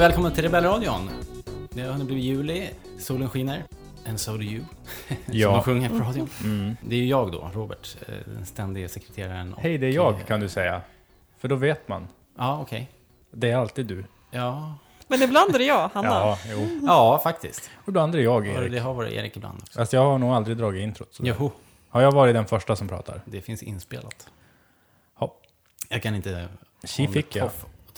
Och välkommen till Rebellradion. Det har hunnit bli juli, solen skiner. And so do you. Som Ja. de sjunger på radion. Mm. Det är ju jag då, Robert, eh, den ständige sekreteraren. Hej, det är jag kan du säga. För då vet man. Ja, okej. Det är alltid du. Ja. Men ibland är det jag, Hanna. Ja, jo. ja, faktiskt. Och ibland är det jag, Och Erik. det har varit Erik ibland också. Fast jag har nog aldrig dragit introt. Så Joho, Har jag varit den första som pratar? det finns inspelat. Hopp. Jag kan inte... Tji fick jag.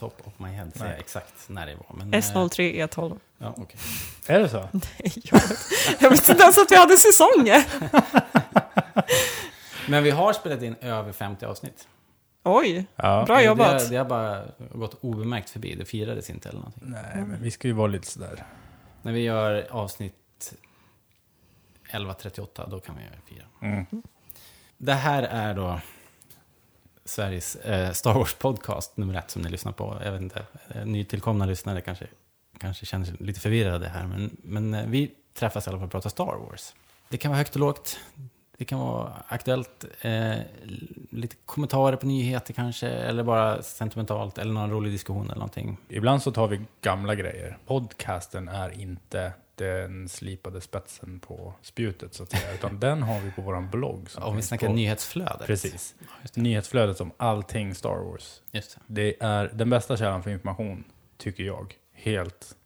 Top, of my head säga Nej. exakt när det var. Men, eh, S03 E12. Ja, okej. Är det så? jag, vet, jag vet inte ens att vi hade säsonger. Men vi har spelat in över 50 avsnitt. Oj, Ja. bra jobbat. Det, det har bara gått obemärkt förbi. Det firades inte eller någonting. Nej, men vi ska ju vara lite sådär. När vi gör avsnitt 11.38, då kan vi fira. Mm. Det här är då Sveriges eh, Star Wars-podcast nummer ett som ni lyssnar på. Jag vet inte, eh, nytillkomna lyssnare kanske, kanske känner sig lite förvirrade här. Men, men eh, vi träffas i alla fall för att prata Star Wars. Det kan vara högt och lågt. Det kan vara aktuellt, eh, lite kommentarer på nyheter kanske, eller bara sentimentalt, eller någon rolig diskussion eller någonting. Ibland så tar vi gamla grejer. Podcasten är inte den slipade spetsen på spjutet så att säga. Utan den har vi på vår blogg. som Om vi snackar på- nyhetsflödet. Precis. Ja. Nyhetsflödet om allting Star Wars. Just det. Det är den bästa källan för information, tycker jag. Helt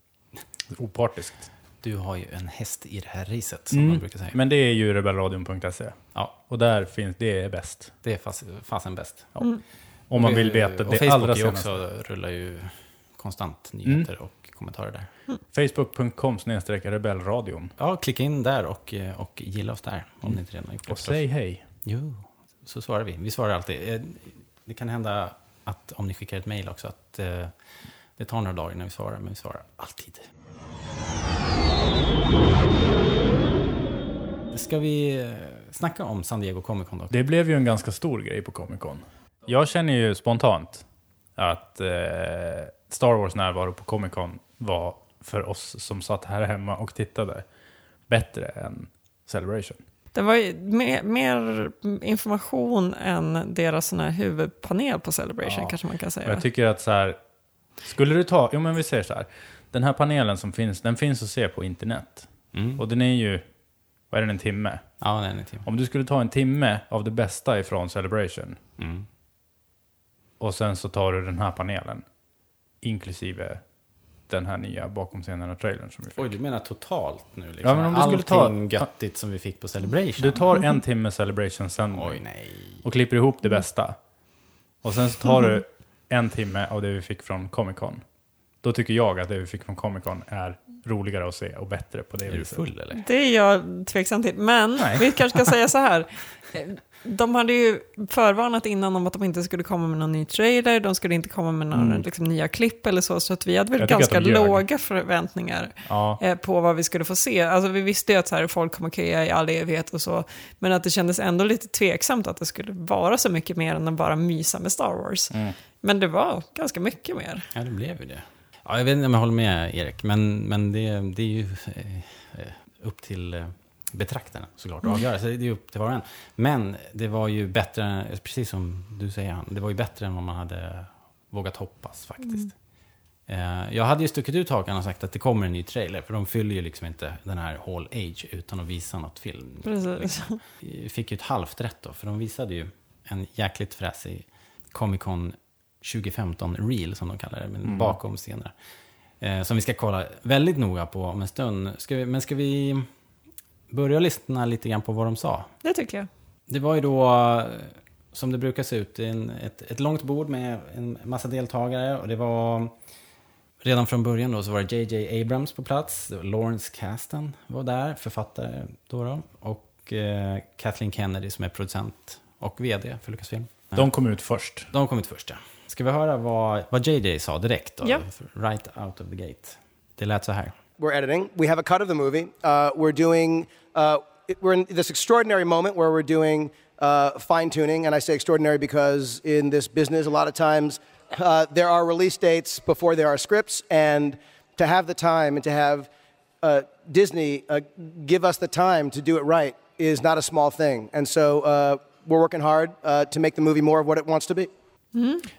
opartiskt. Du har ju en häst i det här racet, som Mm. man brukar säga. Men det är ju rebellradion.se. Ja, Och där finns, det är bäst. det är fas, fasen bäst. Mm. Om man vill veta och det Facebook allra senaste. också, rullar ju konstant nyheter och kommentarer där. Facebook.com rebellradion. Ja, klicka in där och, eh, och gilla oss där, om ni inte redan har gjort det. Och säg hej. Jo, så svarar vi. Vi svarar alltid. Eh, Det kan hända att om ni skickar ett mejl också, att eh, det tar några dagar innan vi svarar, men vi svarar alltid. Ska vi snacka om San Diego Comic Con då? Det blev ju en ganska stor grej på Comic Con. Jag känner ju spontant att eh, Star Wars närvaro på Comic Con var för oss som satt här hemma och tittade bättre än Celebration. Det var ju mer, mer information än deras sån här huvudpanel på Celebration, Ja. kanske man kan säga. jag tycker att så här, skulle du ta, jo men vi säger så här, den här panelen som finns, den finns att se på internet. Mm. Och den är ju, vad är den, en timme? Ja, det är en timme. Om du skulle ta en timme av det bästa ifrån Celebration Mm. och sen så tar du den här panelen, inklusive den här nya bakom scenerna-trailern som vi fick. Oj, du menar totalt nu? Liksom. Ja, men om du skulle Allting ta- göttigt som vi fick på Celebration? Du tar en timme Celebration sen Oj, nej. och klipper ihop det bästa. Och sen så tar du en timme av det vi fick från Comic Con. Då tycker jag att det vi fick från Comic Con är roligare att se och bättre på det Är du viset. full eller? Det är jag tveksam till. Men Nej. vi kanske ska säga så här. De hade ju förvarnat innan om att de inte skulle komma med någon ny trailer, de skulle inte komma med några Mm. liksom, nya klipp eller så, så att vi hade väl Jag ganska låga förväntningar Ja, eh, på vad vi skulle få se. Alltså vi visste ju att så här, folk kommer köa i all evighet och så, men att det kändes ändå lite tveksamt att det skulle vara så mycket mer än att bara mysa med Star Wars. Mm. Men det var ganska mycket mer. Ja, det blev ju det. Ja, jag vet inte om jag håller med Erik, men, men det, det är ju eh, upp till eh, betraktarna såklart att avgöra. Så det är upp till var och en. Men det var ju bättre, precis som du säger, det var ju bättre än vad man hade vågat hoppas faktiskt. Eh, Jag hade ju stuckit ut hakan och sagt att det kommer en ny trailer, för de fyller ju liksom inte den här Hall Age utan att visa något film. Vi fick ju ett halvt rätt då, för de visade ju en jäkligt fräsig Comic Con 2015 Reel, som de kallar det, men Mm. bakom scener. Eh, som vi ska kolla väldigt noga på om en stund. Ska vi, men ska vi börja lyssna lite grann på vad de sa? Det tycker jag. Det var ju då, som det brukar se ut, en, ett, ett långt bord med en massa deltagare. Och det var, redan från början då, så var det JJ Abrams på plats. Lawrence Kasdan var där, författare då. då och eh, Kathleen Kennedy som är producent och vd för Lucasfilm. de kom ut först. De kom ut först, ja. Ska vi höra vad, vad JJ sa direkt då? Ja. Right out of the gate. Det lät så här. we're editing. We have a cut of the movie. Uh, we're doing. Uh, we're in this extraordinary moment where we're doing uh, fine tuning, and I say extraordinary because in this business, a lot of times uh, there are release dates before there are scripts, and to have the time and to have uh, Disney uh, give us the time to do it right is not a small thing. And so uh, we're working hard uh, to make the movie more of what it wants to be.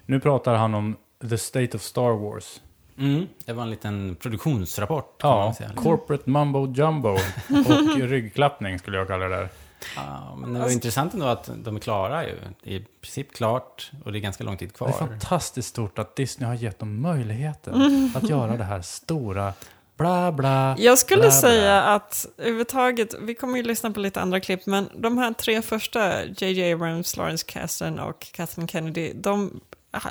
Nu pratar han om The State of Star Wars Mm, det var en liten produktionsrapport. Ja, corporate mumbo jumbo och ryggklappning skulle jag kalla det där. Ja, men det var intressant ändå att de är klara ju. Det är i princip klart och det är ganska lång tid Det kvar. är fantastiskt stort att Disney har gett dem möjligheten Mm. att göra det här stora bla bla. Jag skulle bla, säga att överhuvudtaget, vi kommer ju lyssna på lite andra klipp, men de här tre första, J.J. Abrams, Lawrence Kasdan och Kathleen Kennedy, de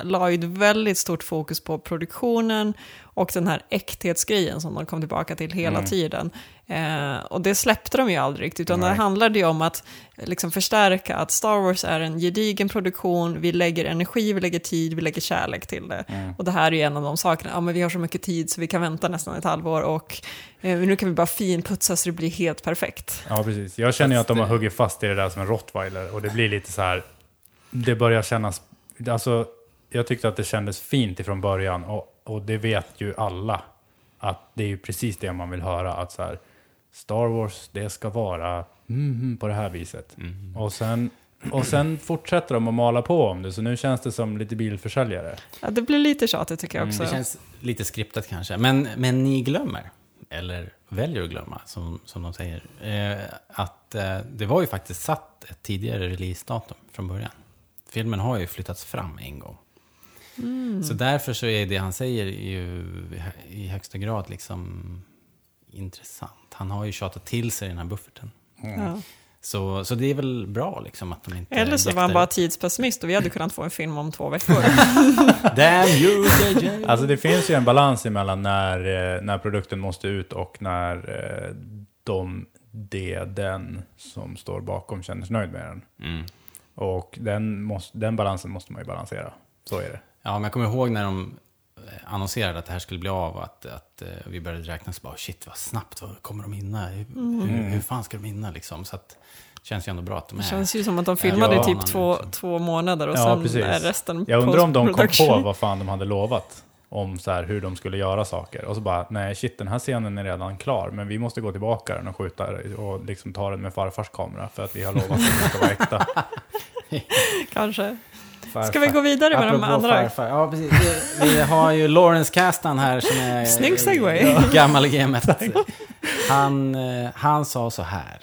la ju ett väldigt stort fokus på produktionen och den här äkthetsgrejen som de kom tillbaka till hela Mm. tiden. Eh, och det släppte de ju aldrig riktigt, utan Nej. det handlade ju om att liksom förstärka att Star Wars är en gedigen produktion, vi lägger energi, vi lägger tid, vi lägger kärlek till det. Mm. Och det här är ju en av de sakerna, ja men vi har så mycket tid så vi kan vänta nästan ett halvår och eh, nu kan vi bara finputsa så det blir helt perfekt. Ja, precis. Jag känner ju att de har huggit fast i det där som en rottweiler och det blir lite så här, det börjar kännas, alltså jag tyckte att det kändes fint ifrån början och, och det vet ju alla att det är ju precis det man vill höra, att så här, Star Wars, det ska vara mm, på det här viset. Och, sen, och sen fortsätter de att mala på om det, så nu känns det som lite bilförsäljare. Ja, det blir lite tjatigt tycker jag också. Mm, det känns lite skriptat kanske. Men, men ni glömmer, eller väljer att glömma, som, som de säger, eh, att eh, det var ju faktiskt satt ett tidigare releasedatum från början. Filmen har ju flyttats fram en gång. Så därför så är det han säger ju i högsta grad liksom intressant. Han har ju tjatat till sig den här bufferten. Ja. Så, så det är väl bra liksom att de inte... Eller så var han bara tidspessimist och vi hade kunnat få en film om två veckor. Damn you, JJ! Alltså det finns ju en balans emellan när, eh, när produkten måste ut och när eh, de, det, den som står bakom känner sig nöjd med den. Mm. Och den, måste, den balansen måste man ju balansera. Så är det. Ja, men jag kommer ihåg när de eh, annonserade att det här skulle bli av att, att eh, vi började räkna så bara shit vad snabbt, vad kommer de hinna? Hur, hur, hur fan ska de hinna liksom? Så att det känns ju ändå bra att de är... Det känns ju som att de filmade i Ja, typ två, två månader och Ja, sen precis. är resten Jag undrar om de kom på vad fan de hade lovat. Om så här, hur de skulle göra saker. Och så bara, nej shit den här scenen är redan klar. Men vi måste gå tillbaka den och skjuta och liksom ta den med farfars kamera. För att vi har lovat att det ska vara äkta. Kanske. Farfar. Ska vi gå vidare med de andra? Farfar. Ja, precis. Vi, vi har ju Lawrence Kasdan här som är... Snygg segway. Gammal i gamet. Han, eh, han sa så här.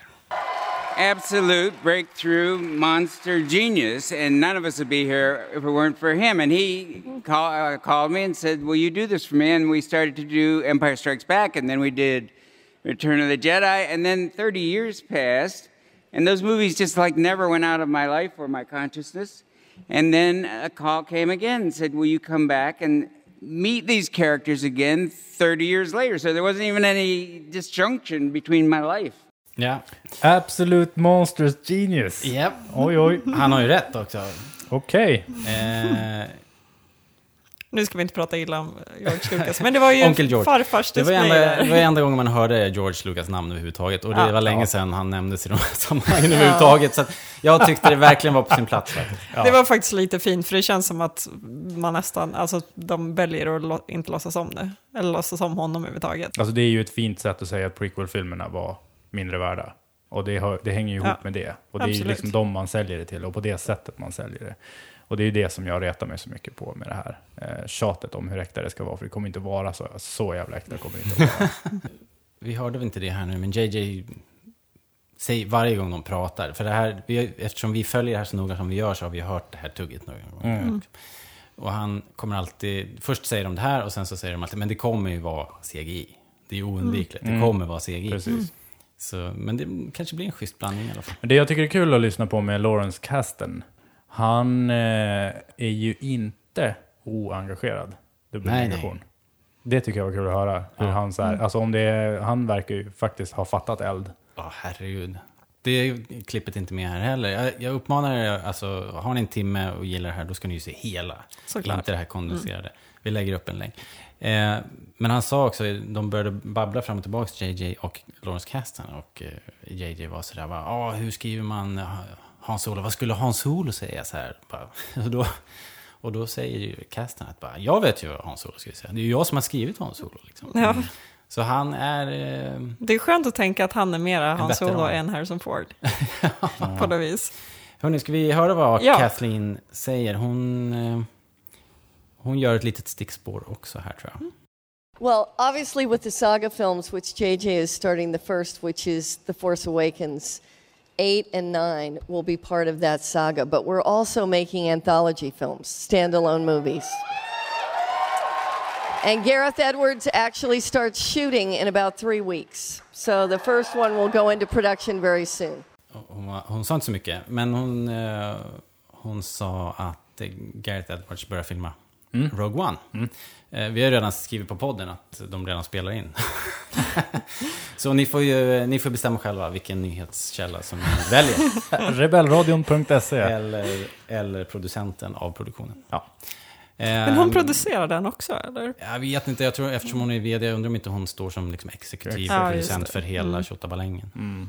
absolute breakthrough monster genius, and none of us would be here if it weren't for him. And he call, uh, called me and said, "Will you do this for me?" And we started to do Empire Strikes Back, and then we did Return of the Jedi, and then 30 years passed, and those movies just like never went out of my life or my consciousness. And then a call came again and said, "Will you come back and?" Meet these characters again 30 years later. So there wasn't even any disjunction between my life. Ja. Absolute monstrous Genius. Yep. Oj, oj. Han har ju rätt också. Okej. Eh, Nu ska vi inte prata illa om George Lucas, men det var ju Onkel George. farfars det var enda, det var enda gången man hörde George Lucas namn överhuvudtaget. Och det Ja. var länge sedan han nämndes i de här sammanhangen överhuvudtaget. Så att jag tyckte det verkligen var på sin plats. Det var faktiskt lite fint, för det känns som att man nästan, alltså de väljer att lo- inte låtsas om det. Eller låtsas om honom överhuvudtaget. Alltså det är ju ett fint sätt att säga att prequel-filmerna var mindre värda. Och det, hör, det hänger ju ihop Ja, med det. Och det är ju absolut. liksom de man säljer det till och på det sättet man säljer det. Och det är det som jag retar mig så mycket på med det här eh, tjatet om hur äkta det ska vara. För det kommer inte vara så, så jävla äkta. Kommer det inte vara. Vi hörde väl inte det här nu, men JJ säger varje gång de pratar. För det här, vi, eftersom vi följer det här så noga som vi gör så har vi hört det här tugget några gånger. Mm. Och han kommer alltid, först säger de det här och sen så säger de alltid, men det kommer ju vara CGI. Det är ju oundvikligt, det kommer vara CGI. Mm. Precis. Så, men det kanske blir en schysst blandning i alla fall. Men det jag tycker är kul att lyssna på med Lawrence Kasten, han eh, är ju inte oengagerad. Nej, Det tycker jag var kul att höra. Hur Ja. han, så här, alltså om det är, han verkar ju faktiskt ha fattat eld. Ja, herregud. Det är klippet inte med här heller. Jag, jag uppmanar er, alltså, har ni en timme och gillar det här, då ska ni ju se hela. Såklart. Inte det här kondenserade. Vi lägger upp en länk. Eh, men han sa också, de började babbla fram och tillbaka, JJ och Lawrence Kasdan. Och eh, JJ var sådär, va, ah, hur skriver man eh, Hans Solo? Vad skulle Hans Solo säga? Så här, bara, och, då, och då säger ju Kasdan att bara, jag vet ju vad Hans Solo skulle säga. Det är ju jag som har skrivit Hans Solo. Liksom. Ja. Så han är... Eh, Det är skönt att tänka att han är mera Han veteran. Solo än Harrison Ford. På något vis. Hörni, ska vi höra vad Ja. Kathleen säger? Hon, eh, hon gör ett litet stickspår också här tror jag. Well, obviously, with the saga films, which JJ is starting the first, which is The Force Awakens, eight and nine will be part of that saga. But we're also making anthology films, standalone movies. And Gareth Edwards actually starts shooting in about three weeks. So the first one will go into production very soon. Hon, var- hon sa inte så mycket, men hon, eh, hon sa att eh, Gareth Edwards börjar filma Rogue One. Eh, vi har redan skrivit på podden att de redan spelar in. så ni får, ju, ni får bestämma själva vilken nyhetskälla som ni väljer. Rebellradion.se. eller, eller producenten av produktionen. Ja. Men hon producerar den också, eller? Jag vet inte, jag tror eftersom hon är vd, jag undrar om inte hon står som liksom exekutiv Ja, producent för hela Mm. 28-balängen. Mm.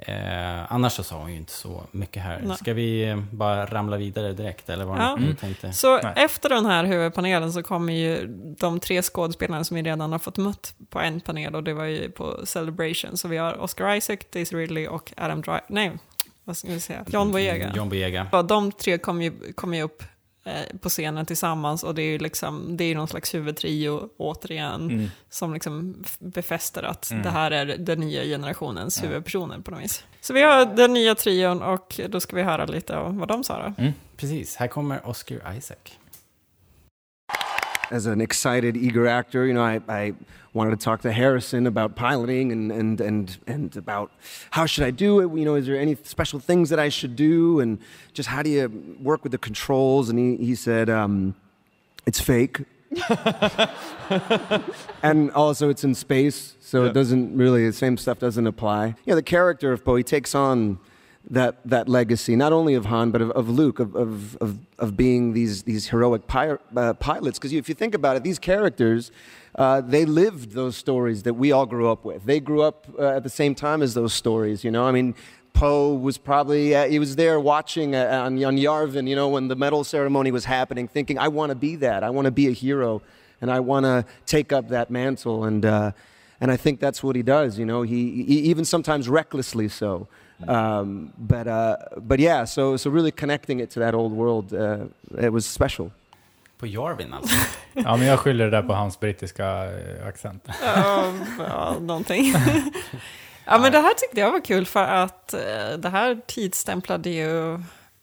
Eh, annars så sa hon ju inte så mycket här. Nej. Ska vi eh, bara ramla vidare direkt, eller vad Ja. ni Mm. tänkte? Så Nej. efter den här huvudpanelen så kommer ju de tre skådespelarna som vi redan har fått mött på en panel och det var ju på Celebration. Så vi har Oscar Isaac, Daisy Ridley och Adam Driver. Nej, vad ska vi säga? John Boyega. John Boyega. De tre kommer ju, kommer ju upp på scenen tillsammans och det är ju liksom, det är någon slags huvudtrio återigen Mm. som liksom befäster att Mm. det här är den nya generationens huvudpersoner på något vis. Så vi har den nya trion och då ska vi höra lite av vad de sa då. Mm, precis, här kommer Oscar Isaac. as an excited, eager actor, you know, I, I wanted to talk to Harrison about piloting and, and, and, and about how should I do it? You know, is there any special things that I should do? And just how do you work with the controls? And he, he said, um, it's fake. and also it's in space, so Yeah. it doesn't really, the same stuff doesn't apply. You know, the character of Poe, he takes on that that legacy, not only of Han, but of, of Luke, of, of, of, of being these these heroic pi- uh, pilots. Because if you think about it, these characters, uh, they lived those stories that we all grew up with. They grew up uh, at the same time as those stories. You know, I mean. Poe was probably uh, he was there watching uh, on, on Yarvin, you know, when the medal ceremony was happening, thinking, "I want to be that. I want to be a hero, and I want to take up that mantle." And uh, and I think that's what he does. You know, he, he even sometimes recklessly so. Um, but uh, but yeah, so so really connecting it to that old world, uh, it was special. På Jarvin alltså. Ja, men jag skyller det där på hans brittiska eh, accent. Ja, ja, någonting. ja, men det här tyckte jag var kul för att eh, det här tidsstämplade ju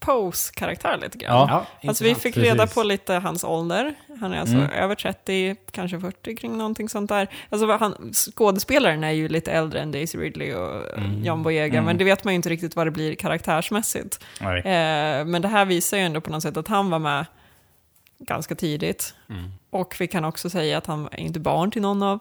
Poes karaktär lite grann. Ja. Alltså vi fick reda Precis. på lite hans ålder. Han är alltså Mm. över 30, kanske 40 kring någonting sånt där. Alltså han, skådespelaren är ju lite äldre än Daisy Ridley och Mm. John Boyega, Mm. men det vet man ju inte riktigt vad det blir karaktärsmässigt. Nej. Eh, men det här visar ju ändå på något sätt att han var med ganska tidigt. Mm. Och vi kan också säga att han är inte barn till någon av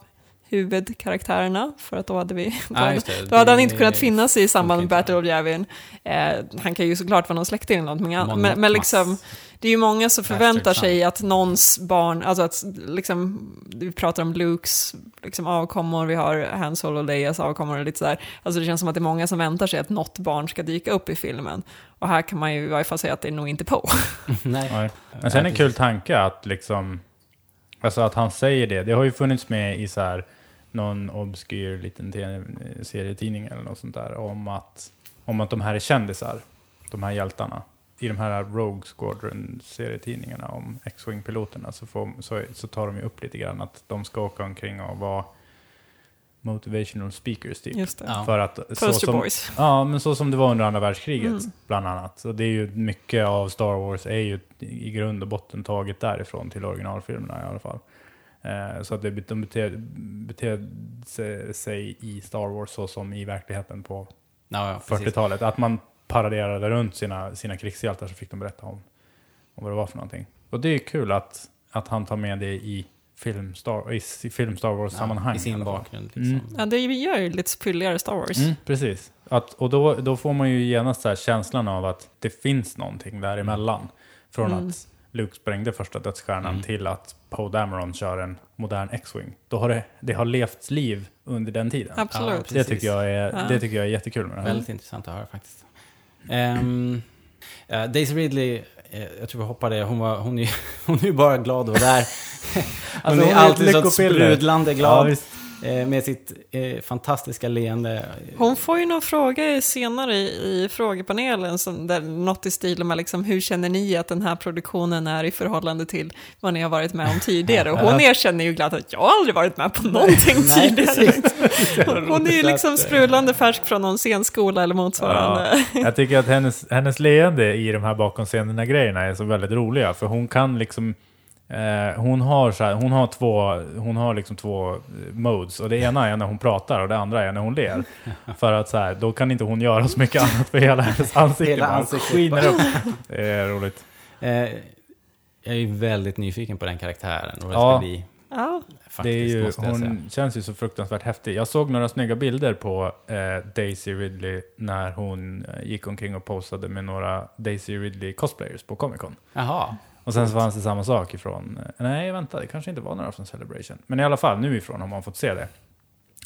huvudkaraktärerna, för att då hade, vi, då Ja, hade, då hade han inte kunnat finnas i samband med. Battle of Yavin. Eh, han kan ju såklart vara någon släkting eller någonting annat, men, men liksom, det är ju många som förväntar sig att någons barn, alltså att liksom, vi pratar om Lukes liksom, avkommor, vi har Han Solo och Leias avkommor och lite sådär. Alltså det känns som att det är många som väntar sig att något barn ska dyka upp i filmen. Och här kan man ju i varje fall säga att det är nog inte på. Nej. Nej. Men sen en kul tanke att liksom, alltså att han säger det. Det har ju funnits med i så här någon obskyr liten te- serietidning eller något sånt där om att, om att de här är kändisar, de här hjältarna. I de här Rogue Squadron-serietidningarna om X-Wing-piloterna så, får, så, så tar de ju upp lite grann att de ska åka omkring och vara motivational speakers typ. Just det. Ja. För att, så Poster som, boys. Ja, men så som det var under andra världskriget, Mm. bland annat. Så det är ju mycket av Star Wars är ju i grund och botten taget därifrån till originalfilmerna i alla fall. Eh, så att det, de beter, beter sig- i Star Wars så som i verkligheten på Ja, ja, precis. 40-talet. Att man paraderade runt sina, sina krigshjältar så fick de berätta om, om vad det var för någonting. Och det är kul att, att han tar med det i film Star, i, i film Star Wars-sammanhang. I sin bakgrund. Liksom. Mm. Ja, det gör ju lite fylligare Star Wars. Mm, precis. Att, och då, då får man ju genast så här känslan av att det finns någonting däremellan. Från Mm. att Luke sprängde första dödsstjärnan Mm. till att Poe Dameron kör en modern X-Wing. Då har det, det har levts liv under den tiden. Absolut. Ja, det, tycker jag är, Ja. det tycker jag är jättekul med det här. Väldigt intressant att höra faktiskt. Um, Daisy Ridley, eh, jag tror vi hoppar det, hon, var, hon, är, hon är ju bara glad att vara där. hon Alltså, är hon är alltid ett så sprudlande Ja, glad. visst. Eh, med sitt eh, fantastiska leende. Hon får ju någon fråga senare i, i frågepanelen, som, där något i stil med liksom, hur känner ni att den här produktionen är i förhållande till vad ni har varit med om tidigare? Och hon erkänner ju glatt att jag har aldrig varit med på någonting Nej, tidigare. Hon är ju liksom sprudlande färsk från någon scenskola eller motsvarande. Ja, jag tycker att hennes, hennes leende i de här bakom scenerna grejerna är så väldigt roliga. För hon kan liksom... Eh, hon har, så här, hon har, två, hon har liksom två eh, modes. Och det ena är när hon pratar och det andra är när hon ler. För att så här, då kan inte hon göra så mycket annat för hela hennes ansikte Hela ansiktet skiner upp. Det är roligt. Eh, jag är ju väldigt nyfiken på den karaktären. Och Ja. ska bli, Ja, faktiskt, Det är ju, säga. hon känns ju så fruktansvärt häftig. Jag såg några snygga bilder på eh, Daisy Ridley när hon eh, gick omkring och posade med några Daisy Ridley cosplayers på Comic Con. Jaha. Och sen så fanns det samma sak ifrån, eh, nej vänta, det kanske inte var några från Celebration. Men i alla fall, nu ifrån har man fått se det.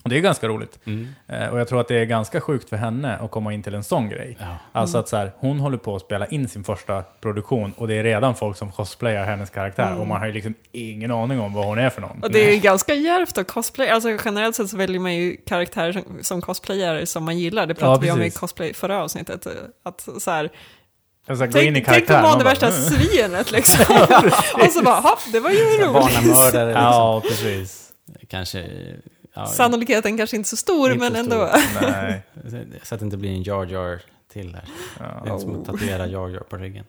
Och det är ganska roligt. Mm. Eh, och jag tror att det är ganska sjukt för henne att komma in till en sån grej. Ja. Alltså att så här, hon håller på att spela in sin första produktion och det är redan folk som cosplayar hennes karaktär. Och man har ju liksom ingen aning om vad hon är för någon. och det är ju ganska djärvt att cosplay. Alltså generellt sett så väljer man ju karaktärer som, som cosplayare som man gillar. Det pratade vi om i cosplay förra avsnittet. Att så här, Alltså, gå in i tänk, tänk karaktär. vara man det värsta "Mm." svinet liksom. och så bara, hopp, det var ju roligt. Barnamördare. Liksom. Ja, precis. Kanske... Ja, Sannolikheten kanske inte så stor, Inte men så ändå. stor. Nej. Så att det inte blir en Jar Jar till här. Det är som att tatuera Jar Jar på ryggen.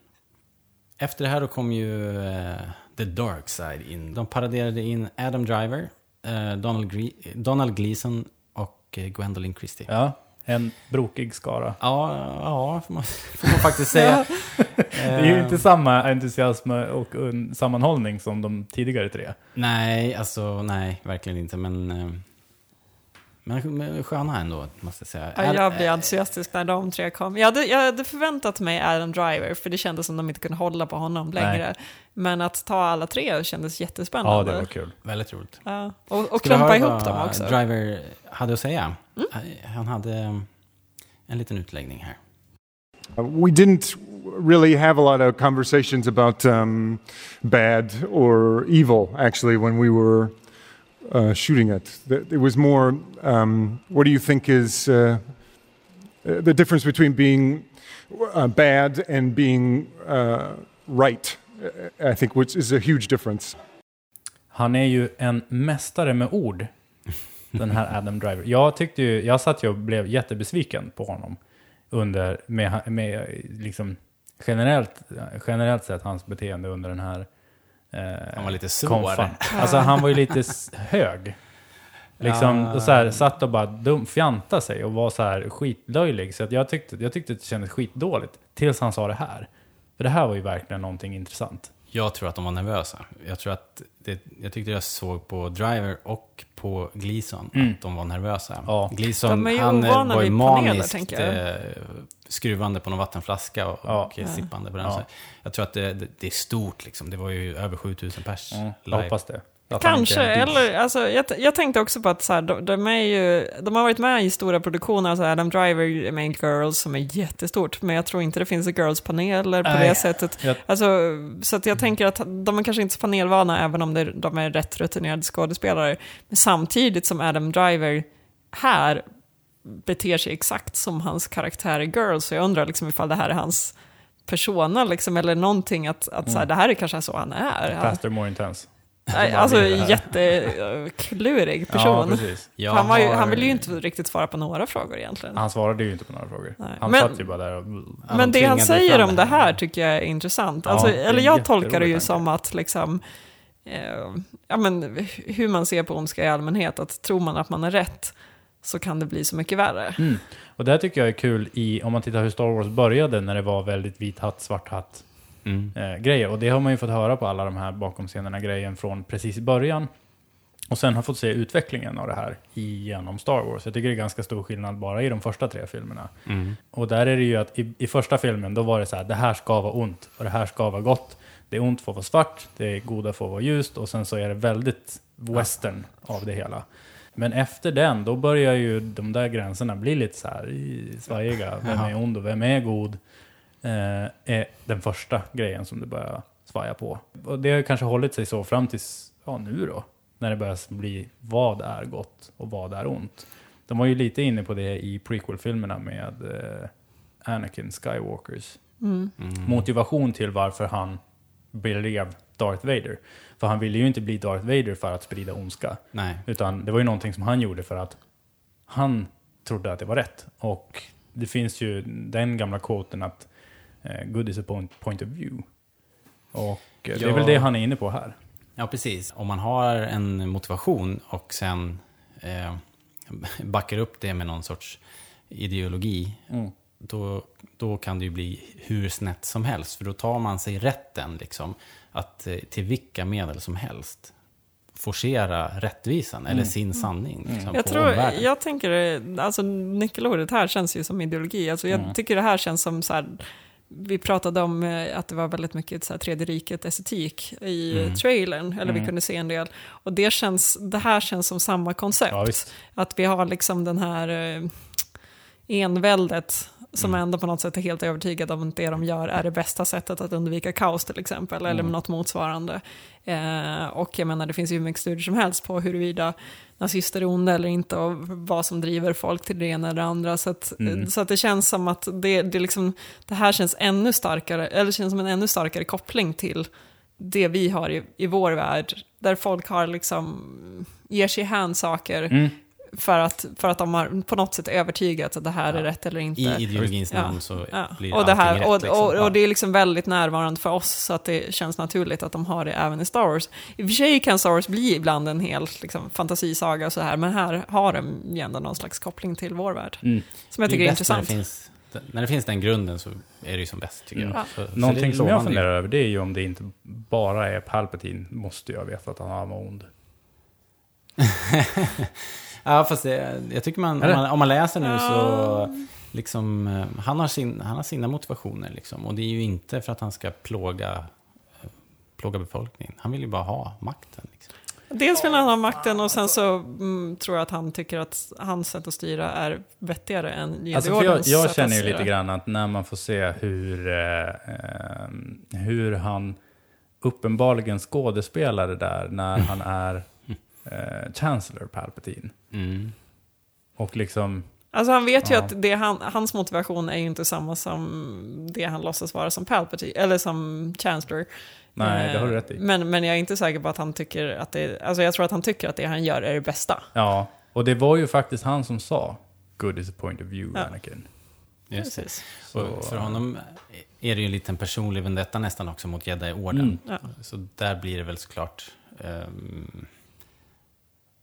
Efter det här då kom ju eh, The Dark Side in. De paraderade in Adam Driver, eh, Donald, Gre- Donald Gleason och eh, Gwendolyn Christie. Ja, en brokig skara. Ja, ja får, man, får man faktiskt säga. Det är ju Eh, inte samma entusiasm och sammanhållning som de tidigare tre. Nej, alltså nej, verkligen inte. Men, eh, men, men sköna ändå, måste jag säga. Ja, jag blev entusiastisk när de tre kom. Jag hade, jag hade förväntat mig Adam Driver, för det kändes som de inte kunde hålla på honom längre. Men att ta alla tre kändes Ja, jättespännande. det var kul. Väldigt roligt. Ja, Och, och klumpa ihop dem också. Driver hade att säga. Han hade eh, en liten utläggning här. Uh, we didn't really have a lot of conversations about um, bad or evil, actually, when we were uh, shooting it. Th- It was more, um, what do you think is uh, uh, the difference between being uh, bad and being uh, right? I think which is a huge difference. Han är ju en mästare med ord, den här Adam Driver. Jag tyckte ju, jag satt ju och blev jättebesviken på honom under, med, med liksom generellt, generellt sett hans beteende under den här Han var lite svår. Alltså han var ju lite hög. Liksom, Ja. och så här, satt och bara dum, fjanta sig och var så här skitlöjlig. Så att jag, tyckte, jag tyckte det kändes skitdåligt. Tills han sa det här. För det här var ju verkligen någonting intressant. Jag tror att de var nervösa. Jag tror att det, jag tyckte jag såg på Driver och på Gleason att de var nervösa. Ja. Gleason, han var ju paneler, maniskt tänker jag. eh, skruvande på någon vattenflaska och, Ja. och sippande på den. Ja. Så jag tror att det, det, det är stort liksom. Det var ju över 7000 pers Mm, jag hoppas det. Kanske, eller alltså, jag, jag tänkte också på att så här, de, de, är ju, de har varit med i stora produktioner, alltså Adam Driver med Girls som är jättestort, men jag tror inte det finns Girls-paneler på Nej. det sättet. Jag- Alltså, så jag tänker att de är kanske inte så panelvana, även om det, de är rätt rutinerade skådespelare. Men samtidigt som Adam Driver här beter sig exakt som hans karaktär i Girls, så jag undrar liksom ifall det här är hans persona, liksom, eller någonting att, att så här, det här är kanske så han är. Faster, more intense. Alltså jätteklurig Ja, person. Jag han, var ju, har- han ville ju inte riktigt svara på några frågor egentligen. Han svarade ju inte på några frågor. Nej. Han Men- satt ju bara där och... Ja, Men de det han säger om det här tycker jag är intressant. Ja, Alltså, eller jag tolkar det ju tanke. som att liksom, eh, ja, men, hur man ser på ondska i allmänhet, att tror man att man är rätt så kan det bli så mycket värre. Mm. Och det här tycker jag är kul i, om man tittar hur Star Wars började när det var väldigt vit hatt, svart hatt Mm. eh, grejer. Och det har man ju fått höra på alla de här bakom scenerna grejen från precis i början. Och sen har fått se utvecklingen av det här genom Star Wars. Jag tycker det är ganska stor skillnad bara i de första tre filmerna. Mm. Och där är det ju att i, i första filmen då var det så här, det här ska vara ont och det här ska vara gott. Det är ont att vara svart, det goda att vara ljust och sen så är det väldigt western av det hela. Men efter den, då börjar ju de där gränserna bli lite så här svajiga. Vem är ond och vem är god? Eh, är den första grejen som det börjar svaja på. Och det har kanske hållit sig så fram tills, ja nu då. När det börjar bli vad är gott och vad är ont. De var ju lite inne på det i prequel-filmerna med eh, Anakin Skywalkers Mm. motivation till varför han blev Darth Vader. För han ville ju inte bli Darth Vader för att sprida ondska. Nej. Utan det var ju någonting som han gjorde för att han trodde att det var rätt. Och det finns ju den gamla quoten att eh, good is a point, point of view. Och eh, det är Ja. väl det han är inne på här. Ja, precis. Om man har en motivation och sen eh, backar upp det med någon sorts ideologi, Mm. då, då kan det ju bli hur snett som helst. För då tar man sig rätten liksom, att eh, till vilka medel som helst forcera rättvisan eller sin sanning. Liksom, Jag, på tror, omvärlden. jag tänker, eh, alltså nyckelordet här känns ju som ideologi. Alltså jag Mm. tycker det här känns som så här, vi pratade om eh, att det var väldigt mycket så här, tredje riket-estetik i Mm. trailern, eller vi Mm. kunde se en del. Och det, känns, det här känns som samma koncept. Ja, att vi har liksom den här eh, enväldet som Mm. ändå på något sätt är helt övertygad om att det de gör är det bästa sättet att undvika kaos till exempel, eller Mm. något motsvarande. Eh, och jag menar, det finns ju hur mycket studier som helst på huruvida nazister är onda eller inte och vad som driver folk till det ena eller det andra. Så att, Mm. så att det känns som att det, det, liksom, det här känns ännu starkare, eller känns som en ännu starkare koppling till det vi har i, i vår värld, där folk har liksom, ger sig hän saker Mm. För att, för att de har på något sätt övertygats att det här är rätt eller inte. I ideologins Ja, namn så Ja. blir Och, det här, allting och, rätt. Liksom. och, Ja. och det är liksom väldigt närvarande för oss, så att det känns naturligt att de har det även i Star Wars. I och för sig kan Star Wars bli ibland en hel liksom, fantasisaga och så här, men här har de ju ändå någon slags koppling till vår värld. Mm. Som jag Det är tycker är, bäst när intressant. det finns när det finns den grunden så är det ju som bäst, tycker Mm. jag. Så, Någonting som jag funderar över det är ju om det inte bara är Palpatine, måste jag veta att han var ond. Ja, fast det, jag tycker man, om man, om man läser nu så, liksom, eh, han har, sin, han har sina motivationer liksom. Och det är ju inte för att han ska plåga, eh, plåga befolkningen. Han vill ju bara ha makten. Liksom. Dels vill han ha makten och sen så mm, tror jag att han tycker att hans sätt att styra är vettigare än Jedi Alltså för jag, jag sätt känner ju lite grann att när man får se hur, eh, eh, hur han uppenbarligen skådespelar det där när han är eh, Chancellor Palpatine. Mm. Och liksom, Alltså han vet ju Ja. att det han, hans motivation är ju inte samma som det han låtsas vara som Palpatine, eller som Chancellor. nej det har du Eh, rätt i. Men, men jag är inte säker på att han tycker att det, alltså jag tror att han tycker att det han gör är det bästa. Ja, och det var ju faktiskt han som sa Good is a point of view, Ja. Anakin. Just. Precis. Så, Och för honom är det ju en liten personlig vendetta nästan också mot Jedi-orden. Mm. Ja. Så där blir det väl såklart ehm,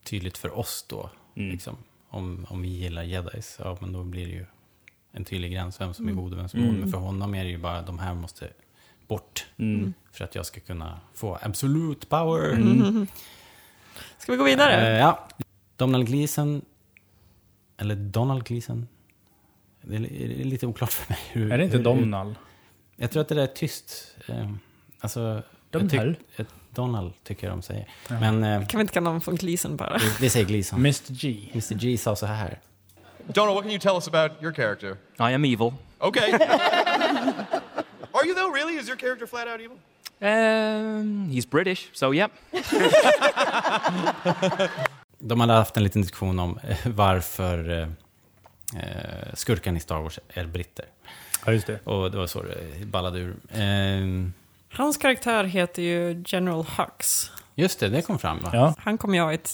tydligt för oss då. Mm. Liksom. Om, om vi gillar Jedis, ja men då blir det ju en tydlig gräns vem som är god och vem som är Mm. ond. Men för honom är det ju bara de här måste bort Mm. för att jag ska kunna få absolute power. Mm. Ska vi gå vidare? Eh, ja. Donald Gleason, eller Donald Gleason. Det är det är lite oklart för mig. Hur, Är det inte hur- Domnall? Jag tror att det där är tyst. Eh, alltså, jag Domhnall? tyck- ett Donald tycker jag de säger. Ja. Men eh, Kan vi inte kalla honom för Gleason bara? vi, vi säger Gleason. Mr G. Mr G sa så här. Donald, what can you tell us about your character? I am evil. Okay. Are you though? Really? Is your character flat out evil? Um, he's British, so yep. De hade haft en liten diskussion om eh, varför eh, eh, skurkan i Star Wars är britter. Ja, just det. Och det var så det ballade ur. Eh, Hans karaktär heter ju General Hux. just det, det kom fram va? Ja. Han kommer ju ha ett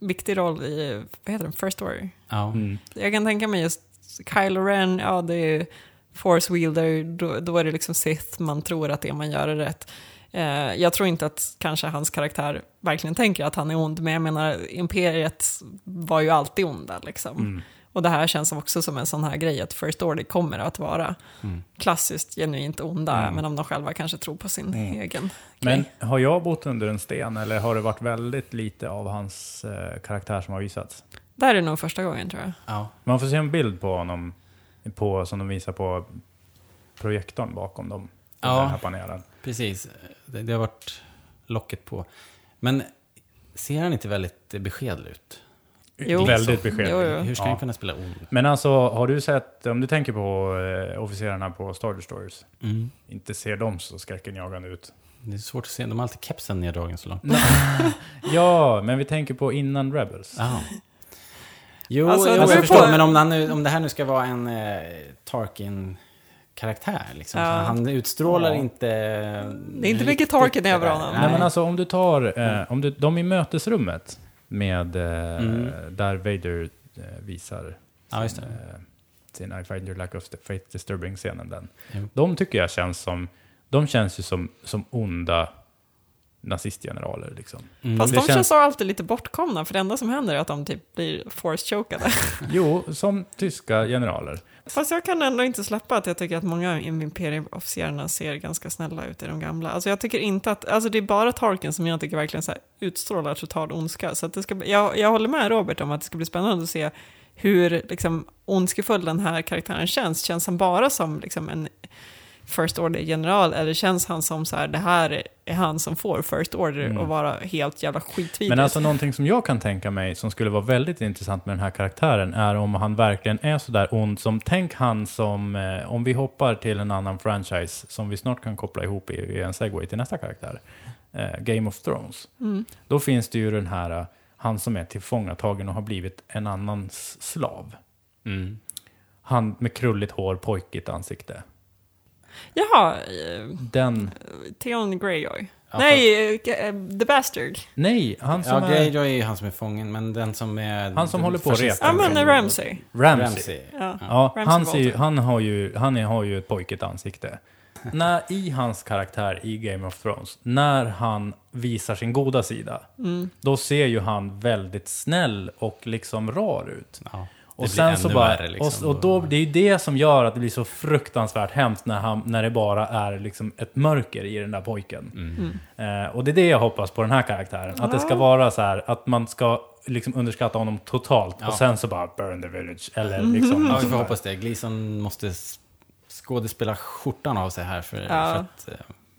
viktig roll i, vad heter den, First Story. Ja. Mm. Jag kan tänka mig just Kylo Ren, ja det är Force Wielder, då, då är det liksom Sith, man tror att det man gör är rätt. Eh, jag tror inte att kanske hans karaktär verkligen tänker att han är ond, men jag menar, Imperiet var ju alltid onda liksom. Mm. Och det här känns också som en sån här grej att First Order kommer att vara Mm. klassiskt genuint onda, Mm. men om de själva kanske tror på sin Mm. egen Men grej. har jag bott under en sten eller har det varit väldigt lite av hans eh, karaktär som har visats? Där är det nog första gången tror jag. Ja. Man får se en bild på honom på, som de visar på projektorn bakom dem. Ja. Den här panelen. Precis, det, det har varit locket på. Men ser han inte väldigt beskedlig ut? Jo. Väldigt beskedlig. Jo, jo. Hur ska Ja. han kunna spela ond? Men alltså, har du sett, om du tänker på eh, officerarna på Star Destroyers, Mm. inte ser de så skräckenjagande ut? Det är svårt att se. De har alltid kepsen neddragen så långt. Ja, men vi tänker på innan Rebels. Ja. Jo, Alltså, jag beror förstår. på- Men om, han nu, om det här nu ska vara en eh, Tarkin-karaktär, liksom. Ja. Han utstrålar Ja. inte... Det är inte mycket Tarkin över honom. Nej, men alltså om du tar, eh, om du, de i mötesrummet med, eh, Mm. där Vader eh, visar Ja, det. eh, sin I find your lack of faith disturbing-scenen. Den. Jo. De tycker jag känns som, de känns ju som, som onda nazistgeneraler. Liksom. Mm. Fast Det de känns- känns alltid lite bortkomna, för det enda som händer är att de typ blir force-chokade. Jo, som tyska generaler. Fast jag kan ändå inte släppa att jag tycker att många av imperieofficerarna ser ganska snälla ut i de gamla. Alltså jag tycker inte att, alltså det är bara Tarkin som jag tycker verkligen så här utstrålar total ondska. Så att det ska, jag, jag håller med Robert om att det ska bli spännande att se hur liksom, ondskefull den här karaktären känns. Känns han bara som liksom, en First Order-general eller känns han som så här, det här är han som får First Order Mm. och vara helt jävla skitvidrig? Men alltså någonting som jag kan tänka mig som skulle vara väldigt intressant med den här karaktären är om han verkligen är sådär ond som, tänk han som, eh, om vi hoppar till en annan franchise som vi snart kan koppla ihop i, i en segway till nästa karaktär, eh, Game of Thrones. Mm. Då finns det ju den här, eh, han som är tillfångatagen och har blivit en annans slav. Mm. Han med krulligt hår, pojkigt ansikte. Jaha, eh, Den, Theon Greyjoy. Ja, Nej, eh, The Bastard. nej, han som Ja, är, Greyjoy är ju han som är fången, men den som är... Han som håller på att fascisten- reta Ja, men Ramsay. Ramsay. Ramsay. Ja. Ja, Ramsay han, ser ju, han, har ju, han är, har ju ett pojkigt ansikte. när I hans karaktär i Game of Thrones, när han visar sin goda sida, Mm. då ser ju han väldigt snäll och liksom rar ut. Ja, Och sen så bara, värre, liksom. och, och då, det är ju det som gör att det blir så fruktansvärt hemskt när, han, när det bara är liksom ett mörker i den där pojken. Mm. Eh, och det är det jag hoppas på den här karaktären. Att det ska vara så här, att man ska liksom underskatta honom totalt Ja. och sen så bara burn the village. Eller liksom, Ja, vi får hoppas det. Gleason måste skådespela skjortan av sig här. För, Ja. för att,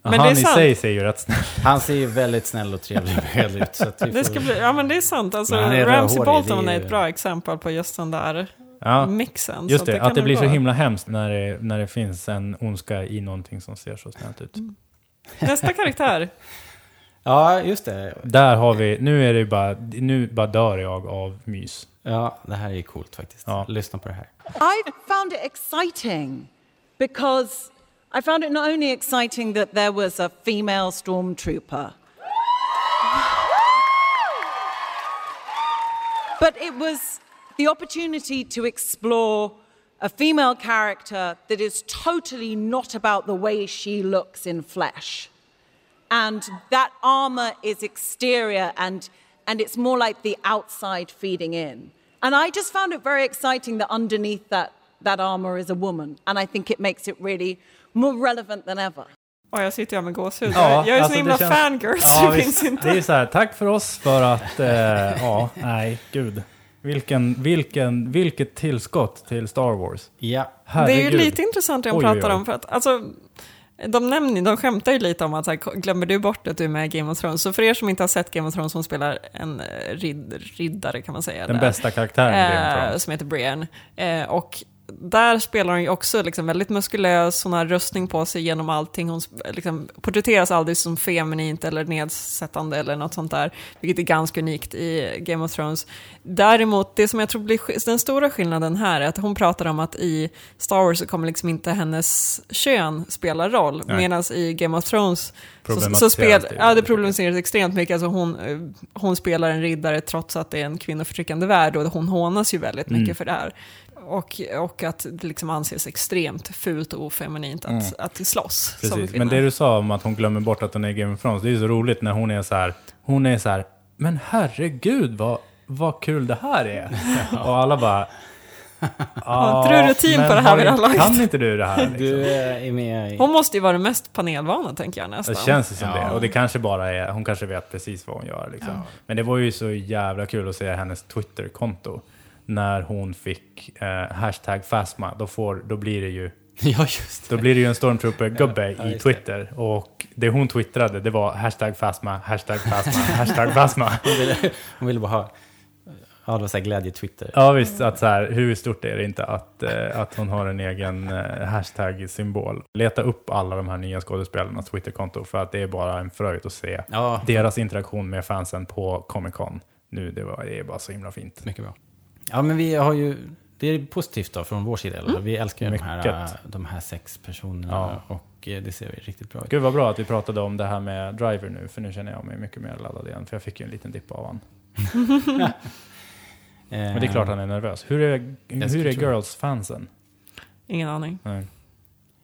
Men det är han i sant. sig ser ju rätt snäll han ser ju väldigt snäll och trevlig ut. Så att vi Det får- ska bli, ja men det är sant. Alltså, Men han är Ramsey rödhårig, Bolton det är är ju- ett bra exempel på just den där Ja, mixen. just så det. kan Att det nog blir så vara- himla hemskt när det, när det finns en ondska i någonting som ser så snällt ut. Nästa karaktär. Ja, just det. Där har vi, nu är det bara, nu bara dör jag av mys. Ja, det här är ju coolt faktiskt. Ja. Lyssna på det här. I found it exciting because I found it not only exciting that there was a female stormtrooper, but it was the opportunity to explore a female character that is totally not about the way she looks in flesh. And that armor is exterior and, and it's more like the outside feeding in. And I just found it very exciting that underneath that, that armor is a woman. And I think it makes it really more relevant than ever. Och jag sitter här med gåshud. Ja, jag är alltså så himla det känns- fangirl så Ja, det finns inte. Det är så här, tack för oss för att, eh, ja, nej, gud. Vilken, vilken, vilket tillskott till Star Wars. Ja. Det är Herregud. ju lite intressant det de pratar oj. om. För att, alltså, de, nämner, de skämtar ju lite om att så här, glömmer du bort att du är med i Game of Thrones? Så för er som inte har sett Game of Thrones, som spelar en eh, rid, riddare kan man säga. Den där, bästa karaktären i Game of eh, Thrones. Som heter Brienne. Eh, och där spelar hon ju också liksom väldigt muskulös, hon har röstning på sig genom allting. Hon liksom, porträtteras aldrig som feminint eller nedsättande eller något sånt där, vilket är ganska unikt i Game of Thrones. Däremot, det som jag tror blir den stora skillnaden här är att hon pratar om att i Star Wars så kommer liksom inte hennes kön spela roll, medan i Game of Thrones så, så spel, det ja, det problematiseras extremt mycket. Alltså hon, hon spelar en riddare trots att det är en kvinnoförtryckande värld och hon hånas ju väldigt mycket Mm. för det här. Och, och att det liksom anses extremt fult och ofeminint att, Mm. att slåss som Precis. kvinna. Men det du sa om att hon glömmer bort att hon är Game of Thrones, det är så roligt när hon är så här, hon är så här, men herregud vad, vad kul det här är. Och alla bara, inte du rutin på det här vid det här inte- laget?" Kan inte du det här? Liksom? Du är med i... Hon måste ju vara den mest panelvana, tänker jag nästan. Det känns ju som Ja. det. Och det kanske bara är, hon kanske vet precis vad hon gör. Liksom. Men det var ju så jävla kul att se hennes Twitter-konto. När hon fick eh, hashtag Fasma, då, får, då blir det ju Ja, just då blir det ju en stormtrooper-gubbe Ja, i just det. Twitter. Och det hon twittrade, det var hashtag Fasma, hashtag Fasma, hashtag Fasma. Hon ville, hon ville bara ha... Ja, det var så glädje-twitter. Ja visst, att så här, hur stort är det inte att, eh, att hon har en egen eh, hashtag-symbol. Leta upp alla de här nya skådespelarnas Twitterkonto för att det är bara en fröjd att se Ja. deras interaktion med fansen på Comic Con. Nu, det, var, det är bara så himla fint. Mycket bra. Ja, men vi har ju... Det är positivt då från vår sida. Eller? Vi älskar ju de här, de här sex personerna Ja. och eh, det ser riktigt bra ut. Gud vad bra att vi pratade om det här med Driver nu, för nu känner jag mig mycket mer laddad igen. För jag fick ju en liten dipp av han. Men det är klart han är nervös. Hur är, hur är. Girls-fansen? Ingen aning. Nej.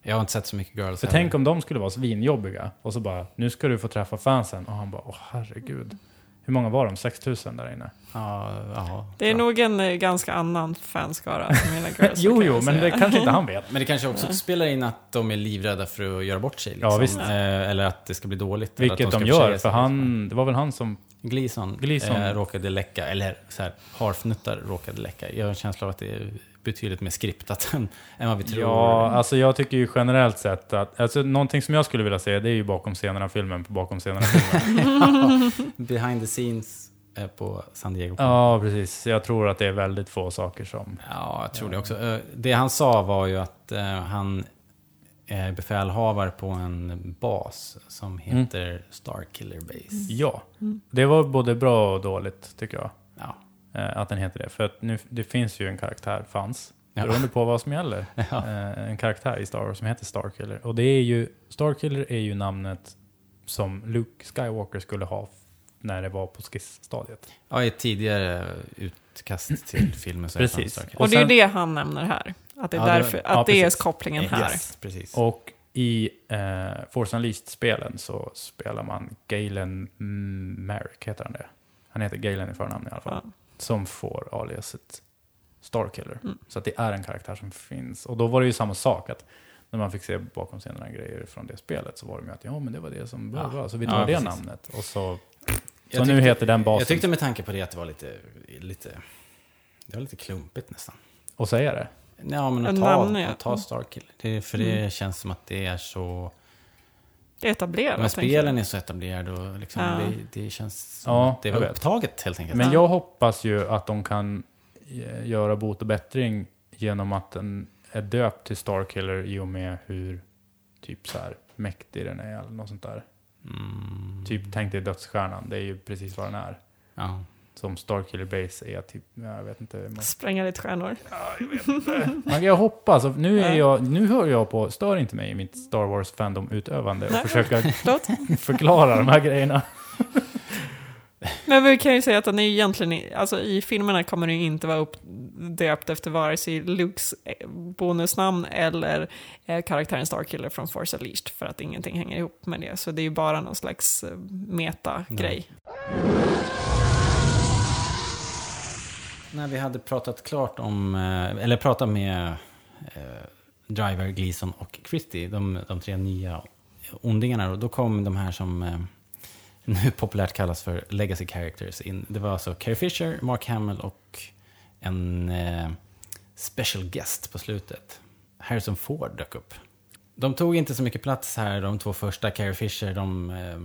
Jag har inte sett så mycket Girls För heller. tänk om de skulle vara svinjobbiga och så bara, nu ska du få träffa fansen. Och han bara, åh herregud. Hur många var de? 6000 där inne? Ja, ja. Det är nog en eh, ganska annan fanskara än mina girls. Jo, jo, men det kanske inte han vet. Men det kanske också spelar in att de är livrädda för att göra bort sig. Liksom. Ja, visst. Eh, eller att det ska bli dåligt. eller Vilket att de, ska gör, för sig, han, det var väl han som... Gleason, Gleason. Eh, råkade läcka, eller så här, harfnuttar råkade läcka. Jag har en känsla av att det är betydligt mer skriptat än, än vad vi tror. Ja, alltså jag tycker ju generellt sett att, alltså någonting som jag skulle vilja se, det är ju bakom scenerna-filmen på bakom scenerna-filmen. Behind the scenes eh, på San Diego. ja, precis. Jag tror att det är väldigt få saker som... Ja, jag tror det också. Eh, Det han sa var ju att eh, han är befälhavare på en bas som Mm. heter Starkiller Base. Ja, det var både bra och dåligt tycker jag. Eh, att den heter det. För att nu, det finns ju en karaktär, fanns, Ja. beroende på vad som gäller. Ja. Eh, en karaktär i Star Wars som heter Starkiller. Och det är ju, Starkiller är ju namnet som Luke Skywalker skulle ha när det var på skissstadiet. Ja, i ett tidigare utkast till filmen så han Precis. Starkiller. Och det är sen- det han nämner här. Att det är, Ja, därför, att ja, det är kopplingen här. Yes, precis. Och i eh, Force Unleashed-spelen så spelar man Galen Merrick, heter han det? Han heter Galen i förnamn i alla fall. Ja. Som får aliaset Starkiller. Mm. Så att det är en karaktär som finns. Och då var det ju samma sak. att När man fick se bakom scenerna grejer från det spelet så var det ju att ja, men det var det som Ja. var. Så vi Ja, tar det precis. namnet. Och så, Jag så nu tyckte- heter den basen. Jag tyckte med tanke på det att det var lite, lite, det var lite klumpigt nästan. Och säga det. Ja, men att ta, ja. att ta Starkiller. Det, för det känns som att det är så... Det är etablerat. Men spelen är så etablerade och liksom Ja. det, det känns som Ja, att det var upptaget helt enkelt. Men jag hoppas ju att de kan eh, göra bot och bättring genom att den är döpt till Starkiller i och med hur typ så här mäktig den är eller något sånt där. Mm. Typ tänk dig dödsstjärnan, det är ju precis vad den är. Ja. Som Starkiller Base är typ, jag vet inte. jag. Spränga lite stjärnor. Men jag hoppas, och nu, är Ja. jag, nu hör jag på, stör inte mig i mitt Star Wars fandom-utövande och Nej. försöka förklara de här grejerna. Men vi kan ju säga att den är egentligen, i- alltså i filmerna kommer den ju inte vara uppdöpt efter vare sig Lukes eh, bonusnamn eller eh, karaktären Starkiller från Force Unleashed för att ingenting hänger ihop med det. Så det är ju bara någon slags eh, meta-grej. När vi hade pratat klart om, eh, eller pratat med eh, Driver, Gleason och Christie, de, de tre nya ondingarna, då kom de här som eh, nu populärt kallas för Legacy Characters in. Det var alltså Carrie Fisher, Mark Hamill och en eh, special guest på slutet. Harrison Ford dök upp. De tog inte så mycket plats här, de två första, Carrie Fisher, de, eh,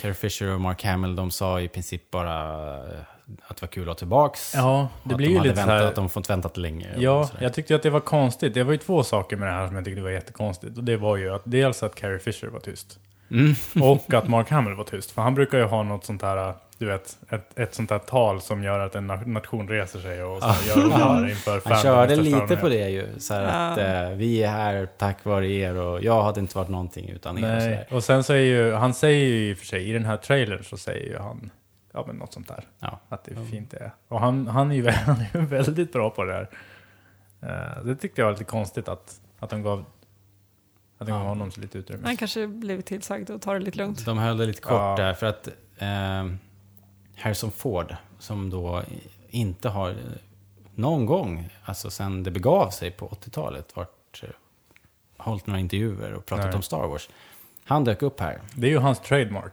Carrie Fisher och Mark Hamill, de sa i princip bara eh, att det var kul att vara tillbaks. Ja, det blir de ju lite så väntat, här- att de fått väntat länge. Ja, jag tyckte att det var konstigt. Det var ju två saker med det här som jag tyckte var jättekonstigt. Och det var ju att dels att Carrie Fisher var tyst. Mm. Och att Mark Hamill var tyst. För han brukar ju ha något sånt här, du vet, ett, ett sånt här tal som gör att en na- nation reser sig och så här, gör gör inför Han körde lite på det ju. Så här att eh, vi är här tack vare er och jag hade inte varit någonting utan er. Och så Nej, och sen så är ju, han säger ju i och för sig, i den här trailern så säger ju han, ja men något sånt där. Ja. Att det är fint det är. Och han, han är ju han är ju väldigt bra på det här. Eh, det tyckte jag var lite konstigt att, att de gav, att de gav honom så lite utrymme. Han kanske blivit tillsagd att ta det lite lugnt. De höll det lite kort Ja. där för att eh, Harrison Ford, som då inte har eh, någon gång, alltså sen det begav sig på 80-talet, varit, eh, hållit några intervjuer och pratat Nej. om Star Wars. Han dök upp här Det är ju hans trademark.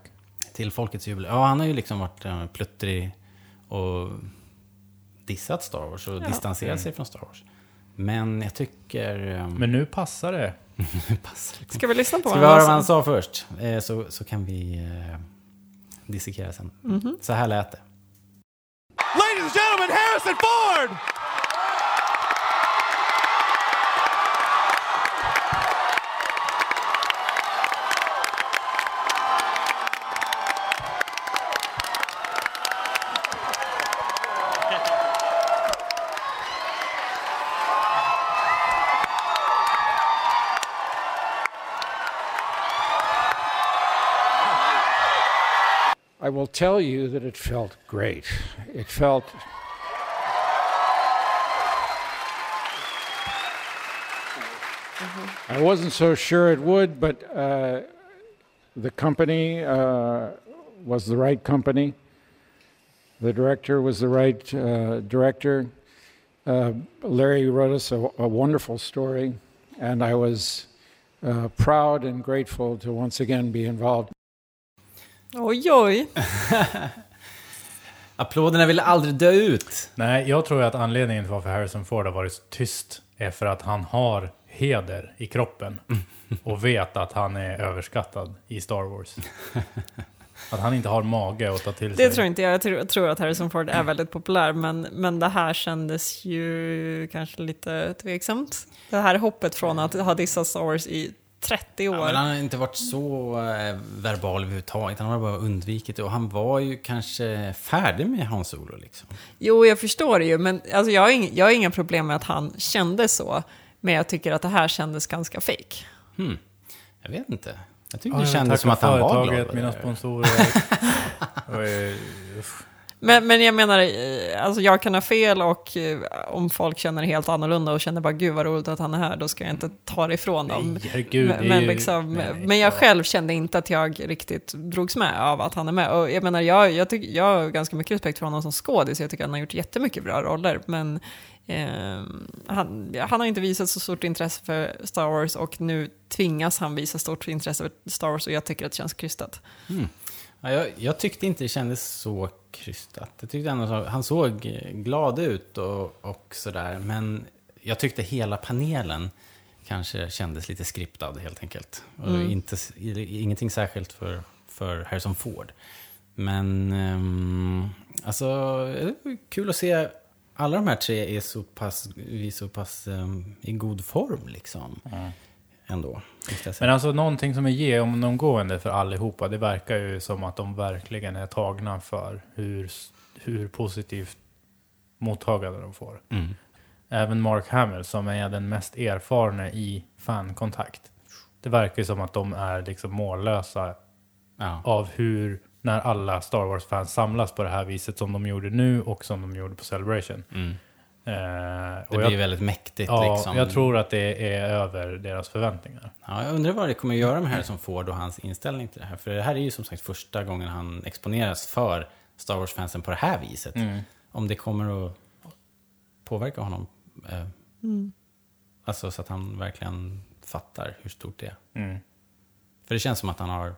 Till Folkets jubileum. Ja, han har ju liksom varit eh, pluttrig och dissat Star Wars och Ja. distanserat sig från Star Wars. Men jag tycker... eh, Men nu passar det. passar liksom. Ska vi lyssna på Ska vi höra vad han sa? först? Eh, så, så kan vi eh, dissekera sen. Mhm. Så här lät det. Ladies and gentlemen, Harrison Ford! I will tell you that it felt great. It felt I wasn't so sure it would, but uh, the company uh, was the right company. The director was the right uh, director. Uh, Larry wrote us a, a wonderful story, and I was uh, proud and grateful to once again be involved. Oj, oj. Applåderna vill aldrig dö ut. Nej, jag tror att anledningen till varför Harrison Ford har varit så tyst är för att han har heder i kroppen och vet att han är överskattad i Star Wars. Att han inte har mage att ta till sig. Det tror inte jag. Jag tror, tror att Harrison Ford är väldigt populär, men, men det här kändes ju kanske lite tveksamt. Det här hoppet från att ha dissat Star Wars i 30 år. Ja, men han har inte varit så eh, verbal överhuvudtaget. Han har bara undvikit det. Och han var ju kanske färdig med Hans Solo liksom. Jo, jag förstår det ju, men alltså, jag, har ing, jag har inga problem med att han kände så. Men jag tycker att det här kändes ganska fake. Hmm. Jag vet inte. Jag tycker Ja, det kändes som att han var glad. mina sponsorer. Och, eh. Men, men jag menar, eh, alltså jag kan ha fel och eh, om folk känner helt annorlunda och känner bara gud vad roligt att han är här, då ska jag inte ta det ifrån dem. Nej, herregud, men, men, liksom, nej, men jag själv kände inte att jag riktigt drogs med av att han är med. Och jag menar, jag, jag, tycker, jag har ganska mycket respekt för honom som skådis, jag tycker han har gjort jättemycket bra roller, men eh, han, han har inte visat så stort intresse för Star Wars och nu tvingas han visa stort intresse för Star Wars och jag tycker att det känns krystat. Mm. Ja, jag, jag tyckte inte det kändes så krystat. Jag tyckte ändå så, han såg glad ut och, och sådär. Men jag tyckte hela panelen kanske kändes lite skriptad helt enkelt. Och Mm. inte, ingenting särskilt för, för Harrison Ford. Men um, alltså, kul att se alla de här tre är så pass, är så pass ehm, i god form liksom. Ändå. Men alltså någonting som är genomgående för allihopa, det verkar ju som att de verkligen är tagna för hur, hur positivt mottagande de får. Mm. Även Mark Hamill som är den mest erfarna i fankontakt. Det verkar ju som att de är liksom mållösa Ja. av hur, när alla Star Wars-fans samlas på det här viset som de gjorde nu och som de gjorde på Celebration. Mm. Eh, Det blir jag- väldigt mäktigt Ja, liksom. jag tror att det är över deras förväntningar. Ja, jag undrar vad det kommer att göra med Harrison Ford och hans inställning till det här. För det här är ju som sagt första gången han exponeras för Star Wars-fansen på det här viset. Mm. Om det kommer att påverka honom. Eh, Mm. alltså så att han verkligen fattar hur stort det är. Mm. För det känns som att han har,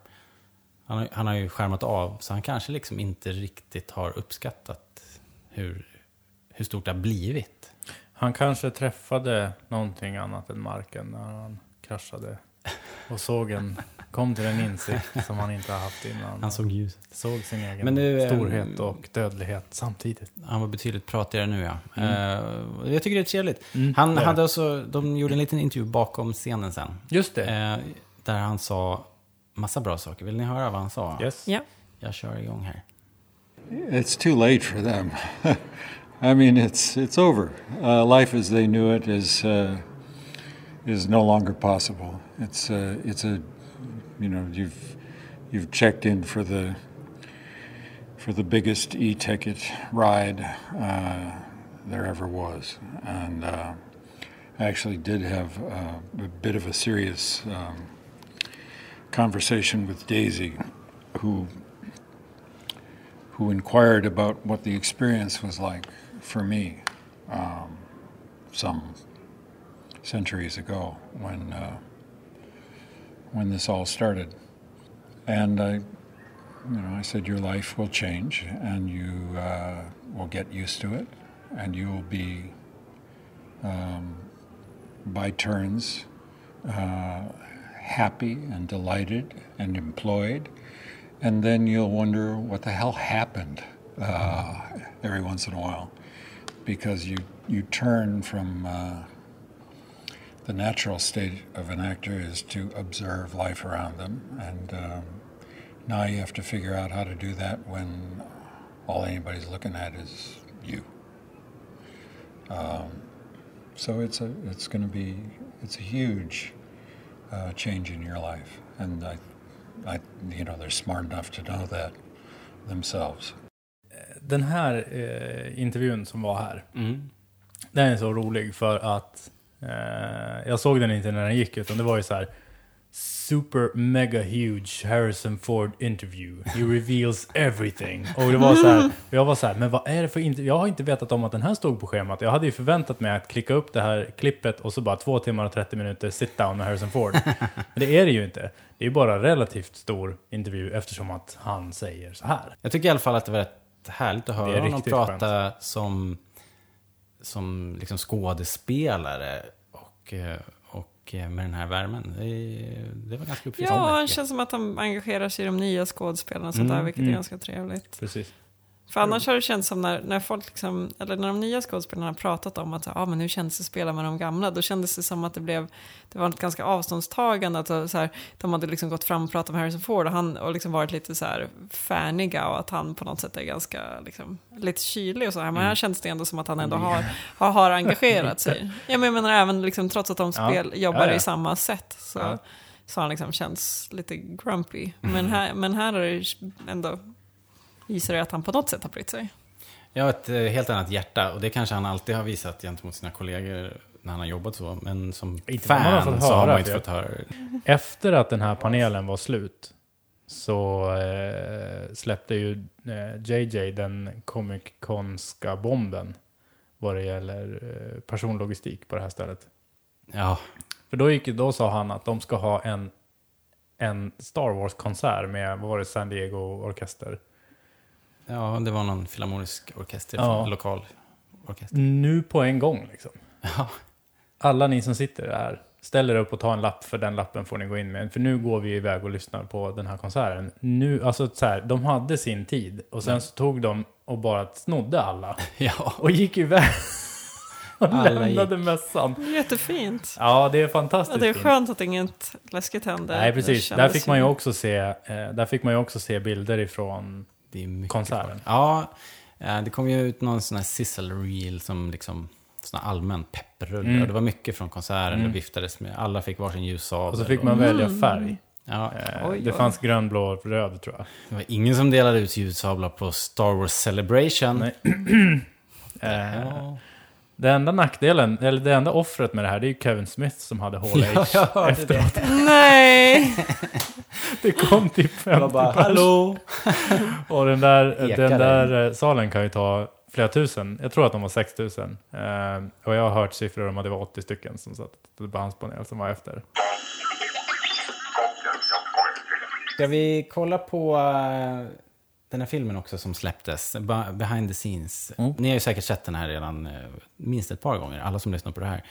han har, han har ju skärmat av, så han kanske liksom inte riktigt har uppskattat hur, hur stort det har blivit. Han kanske träffade någonting annat än marken när han kraschade. Och såg en, kom till en insikt som han inte har haft innan. Han såg ljuset. Såg sin egen Men nu, ehm, storhet och dödlighet samtidigt. Han var betydligt pratigare nu ja. Mm. Eh, jag tycker det är trevligt. Mm, han det hade också, de gjorde en liten intervju bakom scenen sen. Just det. Eh, där han sa massa bra saker. Vill ni höra vad han sa? Yes. Ja. Jag kör igång här. It's too late for them. I mean, it's it's over. Uh, life as they knew it is uh, is no longer possible. It's uh, it's a you know you've you've checked in for the for the biggest e-ticket ride uh, there ever was, and uh, I actually did have a bit of a serious um, conversation with Daisy, who who inquired about what the experience was like for me um, some centuries ago when uh, when this all started, and I, you know, I said your life will change and you uh, will get used to it, and you will be um, by turns uh, happy and delighted and employed and then you'll wonder what the hell happened uh, every once in a while. Because you you turn from uh, the natural state of an actor is to observe life around them, and um, now you have to figure out how to do that when all anybody's looking at is you. Um, so it's a it's going to be it's a huge uh, change in your life, and I, I you know they're smart enough to know that themselves. Den här eh, intervjun som var här, Mm. den är så rolig för att eh, jag såg den inte när den gick utan det var ju så här Super mega huge Harrison Ford interview. He reveals everything. Och det var så här, jag var så här, men vad är det för intervju? Jag har inte vetat om att den här stod på schemat. Jag hade ju förväntat mig att klicka upp det här klippet och så bara två timmar och 30 minuter sit down med Harrison Ford. Men det är det ju inte. Det är ju bara relativt stor intervju eftersom att han säger så här. Jag tycker i alla fall att det var rätt härligt att höra honom prata som, som liksom skådespelare och, eh, och eh, med den här värmen. Det, det var ganska uppfriskande. Ja, det känns som att han engagerar sig i de nya skådespelarna och sånt Mm, där, vilket mm. är ganska trevligt. Precis. För annars har det känts som när, när folk liksom, eller när de nya skådespelarna har pratat om att, ja ah, men hur kändes det att spela med de gamla? Då kändes det som att det blev, det var ett ganska avståndstagande, att så här, de hade liksom gått fram och pratat med Harrison Ford och han och liksom varit lite så här färniga och att han på något sätt är ganska, liksom, lite kylig och så här. Men Mm. här känns det ändå som att han ändå har, har, har engagerat sig. Ja, men jag menar även liksom, trots att de Ja. spel, jobbar Ja, ja. i samma sätt så, Ja. så har han liksom känns lite grumpy. Men här, men här är det ändå, visar det att han på något sätt har brytt sig. Jag har ett eh, helt annat hjärta och det kanske han alltid har visat gentemot sina kollegor när han har jobbat så. Men som Inte man har fan fått så har man höra, inte fått höra. Efter att den här panelen var slut så eh, släppte ju eh, JJ den Comic Conska bomben vad det gäller eh, personlogistik på det här stället. Ja. För då, gick, då sa han att de ska ha en, en Star Wars-konsert med, vad var det, San Diego Orkester. Ja, det var någon filharmonisk orkester, Ja. lokal orkester. Nu på en gång liksom. Ja. Alla ni som sitter där, ställ er upp och ta en lapp, för den lappen får ni gå in med. För nu går vi iväg och lyssnar på den här konserten. Nu, alltså så här, de hade sin tid och sen så tog de och bara snodde alla. Ja. Och gick iväg. och Alla lämnade mässan. Jättefint. Ja, det är Ja, fantastiskt det är skönt att inget läskigt händer. Nej, precis. Där fick man ju också se, eh, där fick man ju också se bilder ifrån Det är mycket konserten. Ja, eh, det kom ju ut någon sån här sizzle reel som liksom sån allmän pepprullar. Mm. Och Det var mycket från konserten, Mm. det viftades med, alla fick varsin ljussabel. Och så fick man välja färg. Ja. Eh, det fanns grön, blå, röd tror jag. Det var ingen som delade ut ljussablar på Star Wars Celebration. Nej. Eh, Ja. Det enda nackdelen, eller det enda offret med det här, det är ju Kevin Smith som hade Hall Ja, jag efteråt. Nej! Det kom typ 50 var bara, pers. "Hallå?" Och den där, den där eh, salen kan ju ta flera tusen. Jag tror att de var 6 tusen. Eh, och jag har hört siffror om att det var 80 stycken som satt på hans panel som var efter. Ska vi kolla på eh, den här filmen också som släpptes, Behind the Scenes. Mm. Ni har ju säkert sett den här redan eh, minst ett par gånger, alla som lyssnar på det här.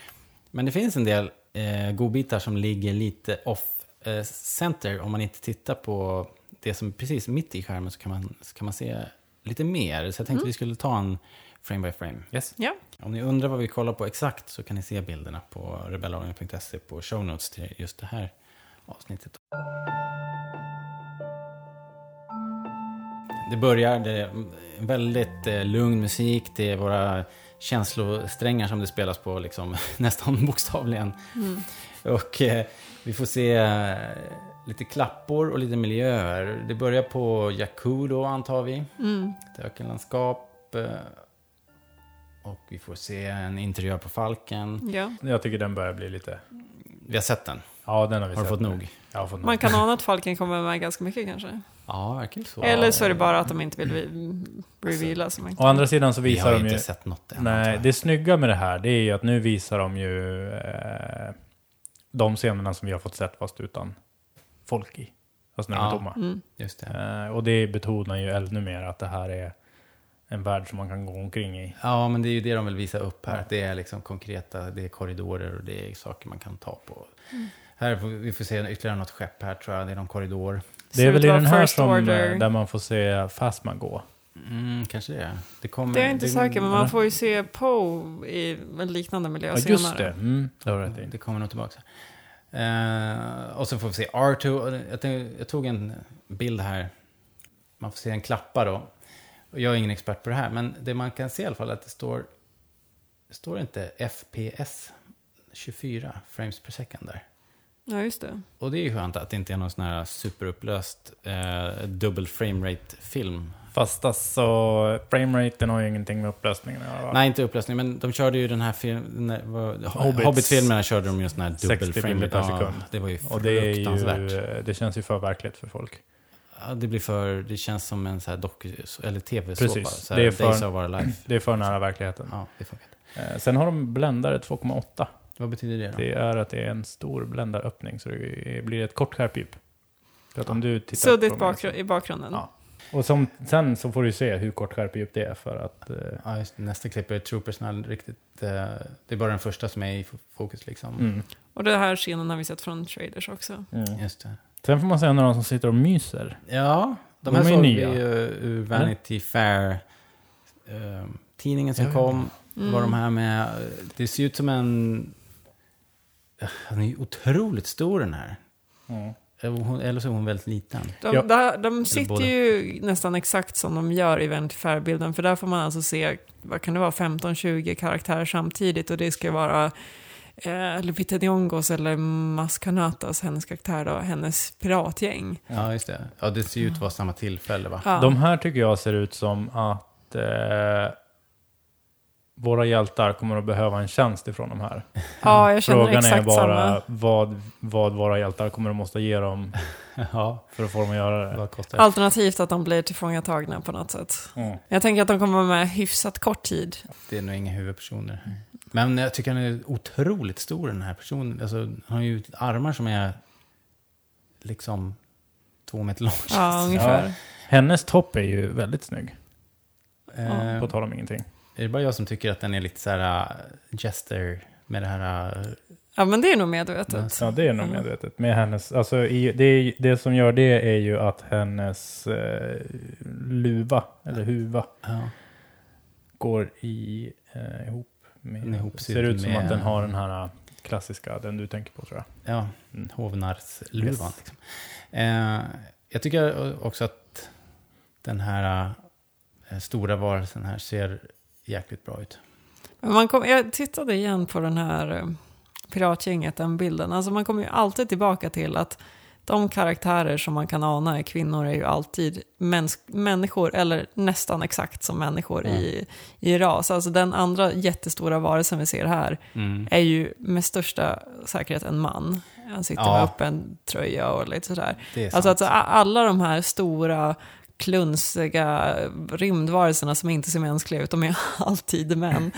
Men det finns en del eh, godbitar som ligger lite off eh, center. Om man inte tittar på det som är precis mitt i skärmen så kan man, så kan man se lite mer. Så jag tänkte Mm. vi skulle ta en frame by frame. Yes. Ja. Om ni undrar vad vi kollar på exakt så kan ni se bilderna på rebellradion.se på show notes till just det här avsnittet. Det börjar, det är väldigt eh, lugn musik, det är våra känslosträngar som det spelas på liksom, nästan bokstavligen. Mm. Och eh, vi får se eh, lite klappor och lite miljöer. Det börjar på Jakku då antar vi, Mm. ett ökenlandskap. Eh, och vi får se en interiör på Falken. Ja. Jag tycker den börjar bli lite... Vi har sett den. Ja, den har vi Har du sett fått nu. nog? Jag har fått nog. Man kan ana att Falken kommer med ganska mycket kanske. Ja, verkligen så. Eller så är det bara att de inte vill re- reveala. Som inte. Å andra sidan så Vi visar har de ju... inte sett något än. Nej, det snygga med det här, det är ju att nu visar de ju eh, de scenerna som vi har fått sett fast utan folk i. Alltså när de är Ja. tomma. Mm. Just det. Eh, och det betonar ju ännu mer att det här är en värld som man kan gå omkring i. Ja, men det är ju det de vill visa upp här. Ja. Att det är liksom konkreta, det är korridorer och det är saker man kan ta på. Mm. Här får vi får se ytterligare något skepp här tror jag. Det är någon korridor. Det är väl i den här som, Order. eh, där man får se Phasma gå. Mm, kanske det. Det, kommer, Det är jag inte säker, men man får ju se Poe i en liknande miljö Ja, senare. just det. Mm, det har rätt i. Det kommer nog tillbaka. Eh, och så får vi se R2. och Jag, tänkte- jag tog en bild här. Man får se en klappa då. Och jag är ingen expert på det här, men det man kan se i alla fall är att det står... Det står inte FPS 24 frames per second där. Ja, just det. Och det är ju skönt att det inte är någon sån här superupplöst eh, dubbel framerate film. Fast alltså, frameraten har ju ingenting med upplösningen att göra. Nej, inte upplösning, men de körde ju den här filmen... Hobbit-filmerna körde de ju sån här dubbel 60 framerate. bilder per Ja, sekund. det var ju Och det är fruktansvärt. ju, det känns ju för verkligt för folk. Ja, det blir för, det känns som en så här doku, eller tv-såpa. Precis. Så här, Det är, Days of för, Our Life. det är för nära verkligheten. Ja, det funkar. Eh, Sen har de bländare 2,8. Vad betyder det då? Det är att det är en stor bländaröppning så det blir ett kort skärpdjup. För att om du tittar Suddigt mig- bakgr- i bakgrunden. Ja. Och som, sen så får du se hur kort skärpedjup det är för att... eh, Ja, just, nästa klipp är Troopersna riktigt... Eh, det är bara den första som är i fokus liksom. Mm. Och det här scenen har vi sett från trailers också. Mm. Just det. Sen får man se några som sitter och myser. Ja, de, De här är såg nya. vi ju ur Vanity Fair. eh, tidningen som Ja, ja. kom. Mm. Var de här med... Det ser ut som en... Han är ju otroligt stor den här. Mm. Eller hon- Eller så är hon väldigt liten. De, Ja. där, de sitter ju nästan exakt som de gör i Vanity Fair-bilden. För där får man alltså se, vad kan det vara, 15-20 karaktärer samtidigt. Och det ska vara eh, Lupita Nyong'os eller Maskanatas, hennes karaktär då, hennes piratgäng. Ja, just det. Ja, det ser ju ut att vara samma tillfälle va? Ja. De här tycker jag ser ut som att eh, våra hjältar kommer att behöva en tjänst ifrån de här. Ja, jag känner Frågan exakt är bara samma. vad, vad våra hjältar kommer att måste ge dem Ja, för att få dem att göra det. Alternativt att de blir tillfångatagna på något sätt. Mm. Jag tänker att de kommer vara med hyfsat kort tid. Det är nog inga huvudpersoner. Men jag tycker han är otroligt stor den här personen. Alltså, han har ju armar som är liksom två meter långa. Ja, ungefär. Hennes topp är ju väldigt snygg. Eh, På tal om ingenting. Är det bara jag som tycker att den är lite så här uh, Jester med det här... Uh, Ja, men det är nog medvetet. Ja, det är nog medvetet. Med hennes, alltså, i, det, är- det som gör det är ju att hennes eh, luva, eller huva, ja. går i, eh, ihop med... Ihopsydd ser ut som med- att den har den här klassiska, den du tänker på tror jag. Ja, Mm. hovnarsluvan. Yes. Liksom. Eh, jag tycker också att den här stora varelsen här ser jäkligt bra ut. Man kom, jag tittade igen på den här eh, piratgänget, den bilden. Alltså man kommer ju alltid tillbaka till att de karaktärer som man kan ana är kvinnor är ju alltid människor, eller nästan exakt som människor i, i ras. Alltså den andra jättestora varelsen vi ser här Mm. är ju med största säkerhet en man. Han sitter Ja. med öppen tröja och lite sådär. Alltså sant. att a- alla de här stora klunsiga rymdvarelserna som inte ser mänskliga ut, de är alltid män.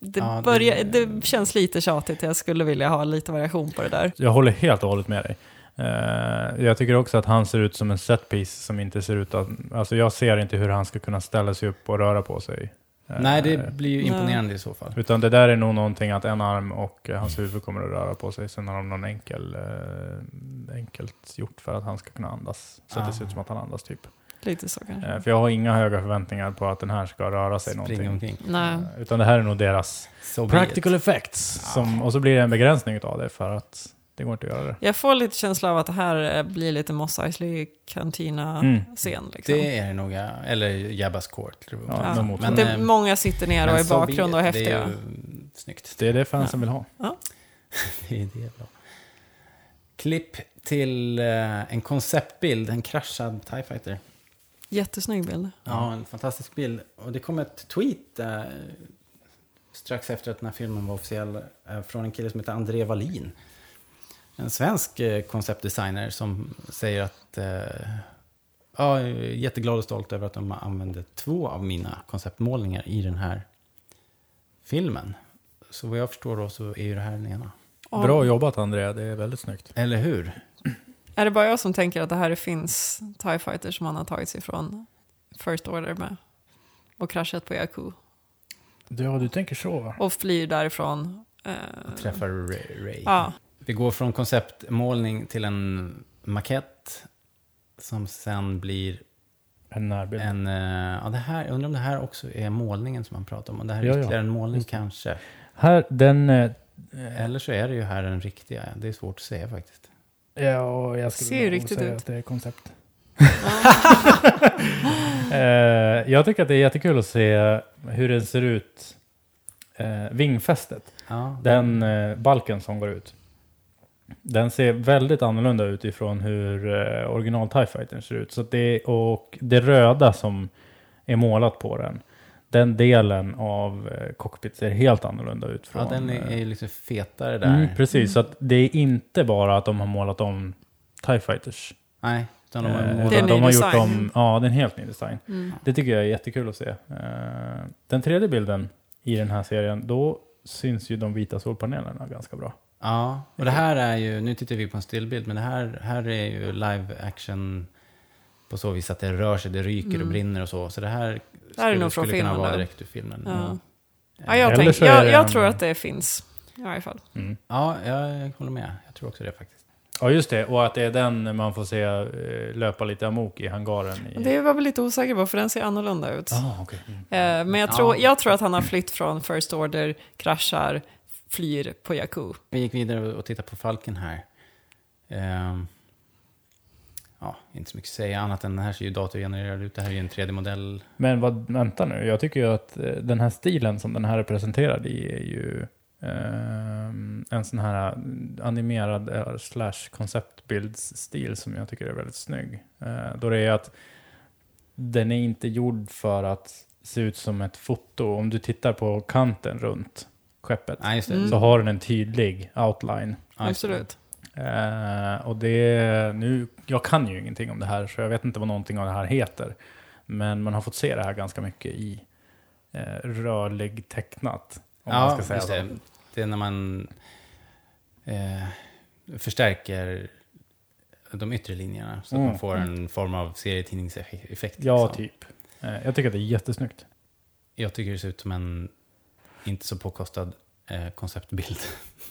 Det, Ja, det- börjar, det känns lite tjatigt, jag skulle vilja ha lite variation på det där. Jag håller helt och hållet med dig. Eh, jag tycker också att han ser ut som en setpiece som inte ser ut att... Alltså jag ser inte hur han ska kunna ställa sig upp och röra på sig. Eh, Nej, det blir ju imponerande i så fall. Utan det där är nog någonting att en arm och eh, hans huvud kommer att röra på sig. Sen har de någon enkel, eh, enkelt gjort för att han ska kunna andas. Så att det ser ut som att han andas typ. Lite så kanske. Eh, för jag har inga höga förväntningar på att den här ska röra sig Springa någonting. omkring. Nej. Eh, Utan det här är nog deras So practical effects. Som, och så blir det en begränsning av det för att det går inte att göra det. Jag får lite känsla av att det här eh, blir lite Moss Eisley Mm. Cantina-scen. Liksom. Det är det nog, eller Jabbas Court. Ja, Ja. mot- Men, det, många sitter ner och men är i so bakgrund och Det häftiga. är ju snyggt. Det är det fansen vill ha. Det är det bra. Klipp till en konceptbild, en kraschad TIE Fighter. Jättesnygg bild. Ja, en fantastisk bild. Och det kom ett tweet eh, strax efter att den här filmen var officiell eh, från en kille som heter André Wallin. En svensk eh, konceptdesigner som säger att eh, ja, jag är jätteglad och stolt över att de använde två av mina konceptmålningar i den här filmen. Så vad jag förstår då så är ju det här den ena. Ja. Bra jobbat Andrea, det är väldigt snyggt. Eller hur? Är det bara jag som tänker att det här finns TIE Fighters som han har tagit sig från First Order med? Och kraschat på Jakku. Ja, du tänker så va? Och flyr därifrån. Eh, Träffar Ray. Ray. Ja. Vi går från konceptmålning till en makett som sen blir En närbild. En, eh, ja, det här, jag undrar om det här också är målningen som man pratar om. Och det här är Ja, ja. ytterligare en målning kanske. Här, den... eh, Eller så är det ju här den riktiga. Det är svårt att säga faktiskt. Ja, jag skulle Ser riktigt säga ut. att det är koncept. eh, jag tycker att det är jättekul att se hur den ser ut. Eh, vingfästet. Ja, Den eh, balken som går ut. Den ser väldigt annorlunda ut ifrån hur eh, original TIE Fighter ser ut. Så det, och det röda som är målat på den. Den delen av eh, cockpit ser helt annorlunda ut. Från, ja, den är, eh, ju lite fetare där. Mm, precis, så att det är inte bara att de har målat om TIE Fighters. Nej, utan de har Eh, målat- Det är en de har gjort om, ja, det är en helt ny design. Mm. Det tycker jag är jättekul att se. Den tredje bilden i den här serien, då syns ju de vita solpanelerna ganska bra. Ja, och det här är ju, nu tittar vi på en stillbild, men det här, här är ju live action på så vis att det rör sig, det ryker och Mm. brinner och så. Så det här Det här är skulle, nog från skulle kunna filmen vara direkt ur filmen. Ja. Ja, jag, Eller tänk, jag, jag en- tror att det finns. I varje fall. Mm. Ja, jag håller med. Jag tror också det faktiskt. Ja, just det. Och att det är den man får se eh, löpa lite amok i hangaren. I... Det var väl lite osäker på, för den ser annorlunda ut. Ah, okej. Eh, Men jag tror, jag tror att han har flytt från First Order, kraschar, flyr på Jakku. Vi gick vidare och tittade på Falken här. Ehm, ja, inte så mycket att säga annat än den här ser ju datorgenererad ut. Det här är ju en 3D-modell. Men vad, vänta nu, jag tycker ju att eh, den här stilen som den här är presenterad i är ju ehm, en sån här animerad eh, slash konceptbildsstil som jag tycker är väldigt snygg. Eh, då det är att den är inte gjord för att se ut som ett foto. Om du tittar på kanten runt skeppet det. Mm. så har den en tydlig outline. Absolut. Eh, och det, nu, jag kan ju ingenting om det här så jag vet inte vad någonting av det här heter. Men man har fått se det här ganska mycket i eh, rörlig tecknat. Om man Ja, ska säga just så. det. Det är när man eh, förstärker de yttre linjerna så att Mm. man får en form av serietidningseffekt. Ja, liksom. typ. Eh, jag tycker att det är jättesnyggt. Jag tycker det ser ut som en inte så påkostad eh, konceptbild.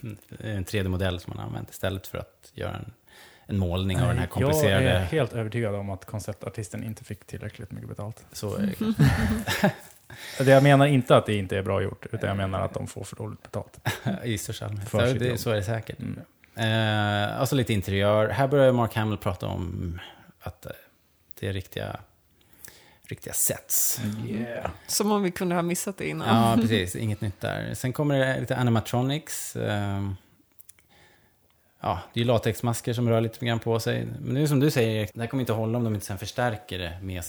en 3D-modell som man har använt istället för att göra en, en målning av den här komplicerade... Jag är helt övertygad om att konceptartisten inte fick tillräckligt mycket betalt. Så är det jag menar inte att det inte är bra gjort, utan jag menar att de får för dåligt betalt. I största allmänhet. Det, så är det säkert. Mm. Eh, alltså lite interiör. Här börjar Mark Hamill prata om att det är riktiga, riktiga sets. Yeah. Som om vi kunde ha missat det innan. Ja, precis. Inget nytt där. Sen kommer det lite animatronics. ehm, Ja, det är ju latexmasker som rör lite grann på sig. Men det är som du säger, det här kommer inte hålla om de inte sen förstärker det med.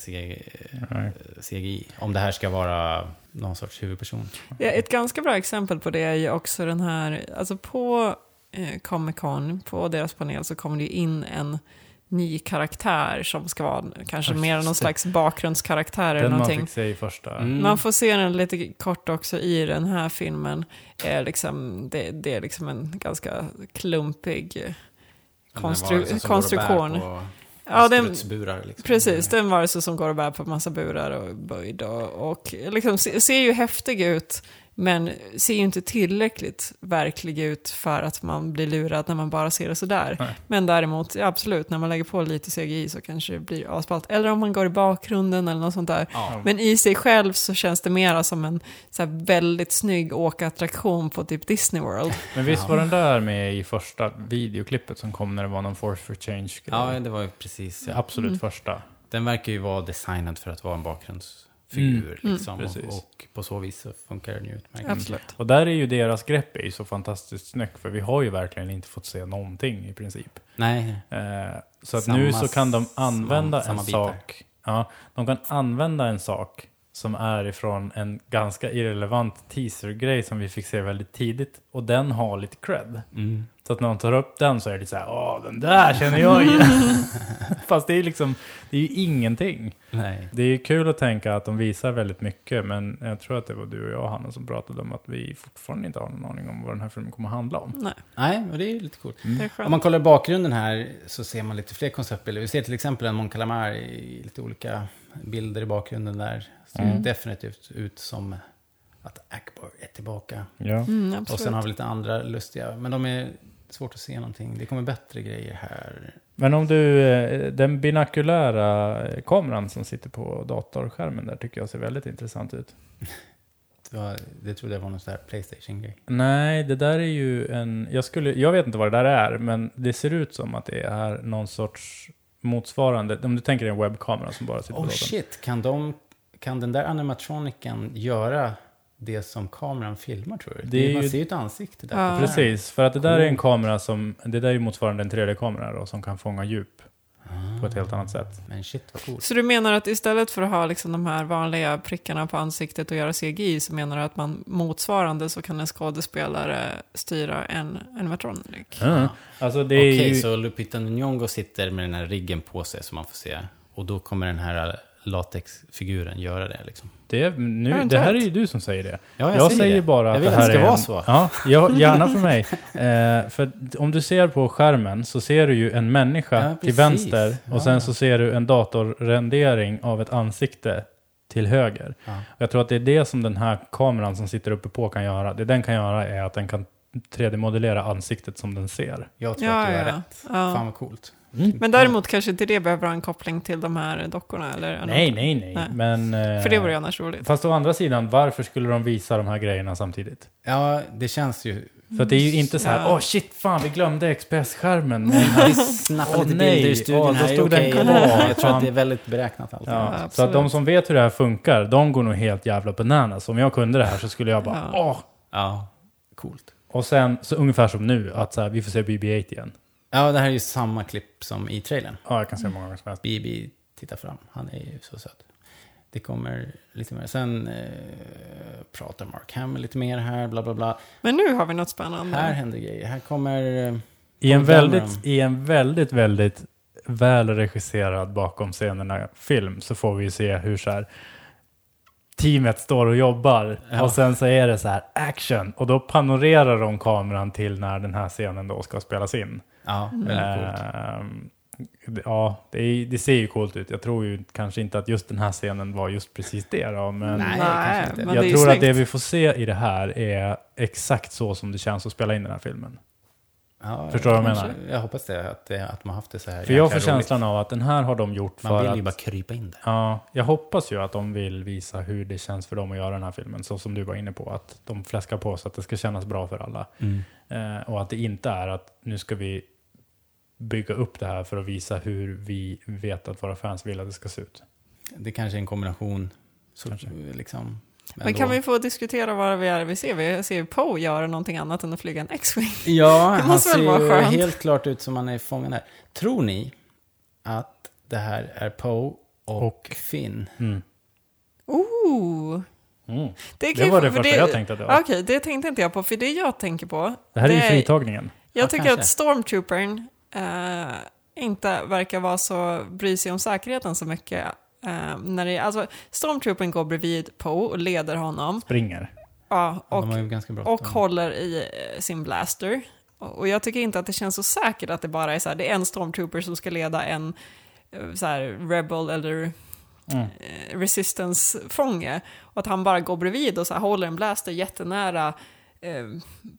CGI. Om det här ska vara någon sorts huvudperson. Ja, ett ganska bra exempel på det är ju också den här, alltså på eh, Comic Con, på deras panel så kommer det ju in en ny karaktär som ska vara kanske mer någon slags bakgrundskaraktär eller Den man någonting. fick se i första. Mm. Man får se den lite kort också i den här filmen. Eh, liksom, det, det är liksom en ganska klumpig Den konstru bär konstruktion. Ja, den- liksom. Precis, det är en varelse som går och bär på massa burar och böjd och, och liksom se, ser ju häftig ut men ser ju inte tillräckligt verklig ut för att man blir lurad när man bara ser det sådär. Nej. Men däremot, ja, absolut, när man lägger på lite CGI så kanske det blir asballt. Eller om man går i bakgrunden eller något sånt där. Ja. Men i sig själv så känns det mera som en så här, väldigt snygg åkattraktion på typ Disney World. Men visst var den där med i första videoklippet som kom när det var någon Force for change Ja, det var ju precis. Ja. Absolut Mm. första. Den verkar ju vara designad för att vara en bakgrundsfigur. Mm. Liksom, Mm. Precis. och, och på så vis så funkar den ju utmärkt. Absolut. Och där är ju deras grepp är ju så fantastiskt snyggt, för vi har ju verkligen inte fått se någonting i princip. Nej, Eh, så att Samma nu så kan de använda samma en sak. Ja, de kan använda en sak som är ifrån en ganska irrelevant teaser-grej som vi fick se väldigt tidigt. Och den har lite cred. Mm. Så att när de tar upp den så är det så här, åh den där känner jag igen. Fast det är liksom, det är ju ingenting. nej. Det är ju kul att tänka att de visar väldigt mycket, men jag tror att det var du och jag, Hanna, som pratade om att vi fortfarande inte har någon aning om vad den här filmen kommer att handla om. Nej, Nej, och det är ju lite coolt. är Om man kollar bakgrunden här så ser man lite fler konceptbilder. Vi ser till exempel en Mon Calamar i lite olika bilder i bakgrunden där. Ser Mm. definitivt ut som att Akbar är tillbaka. Ja. Mm, Och sen har vi lite andra lustiga, men de är svårt att se någonting. Det kommer bättre grejer här. Men om du, eh, den binakulära eh, kameran som sitter på datorskärmen där tycker jag ser väldigt intressant ut. Det, var, det trodde jag var någon sån här Playstation-grej. Nej, det där är ju en, jag skulle, jag vet inte vad det där är, men det ser ut som att det är någon sorts motsvarande, om du tänker dig en webbkamera som bara sitter på Oh datorn. shit, kan, de, kan den där animatroniken göra det som kameran filmar tror du? Det är man ju- ser ju ett ansikte där. Ja. Precis, för att det där är en kamera som, det där är ju motsvarande en 3D-kamera då, som kan fånga djup på ett helt annat sätt. Men shit vad coolt. Så du menar att istället för att ha liksom de här vanliga prickarna på ansiktet och göra CGI så menar du att man motsvarande så kan en skådespelare styra en animatronic? Ja. Alltså det är Okej, ju... så Lupita Nyong'o sitter med den här riggen på sig som man får se. Och då kommer den här latexfiguren göra det liksom. Det, är, nu, det här är ju du som säger det. Ja, jag jag säger säger det. bara Jag att vill det att här det ska är vara en, så. Ja, ja, gärna för mig. Eh, för om du ser på skärmen så ser du ju en människa Ja, till vänster och Ja. sen så ser du en datorrendering av ett ansikte till höger. Ja. Och jag tror att det är det som den här kameran som sitter uppe på kan göra. Det den kan göra är att den kan 3D-modellera ansiktet som den ser. Jag tror Ja, att du har ja. rätt. Ja. Fan vad coolt. Men däremot kanske inte det behöver ha en koppling till de här dockorna? Eller Nej, nej, nej. Nej. Men, eh, För det vore ju annars roligt. Fast å andra sidan, varför skulle de visa de här grejerna samtidigt? Ja, det känns ju... För det är ju inte så här, åh Ja. shit, fan vi glömde XPS-skärmen. Ja, vi snappade Åh, lite nej. bilder i studion Åh, då här. stod den kvar. Jag tror att det är väldigt beräknat allt. Ja, Ja, så att de som vet hur det här funkar, de går nog helt jävla bananas. Om jag kunde det här så skulle jag bara, Ja. åh! Ja, coolt. Och sen, så ungefär som nu, att så här, vi får se BB-8 igen. Ja, det här är ju samma klipp som i trailern. Ja, jag kan se hur många gånger som helst. BB tittar fram. Han är ju så söt. Det kommer lite mer. Sen eh, pratar Mark Hamill lite mer här, bla bla bla. Men nu har vi något spännande. Här händer grejer. Här kommer... Eh, I en, väldigt. I en väldigt, väldigt väl regisserad bakom scenerna film så får vi se hur så här teamet står och jobbar Ja. och sen så är det så här action och då panorerar de kameran till när den här scenen då ska spelas in. Ja, väldigt coolt. Ehm, det- ja, det, är, det ser ju coolt ut. Jag tror ju kanske inte att just den här scenen var just precis det då, men Nej, kanske inte. men jag tror att det vi får se i det här är exakt så som det känns att spela in den här filmen. Ja, Förstår du vad jag menar? Jag hoppas det, att, det, att man haft det så här För jag får roligt. känslan av att den här har de gjort Man för vill att... ju bara krypa in där. Ja, jag hoppas ju att de vill visa hur det känns för dem att göra den här filmen. Så som du var inne på, att de fläskar på så att det ska kännas bra för alla. Eh, och att det inte är att nu ska vi bygga upp det här för att visa hur vi vet att våra fans vill att det ska se ut. Det kanske är en kombination. Så, Kanske. liksom, Men kan vi få diskutera vad vi är vi ser? Vi ser ju Poe göra någonting annat än att flyga en X-Wing. Ja, Det han ser ju skönt? helt klart ut som han är fången här. Tror ni att det här är Poe och, Och- Finn? Mm. Ooh. Mm. Det, Det var det för första jag tänkte att det var. Okej, det tänkte inte jag på. För det jag tänker på... Det här är ju fritagningen. Jag Ja, tycker kanske. att Stormtroopern eh, inte verkar vara så, bry sig om säkerheten så mycket. Eh, när det, alltså, Stormtroopern går bredvid Poe och leder honom. Springer. Ja, och, och håller i eh, sin blaster. Och och jag tycker inte att det känns så säkert att det bara är så här, det är en stormtrooper som ska leda en eh, så här, rebel eller Mm. eh, resistance-fånge. Och att han bara går bredvid och så här, håller en blaster jättenära eh,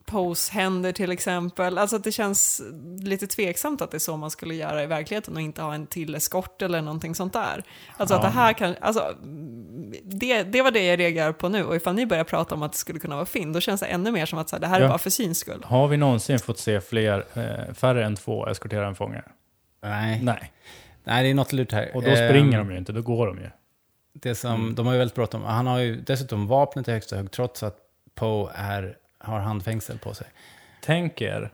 Poes händer till exempel. Alltså att det känns lite tveksamt att det är så man skulle göra i verkligheten och inte ha en till eskort eller någonting sånt där. Alltså att Ja. det här kan, alltså det, det var det jag reagerar på nu och ifall ni börjar prata om att det skulle kunna vara Finn, då känns det ännu mer som att så här, det här Ja. är bara för syns skull. Har vi någonsin fått se fler, eh, färre än två eskortera en fånge? Nej. Nej. Nej, det är något lurt här. Och då springer Ehm, de ju inte, då går de ju. Det som, Mm. De har ju väldigt bråttom. Han har ju dessutom vapnet i högsta hugg trots att Poe är, har handfängsel på sig. Tänk er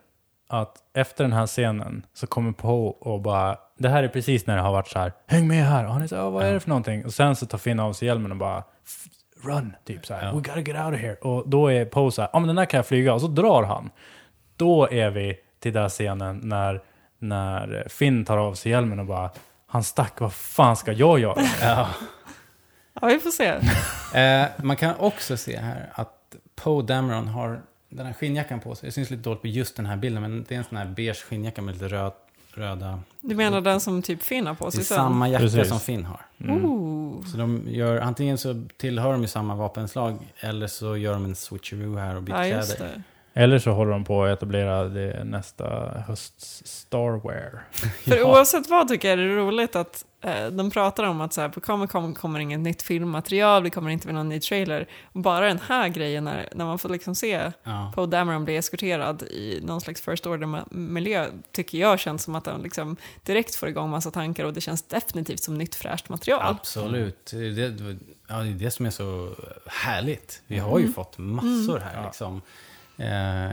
att efter den här scenen så kommer Poe och bara, det här är precis när det har varit så här, häng med här. Och han är så här, "Ja, vad är det för någonting? Och sen så tar Finn av sig hjälmen och bara, "F- run, typ så här, Ja. we gotta get out of here. Och då är Poe så här, ja men den där kan jag flyga. Och så drar han. Då är vi till den här scenen när, när Finn tar av sig hjälmen och bara, han stack, vad fan ska jag göra? Ja. Ja, vi får se. Eh, man kan också se här att Poe Dameron har den här skinnjackan på sig. Det syns lite dåligt på just den här bilden, men det är en sån här beige skinnjacka med lite röd, röda... Du menar den som typ Finn har på Det är sig sen? samma jacka Precis. som Finn har. Mm. Ooh. Så de gör, antingen så tillhör de ju samma vapenslag, eller så gör de en switcheroo här och byter Ja, just kläder. Det. Eller så håller de på att etablera det nästa hösts Starware. För oavsett vad tycker jag det är roligt att eh, de pratar om att så här, på Comic Con kommer inget nytt filmmaterial, vi kommer inte med någon ny trailer. Bara den här grejen när, när man får liksom se Ja. Poe Dameron bli eskorterad i någon slags first order-miljö tycker jag känns som att de liksom direkt får igång massa tankar och det känns definitivt som nytt fräscht material. Absolut. Det, det, ja, det är det som är så härligt. Vi har ju Mm. fått massor Mm. här. Liksom. Eh,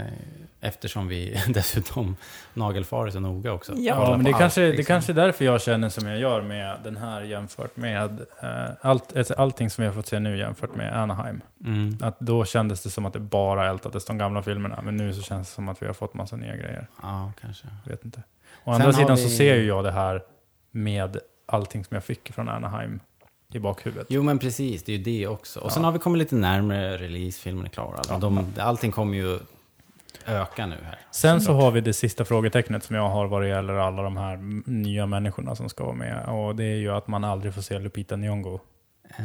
eftersom vi dessutom nagelfar så noga också. Ja, men det, allt, kanske, det liksom. kanske är därför jag känner som jag gör med den här jämfört med eh, allt, alltså allting som vi har fått se nu jämfört med Anaheim. Mm. Att då kändes det som att det bara ältades de gamla filmerna, men nu så känns det som att vi har fått massa nya grejer. Ja, kanske. Vet inte. Å Sen andra sidan så vi- ser ju jag det här med allting som jag fick från Anaheim i bakhuvudet. Jo, men precis. Det är ju det också. Och sen Ja. har vi kommit lite närmare release, filmen är klar. Alltså, de, allting kommer ju öka nu här. Sen så har vi det sista frågetecknet som jag har vad det gäller alla de här nya människorna som ska vara med. Och det är ju att man aldrig får se Lupita Nyong'o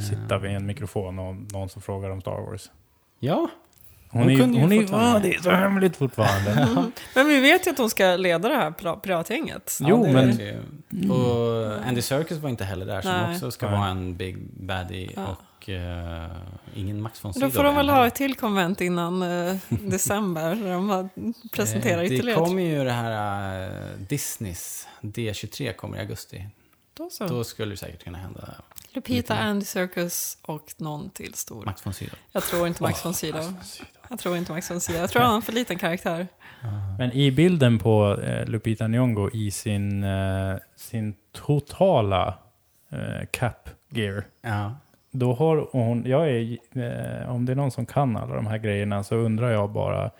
sitta vid en mikrofon och någon som frågar om Star Wars. Ja. Hon, Hon är, ju- kunde ju hon är, ja, med. det är så hemligt fortfarande. Men vi vet ju att hon ska leda det här pira- piratgänget. Jo, det men... vi. Och Andy Serkis var inte heller där, som Nej. också ska Nej. vara en big baddie. Ja. Och eh, ingen Max von Då Sydow. får de väl ha ett till konvent innan eh, december, där de presenterar Eh, ytterligare. Det kommer ju det här uh, Disneys D23 kommer i augusti. Då så. Då skulle det säkert kunna hända. Lupita, Andy Serkis och någon till stor. Max von Sydow. Jag tror inte Max von Sydow. Jag tror inte Max von Sydow. Jag tror han har en för liten karaktär. Men i bilden på eh, Lupita Nyong'o i sin, eh, sin totala eh, cap gear. Ja. Då har hon, jag är, om det är någon som kan alla de här grejerna så undrar jag bara,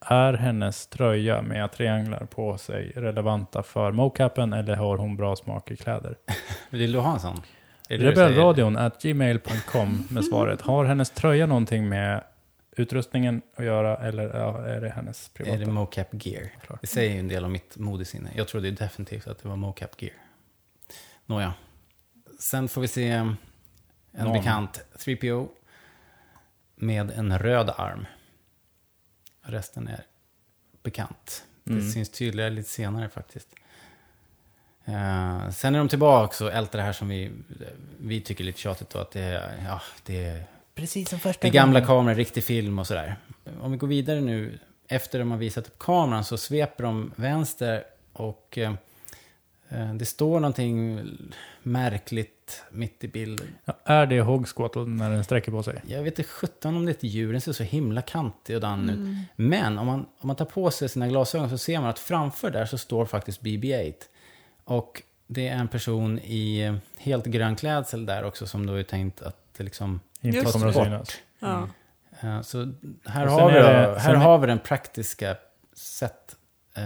är hennes tröja med trianglar på sig relevanta för mocapen eller har hon bra smak i kläder? Vill du ha en sån? Rebellradion at gmail.com med svaret. Har hennes tröja någonting med utrustningen att göra eller ja, är det hennes privata? Är det mocap gear? Klart. Det säger ju en del om mitt modesinne. Jag trodde definitivt att det var mocap gear. Nåja. Sen får vi se en Någon. bekant 3PO med en röd arm. Resten är bekant. Det Mm. syns tydligare lite senare faktiskt. Eh, sen är de tillbaka och ältar det här som vi, vi tycker är lite tjatigt då, att det är, ja, det är Precis som första det är gamla kameror, riktig film och sådär. Om vi går vidare nu, efter de har visat upp kameran så sveper de vänster och eh, eh, det står någonting märkligt mitt i bilden. Ja, är det Hogsquattle när den sträcker på sig? Jag vet inte sjutton om det är ett djur, den ser så himla kantig och dan ut. Mm. Men om man, om man tar på sig sina glasögon så ser man att framför där så står faktiskt BB-8. Och det är en person i eh, helt grön klädsel där också som då är tänkt att det liksom Inte tas kommer att bort. synas. Ja. Eh, Så här, har vi, det- här har vi den praktiska set eh,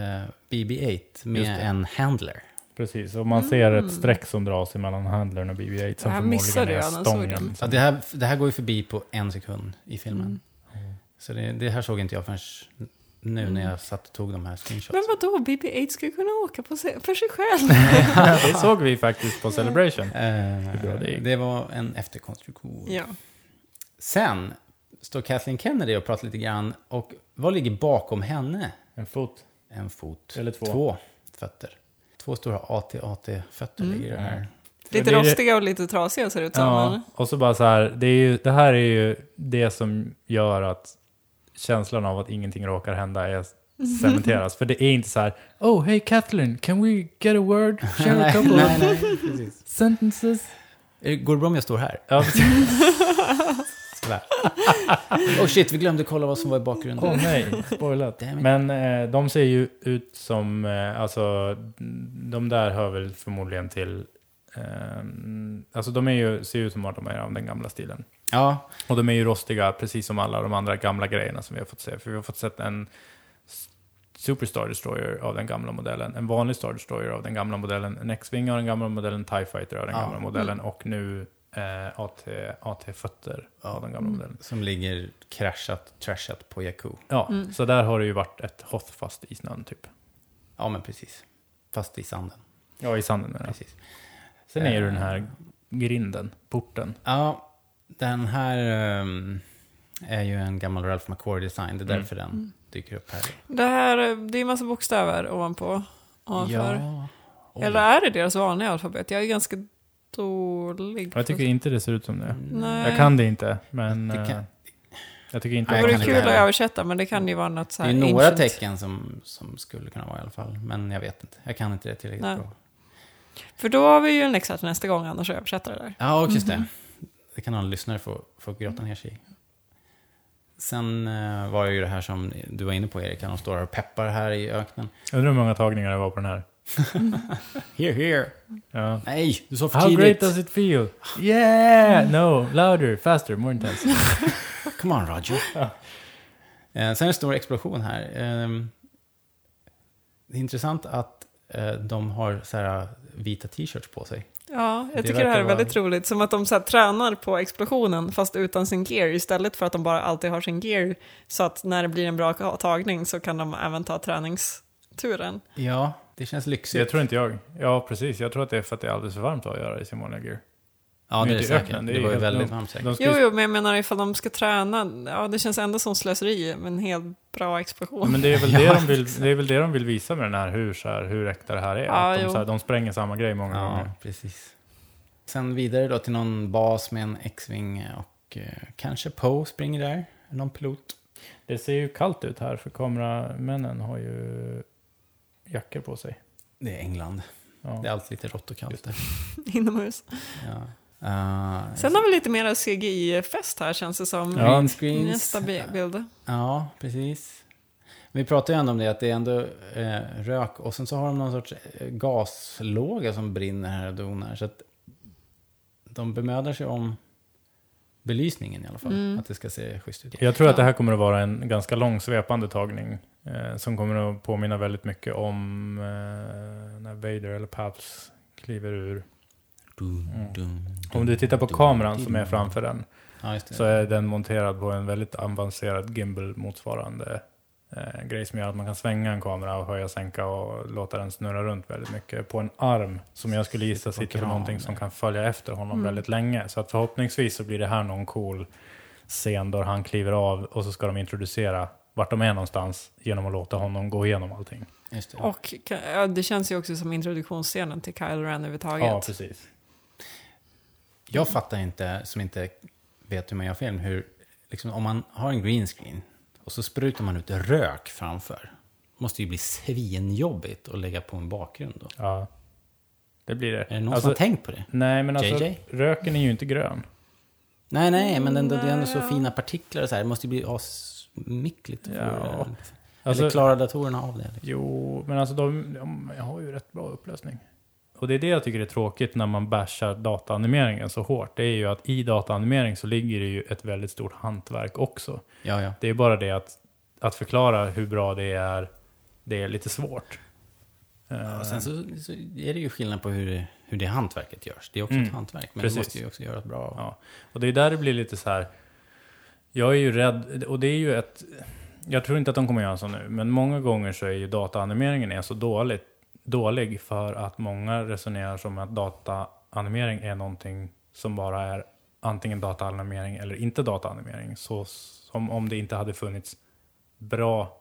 BB-8 Just med en handler. Precis, och man ser ett streck som dras emellan handlern och BB-8 som Jag missade förmodligen är det, den såg stången. Ja, det, här, det här går ju förbi på en sekund i filmen. Mm. Så det, det här såg inte jag förrän nu när jag satt och tog de här screenshots. Men vadå, BB-8 ska ju kunna åka på sig, för sig själv. det såg vi faktiskt på Celebration. Bra det var en efterkonstruktion. ja. Sen står Kathleen Kennedy och pratar lite grann. Och vad ligger bakom henne? En fot. En fot. Eller två. Två fötter. Två stora AT-AT-fötter Mm. ligger det här. Lite rostiga och lite trasiga ser det ut som. Ja, och så bara så här, det, är ju, det här är ju det som gör att känslan av att ingenting råkar hända är cementeras. För det är inte så här, oh hey Kathleen, can we get a word? Share a nej, couple nej, of nej, precis. sentences? Eh, Går det bra om jag står här? Ja, oh shit, vi glömde kolla vad som var i bakgrunden. Åh nej, spoilat. Men eh, de ser ju ut som, eh, alltså de där hör väl förmodligen till, alltså de är ju, ser ut som att de är av den gamla stilen. Ja, Och de är ju rostiga, precis som alla de andra gamla grejerna som vi har fått se. För vi har fått sett en S- Superstar Destroyer av den gamla modellen, en vanlig Star Destroyer av den gamla modellen, en X-Wing av den gamla modellen, TIE Fighter av den Ja. gamla modellen och nu eh, AT, AT-fötter av den gamla modellen. som ligger kraschat, trashat på Jakku. Ja, Mm. så där har det ju varit ett hoth fast i snön typ. Ja, men precis. Fast i sanden. Ja, i sanden menar jag. Precis. Sen är ju Eh. den här grinden, porten. Ja, den här ehm, är ju en gammal Ralph McQuarrie-design. Det är Mm. därför den dyker upp här. Det här, eh, det är en massa bokstäver ovanpå. ovanför. Ja. Oj. Eller är det deras vanliga alfabet? Jag är ganska dålig. Jag tycker inte det ser ut som det. Nej. Jag kan det inte, men... Det kan- eh, jag tycker inte Det vore kul att översätta, men det kan ju vara något så Det här är några ancient. tecken som, som skulle kunna vara i alla fall. Men jag vet inte. Jag kan inte det tillräckligt Nej. bra. För då har vi ju en läxa till nästa gång, annars översätta det där. Ja, och just det. Det kan någon lyssnare få, få grotta ner sig i. Sen eh, var det ju det här som du var inne på Erik, de står här och peppar här i öknen. Undrar hur många tagningar det var på den här. Here, here. Ja. Nej, du sa för How great tidigt. does it feel? Yeah! No, louder, faster, more intense. Come on Roger. Ja. Eh, sen är det en stor explosion här. Ehm, det är intressant att eh, de har så här vita t-shirts på sig. Ja, jag Det tycker det här är väldigt roligt. Som att de så här tränar på explosionen fast utan sin gear istället för att de bara alltid har sin gear. Så att när det blir en bra tagning så kan de även ta träningsturen. Ja, det känns lyxigt. Det tror inte jag. Ja, precis. Jag tror att det är för att det är alldeles för varmt att göra i sin vanliga gear. Ja, De det är säkert. öknen, Det är var ju väldigt varmt säkert. Jo, jo, men jag menar ifall de ska träna, ja det känns ändå som slöseri med en helt bra explosion. Ja, men det är, väl det, Ja, de vill, det är väl det de vill visa med den här, hur, så här, hur äkta det här är. Ja, att de, så här, de spränger samma grej många Ja, gånger. precis. Sen vidare då till någon bas med en X-Wing och eh, kanske Poe springer där. Någon pilot. Det ser ju kallt ut här, för kameramännen har ju jackor på sig. Det är England. Ja. Det är alltid lite rått och kallt där. Inomhus. Ja. Uh, Sen har vi lite mer CGI-fest här känns det som. Ja. Nästa bi- bild. Ja, precis. Vi pratar ju ändå om det, att det är ändå eh, rök och sen så har de någon sorts eh, gaslåga som brinner här och donar. Så att de bemödar sig om belysningen i alla fall. Mm. Att det ska se schysst ut. Jag tror att det här kommer att vara en ganska lång svepande tagning. Eh, som kommer att påminna väldigt mycket om eh, när Vader eller Paps kliver ur. Mm. Om du tittar på kameran som är framför den. Ja, just det. Så är den monterad på en väldigt avancerad gimbal-motsvarande eh, grej som gör att man kan svänga en kamera och höja, sänka och låta den snurra runt väldigt mycket på en arm som jag skulle gissa Sitter på någonting som kan följa efter honom Mm. väldigt länge. Så att förhoppningsvis så blir det här någon cool scen där han kliver av och så ska de introducera vart de är någonstans genom att låta honom gå igenom allting. Just det. Och det känns ju också som introduktionsscenen till Kyle Ren överhuvudtaget. Ja, precis. Jag fattar inte, som inte vet hur man gör film, hur liksom, om man har en green screen och så sprutar man ut rök framför. måste ju bli svinjobbigt att lägga på en bakgrund då. Ja, det blir det. Är det någon Alltså, som har tänkt på det? Nej, men alltså JJ? röken är ju inte grön. Nej, nej, men ändå, det är ändå så fina partiklar och så här. Det måste ju bli asmyckligt. Ja. Eller Alltså- klarar datorerna av det? Liksom? Jo, men alltså de, de har ju rätt bra upplösning. Och det är det jag tycker är tråkigt när man bashar dataanimeringen så hårt. Det är ju att i dataanimering så ligger det ju ett väldigt stort hantverk också. Ja, ja. Det är bara det att, att förklara hur bra det är, det är lite svårt. Eh, Och sen så, så är det ju skillnad på hur det, hur det hantverket görs. Det är också Mm, ett hantverk, men precis. det måste ju också göras bra. Ja, och det är där det blir lite så här. Jag är ju rädd, och det är ju ett... Jag tror inte att de kommer göra så nu, men många gånger så är ju dataanimeringen är så dåligt, dålig för att många resonerar som att dataanimering är någonting som bara är antingen dataanimering eller inte dataanimering. Så som om det inte hade funnits bra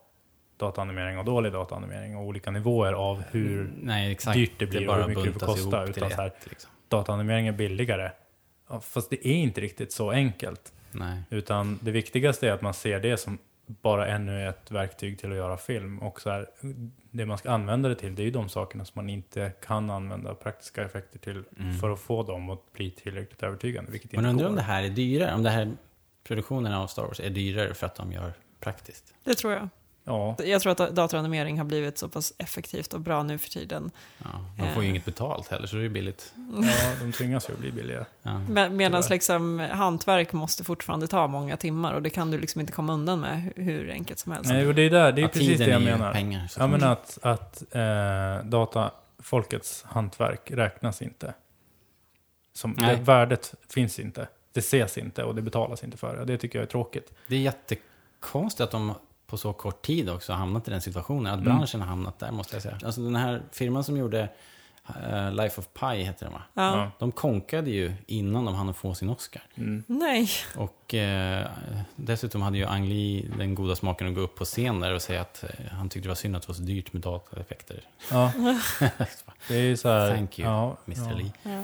dataanimering och dålig dataanimering och olika nivåer av hur Mm, Nej, dyrt det blir och bara hur mycket det får buntas kosta. ihop till Utan så här, liksom. dataanimering är billigare. Ja, fast det är inte riktigt så enkelt. Nej. Utan det viktigaste är att man ser det som bara ännu ett verktyg till att göra film. Och så här, det man ska använda det till, det är ju de sakerna som man inte kan använda praktiska effekter till Mm. för att få dem att bli tillräckligt övertygande. Vilket Man inte undrar går. om det här är dyrare, om det här produktionen av Star Wars är dyrare för att de gör praktiskt. Det tror jag. Ja, Jag tror att datoranimering har blivit så pass effektivt och bra nu för tiden. Ja, de får ju Eh. inget betalt heller, så det är billigt. ja, de tvingas ju att bli billiga. Ja. Med, Medan liksom, hantverk måste fortfarande ta många timmar och det kan du liksom inte komma undan med hur, enkelt som helst. Nej, och det är där, det är Ja, precis det jag ju menar. pengar, Ja, såklart. men att, att eh, datafolkets hantverk räknas inte. Som, det, värdet finns inte. Det ses inte och det betalas inte för det. Det tycker jag är tråkigt. Det är jättekonstigt att de på så kort tid också har hamnat i den situationen. Att Mm. branschen har hamnat där, måste jag säga. Alltså den här firman som gjorde eh, Life of Pi heter den va? Ja. De konkade ju innan de hann få sin Oscar. Nej. Och eh, dessutom hade ju Ang Lee den goda smaken att gå upp på scen där och säga att eh, han tyckte det var synd att det var så dyrt med dataeffekter. Ja. Det är ju så här, Thank you, ja, Mr. ja. Lee. Ja.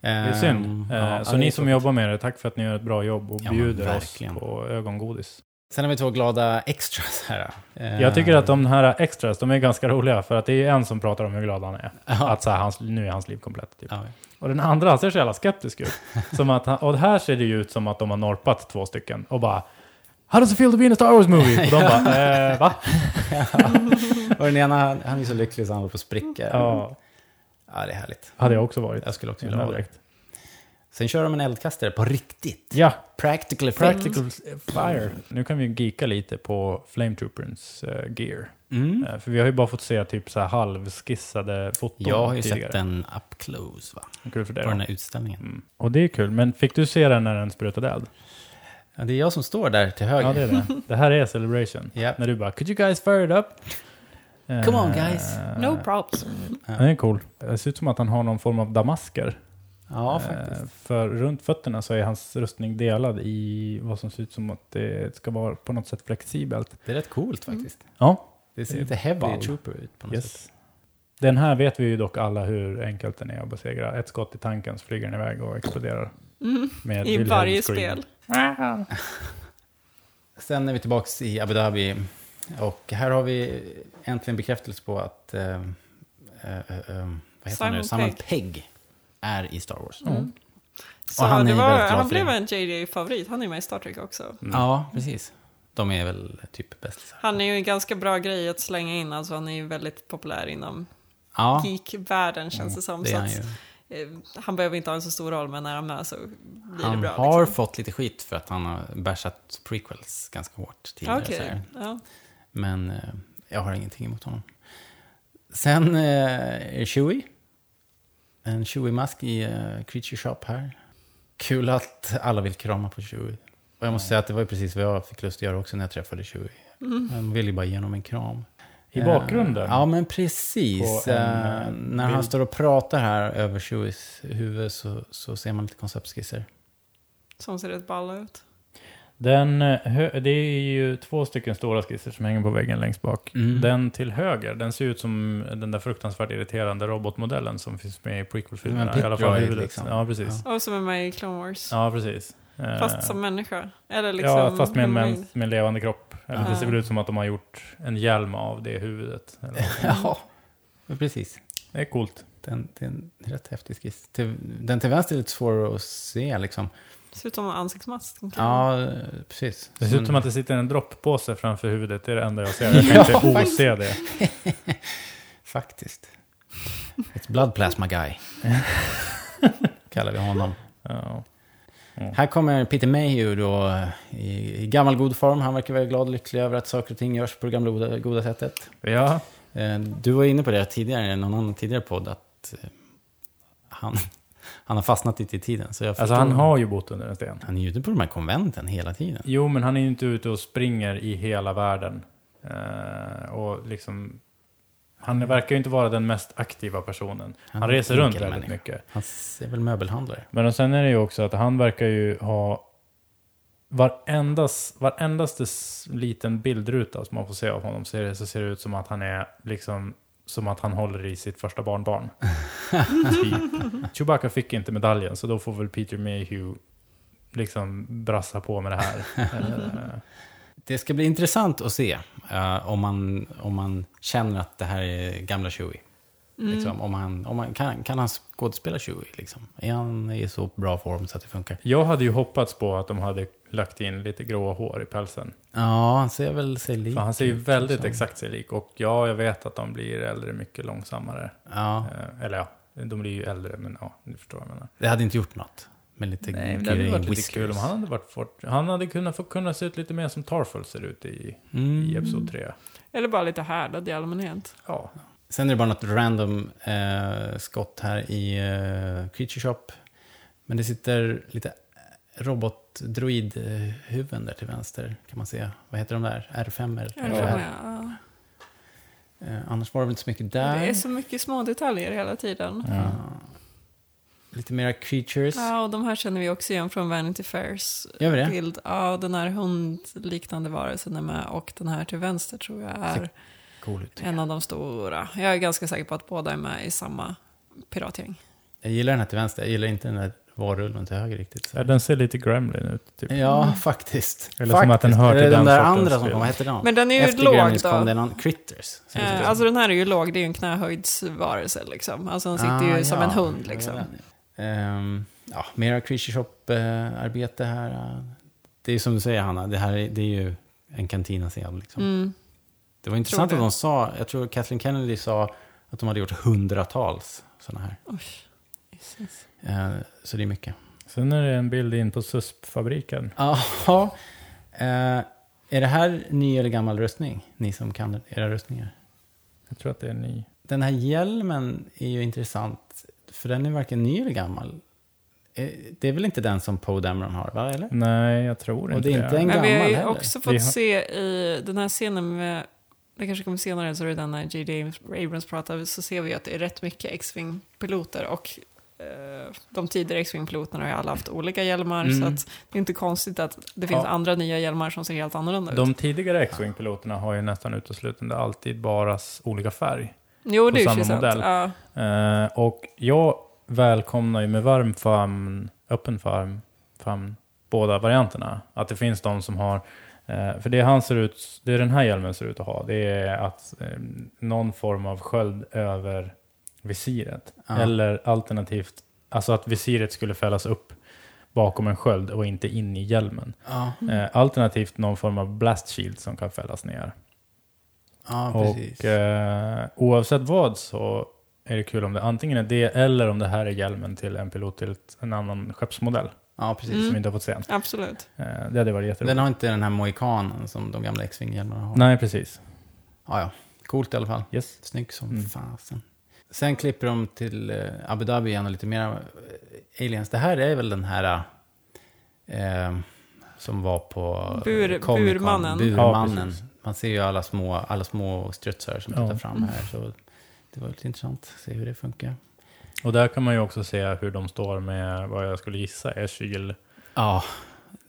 Det är synd. Eh, ja, så ni som jobbar med det, tack för att ni gör ett bra jobb och bjuder oss på ögongodis. Sen har vi två glada extras här. Eh, Jag tycker att de här extras, de är ganska roliga för att det är en som pratar om hur glad han är. Ja. Att så här, hans, nu är hans liv komplett. Typ. Och den andra, han ser så jävla skeptisk ut. som att han, och här ser det ju ut som att de har norpat två stycken och bara How does it feel to be in a Star Wars movie? Och de bara, eh, va? och den ena, han, han är så lycklig så han håller på att spricka. Ja. ja, det är härligt. Hade jag också varit. Jag skulle också vilja vara direkt. Sen kör de en eldkastare på riktigt. Ja, Practical. Practical Fire. Nu kan vi geeka lite på Flame Trooperns eh, gear. Mm. Eh, för vi har ju bara fått se typ så här halvskissade foton Jag har ju tidigare. sett den up close va? Kul för det På då. den här utställningen. Mm. Och det är kul. Men fick du se den när den sprutade eld? Ja, det är jag som står där till höger. Ja, det är det. Det här är Celebration. Japp. När du bara, could you guys fire it up? Come on, Eh, guys. No props. Den är cool. Det ser ut som att han har någon form av damasker. Ja, Eh, faktiskt. För runt fötterna så är hans rustning delad i vad som ser ut som att det ska vara på något sätt flexibelt. Det är rätt coolt faktiskt. Ja. Det ser lite heavy ball. trooper ut på något Yes. sätt. Den här vet vi ju dock alla hur enkelt den är att besegra. Ett skott i tanken så flyger den iväg och exploderar. Mm. Med I Wilhelm varje Scream. spel. Sen är vi tillbaka i Abu Dhabi. Och här har vi äntligen bekräftelse på att eh, eh, eh, vad heter han nu? Simon Simon Pegg. Är i Star Wars. Mm. Så Och han var, han blev en JJ-favorit. Han är med i Star Trek också. Ja, precis. De är väl typ bästisar. Han är ju en ganska bra grej att slänga in. Alltså han är ju väldigt populär inom Ja. geek-världen känns det som. det är så han att, eh, han behöver inte ha en så stor roll, men när han är med så blir det Han bra. har liksom. fått lite skit för att han har bashat prequels ganska hårt tidigare. Så här. ja. Men eh, jag har ingenting emot honom. Sen eh, är Chewie. En Chewie-mask i eh, Creature Shop här. Kul att alla vill krama på Chewie. Och jag måste säga att det var ju precis vad jag fick lust att göra också när jag träffade Chewie. Mm. Han ville ju bara ge honom en kram. I Eh, bakgrunden? Ja, men precis. En, eh, när han bild. står och pratar här över Chewies huvud så, så ser man lite konceptskisser. Som ser rätt balla ut. Den, eh, det är ju två stycken stora skisser som hänger på väggen längst bak. Mm. Den till höger, den ser ut som den där fruktansvärt irriterande robotmodellen som finns med i prequel-filmerna. I alla fall huvudet. liksom. Ja, precis. Och som är med i Clone Wars. Ja, precis. Eh, Fast som människa. Eller liksom ja, fast med en, mäns, med en levande kropp. Eller Det Ja. ser väl ut som att de har gjort en hjälm av det huvudet. Eller? Ja, precis. Det är coolt. Den, det är en rätt häftig skiss. Den till vänster är lite svår att se liksom. Ser ut som en ansiktsmask. Ja, precis. Det ser ut som att det sitter en droppåse framför huvudet. Det är det enda jag ser. Jag kan Ja, inte ose det. Faktiskt. Ett blood plasma guy. Kallar vi honom. Ja. Här kommer Peter Mayhew då eh, i, i gammal god form. Han verkar vara glad och lycklig över att saker och ting görs på det gamla goda, goda sättet. Ja. Eh, Du var inne på det tidigare, i någon annan tidigare podd, att eh, han, han har fastnat lite i tiden. Så jag Alltså han har ju bott under en sten. Han är ju ute på de här konventen hela tiden. Jo, men han är ju inte ute och springer i hela världen. Eh, och liksom, han verkar ju inte vara den mest aktiva personen. Han, en reser runt väldigt människa. mycket. Han är väl möbelhandlare. Men sen är det ju också att han verkar ju ha varendas, varendaste liten bildruta som man får se av honom ser det, så ser det ut som att han är liksom som att han håller i sitt första barnbarn. typ. Chewbacca fick inte medaljen så då får väl Peter Mayhew liksom brassa på med det här. Det ska bli intressant att se eh, om, man, om man känner att det här är gamla Chewie. Mm. Liksom, om han, om man, kan, kan han skådespela Chewie? Liksom? Är han i så bra form så att det funkar? Jag hade ju hoppats på att de hade lagt in lite gråa hår i pälsen. Ja, han ser väl sig lik För han ser ju väldigt liksom. exakt sig lik. Och ja, jag vet att de blir äldre mycket långsammare. Ja. Eh, eller ja, de blir ju äldre, men ja, ni förstår vad jag menar. Det hade inte gjort något. Med lite Nej, men det hade varit lite kul om han hade varit fort. Han hade kunnat få kunna se ut lite mer som Tarful ser ut i, Mm. i Episod 3. Eller bara lite härdad i allmänhet. Ja. Sen är det bara något random eh, skott här i eh, Creature Shop. Men det sitter lite robot-droid-huvuden där till vänster. Kan man se. Vad heter de där? R5? Ja, eller? ja. Eh, annars var det väl inte så mycket där. Det är så mycket små detaljer hela tiden. Ja. Lite mera creatures. Ja, och de här känner vi också igen från Vanity Fairs Gör vi det? bild. Ja, den här hundliknande varelsen är med och den här till vänster tror jag är cool ut. en av de stora. Jag är ganska säker på att båda är med i samma piratgäng. Jag gillar den här till vänster, jag gillar inte den här varulven till höger riktigt. Ja, den ser lite gremlin ut. Typ. Ja, faktiskt. Eller som att den Faktiskt. hör till den de där andra som kom, vad hette de? Men den är ju Efter låg Gremlins då. kom det någon Critters. Eh, som. alltså den här är ju låg, det är ju en knähöjdsvarelse liksom. Alltså den sitter Ah, ju som ja. en hund liksom. den, ja. Ehm, ja, mera Creature Shop-arbete här. Det är som du säger Hanna, det här är, det är ju en kantina-scen. Liksom. Mm. Det var intressant att det. de sa, jag tror Kathleen Kennedy sa att de hade gjort hundratals sådana här. Jesus. Eh, så det är mycket. Sen är det en bild in på SUSP-fabriken. Jaha. Eh, är det här ny eller gammal rustning? Ni som kan era rustningar. Jag tror att det är ny. Den här hjälmen är ju intressant. För den är varken ny eller gammal. Eh, Det är väl inte den som Poe Dameron har, va? Eller? Nej, jag tror Och inte det är inte en Men gammal vi har ju också fått har- se i den här scenen med, det kanske kommer senare, så är det den när J.D. Abrams pratar, så ser vi att det är rätt mycket X-Wing-piloter och eh, de tidigare X-Wing-piloterna har ju alla haft olika hjälmar, Mm. så att det är inte konstigt att det finns Ja. andra nya hjälmar som ser helt annorlunda ut. De tidigare X-Wing-piloterna har ju nästan uteslutande alltid bara olika färg. jo, det är ju modell. Ja. Eh, och jag välkomnar ju med varm famn, öppen famn, famn, båda varianterna. Att det finns de som har, för det han ser ut, det den här hjälmen ser ut att ha, det är att eh, någon form av sköld över visiret. Ja. Eller alternativt, alltså att visiret skulle fällas upp bakom en sköld och inte in i hjälmen. Ja, Eh, alternativt någon form av blast shield som kan fällas ner. precis. Och eh, oavsett vad så är det kul om det antingen är det eller om det här är hjälmen till en pilot till ett, en annan skeppsmodell ja, precis. Mm. som vi inte har fått se. Absolut. Eh, det hade varit jätteroligt. Den har inte den här mohikanen som de gamla X-Wing-hjälmarna har. Nej, precis. Ja, ja. Coolt i alla fall. Yes. Snygg som Mm. fasen. Sen klipper de till eh, Abu Dhabi igen och lite mer eh, aliens. Det här är väl den här eh, som var på Bur- burmannen. Ja, Burmannen. precis. Man ser ju alla små, alla små strutsar som Ja. tittar fram här. Så det var lite intressant att se hur det funkar. Och där kan man ju också se hur de står med vad jag skulle gissa är kyl, Ja,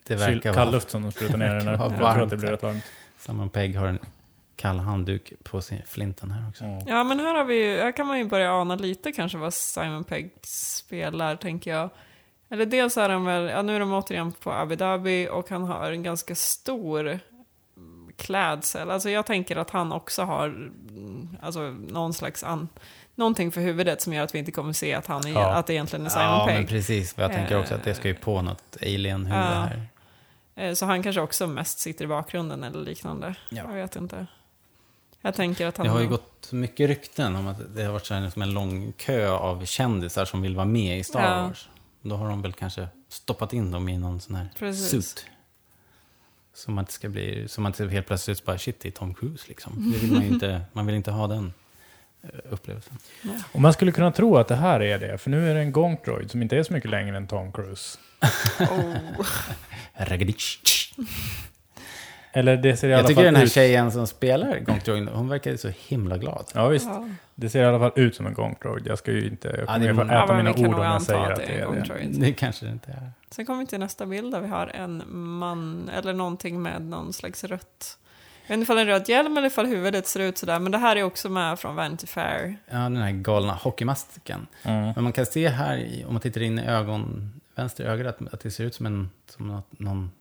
det kyl verkar vara... kallluft som de sprutar ner den. Jag tror att det blir rätt varmt. Simon Pegg har en kall handduk på sin flinten här också. Ja. Ja, men här, har vi, ju- här kan man ju börja ana lite kanske vad Simon Pegg spelar, tänker jag. Eller dels är han väl, ja nu är de återigen på Abu Dhabi och han har en ganska stor klädsel. Alltså jag tänker att han också har mm, alltså, någon slags an, någonting för huvudet som gör att vi inte kommer se att, han är, Ja. att det egentligen är Simon Ja, men Pegg. precis. För jag tänker också att det ska ju Eh, på något alien-huvud ja. här. Eh, Så han kanske också mest sitter i bakgrunden eller liknande. Ja. Jag vet inte. Jag tänker att han... Det har ju gått mycket rykten om att det har varit som en lång kö av kändisar som vill vara med i Star Ja. Wars. Då har de väl kanske stoppat in dem i någon sån här Precis. suit. Så man inte ska bli, så man inte helt plötsligt bara shit, det är Tom Cruise liksom. Det vill man ju inte, man vill inte ha den upplevelsen. Och man skulle kunna tro att det här är det, för nu är det en Gonk-droid som inte är så mycket längre än Tom Cruise. Oh. Eller det ser i alla Jag tycker fall den här ut... tjejen som spelar Gonk hon verkar så himla glad. Ja, visst. Ja. Det ser i alla fall ut som en Gonk-droid. Jag ska ju inte... Jag Ja, kommer det Ja, äta men mina ord om jag säger att att det det är det. Gonk-droid. Det kanske det inte är. Sen kommer vi till nästa bild där vi har en man, eller någonting med någon slags rött. Jag vet inte ifall en röd hjälm eller ifall huvudet ser ut sådär, men det här är också med från Vanity Fair. Ja, den här galna hockeymasken. Mm. Men man kan se här, om man tittar in i ögon, vänster öga, att, att det ser ut som, en, som något, någon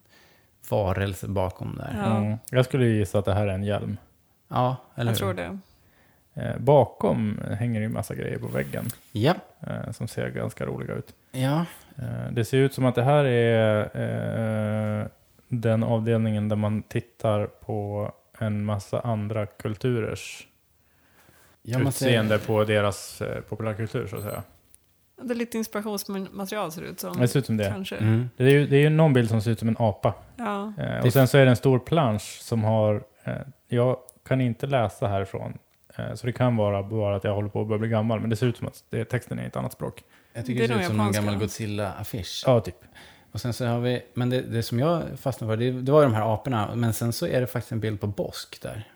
varelse bakom där. Ja, Ja. Mm. Jag skulle gissa att det här är en hjälm. eller Jag hur? tror det. Eh, bakom hänger det ju massa grejer på väggen Ja, eh, som ser ganska roliga ut. ja. Eh, det ser ut som att det här är eh, den avdelningen där man tittar på en massa andra kulturers ja man ser- utseende på deras eh, populärkultur så att säga. Det är lite inspirationsmaterial ser det ut som. Det ser ut som det. Kanske. Mm. Det är ju det är ju någon bild som ser ut som en apa. Ja. Eh, och sen så är det en stor plansch som har, eh, jag kan inte läsa härifrån. Eh, så det kan vara bara att jag håller på att börja bli gammal. Men det ser ut som att det, texten är i ett annat språk. Jag tycker Det det, är ser ut som någon gammal Godzilla-affisch. Ja, typ. Och sen så har vi, men det, det som jag fastnade för, det, det var ju de här aporna. Men sen så är det faktiskt en bild på Bosk där.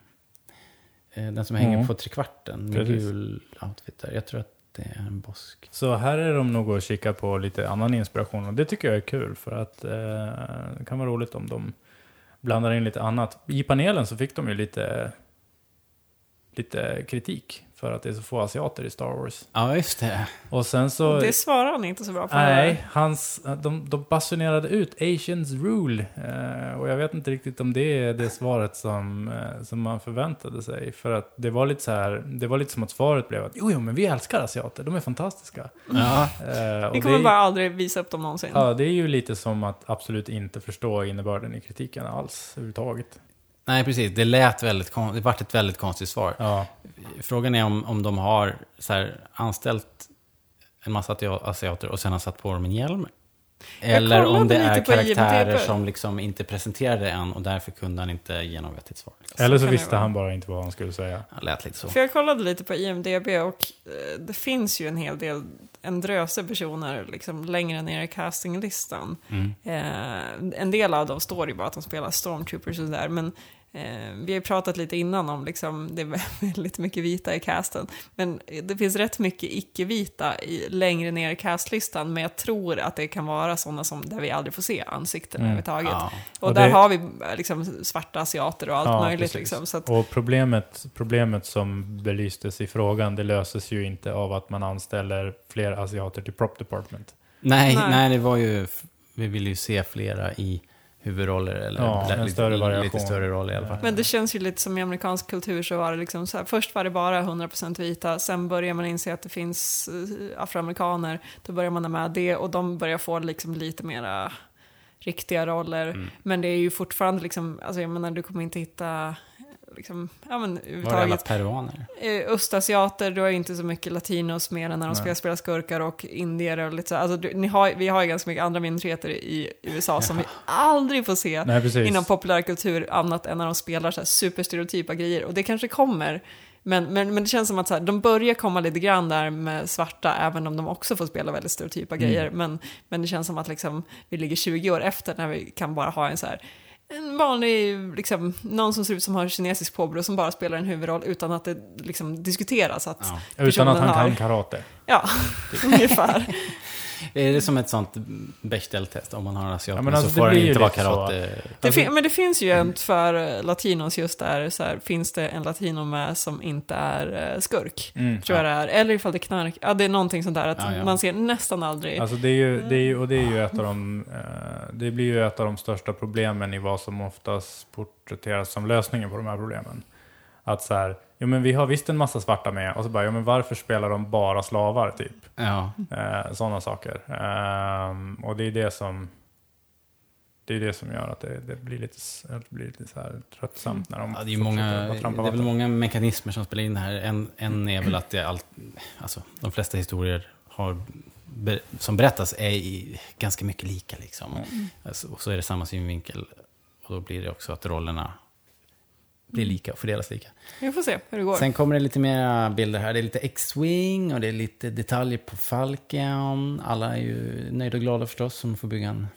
Eh, Den som hänger Mm. på trekvarten med Precis. gul outfit där. Jag tror att det är en bosk. Så här är de nog och kika på lite annan inspiration och det tycker jag är kul för att eh, det kan vara roligt om de blandar in lite annat. I panelen så fick de ju lite, lite kritik för att det är så få asiater i Star Wars. Ja, just det. Och sen så... Det svarar han inte så bra på. Nej, hans, de, de basunerade ut Asians rule. Eh, och jag vet inte riktigt om det är det svaret som, eh, som man förväntade sig. För att det var lite så här, det var lite som att svaret blev att jo, jo men vi älskar asiater, de är fantastiska. Ja. Eh, och Vi kommer det- bara aldrig visa upp dem någonsin. Ja, det är ju lite som att absolut inte förstå innebörden i kritiken alls överhuvudtaget. Nej, precis. Det lät väldigt Det vart ett väldigt konstigt svar. Ja. Frågan är om, om de har så här, anställt en massa asia- asiater och sen har satt på dem en hjälm. Eller om det är karaktärer som liksom inte presenterade än och därför kunde han inte ge något vettigt svar. Eller så det visste han bara inte vad han skulle säga. Han lät lite så. För jag kollade lite på IMDB och eh, det finns ju en hel del, en dröse personer liksom längre ner i castinglistan. Mm. Eh, en del av dem står ju bara att de spelar stormtroopers och sådär, men vi har ju pratat lite innan om liksom, det är väldigt mycket vita i casten. Men det finns rätt mycket icke-vita längre ner i castlistan, men jag tror att det kan vara sådana som där vi aldrig får se ansikten Mm. överhuvudtaget. Ja. Och, Och där det- har vi eh, liksom svarta asiater och allt Ja, möjligt. Liksom, så att, Och problemet, problemet som belystes i frågan, det löses ju inte av att man anställer fler asiater till prop department. Nej, Nej. nej, det var ju... Vi ville ju se flera i huvudroller. Eller Ja, en lite, större variation. lite större roll i alla fall. Men det känns ju lite som i amerikansk kultur så var det liksom så här, först var det bara 100% vita, sen börjar man inse att det finns eh, afroamerikaner, då börjar man ha med det och de börjar få liksom lite mera riktiga roller. Mm. Men det är ju fortfarande liksom, alltså jag menar du kommer inte hitta liksom, ja men överhuvudtaget. peruaner? Eh, Östasiater, du har ju inte så mycket latinos mer än när de spelar, spelar skurkar och indier och lite så. Alltså, du, ni har, vi har ju ganska mycket andra minoriteter i USA som vi aldrig får se Nej, inom populärkultur annat än när de spelar så här superstereotypa grejer. Och det kanske kommer. Men, men, men det känns som att så här, de börjar komma lite grann där med svarta, även om de också får spela väldigt stereotypa Mm. grejer. Men, men det känns som att liksom, vi ligger 20 år efter när vi kan bara ha en så här en vanlig, liksom, någon som ser ut som har kinesisk påbrå som bara spelar en huvudroll utan att det liksom diskuteras att Ja. Utan att han har... kan karate. Ja, ungefär. Är det som ett sånt Bechdel-test? Om man har en asiat Ja, men så alltså, det får den inte vara så. karate... Det fin- men det finns ju en för eh, latinos just där, så här, finns det en latino med som inte är eh, skurk? Mm, tror jag det är. Eller ifall det är knark. Ja, det är någonting sånt där att Ja, ja. man ser nästan aldrig. Alltså det är ju, det är ju, och det är ju ett av de, eh, det blir ju ett av de största problemen i vad som oftast porträtteras som lösningen på de här problemen. Att så här, jo men vi har visst en massa svarta med, och så bara, jo men varför spelar de bara slavar typ? Ja. Eh, Sådana saker. Ehm, och det är det som, det är det som gör att det, det blir lite, det blir lite så här tröttsamt när de Ja, det är, många, det är väl många mekanismer som spelar in här. En, en är väl att det allt, alltså, de flesta historier har, som berättas är i, ganska mycket lika. Liksom. Alltså, och så är det samma synvinkel. Och då blir det också att rollerna blir lika och fördelas lika. Vi får se hur det går. Sen kommer det lite mera bilder här. Det är lite X-Wing och det är lite detaljer på Falcon. Alla är ju nöjda och glada förstås som får bygga, en,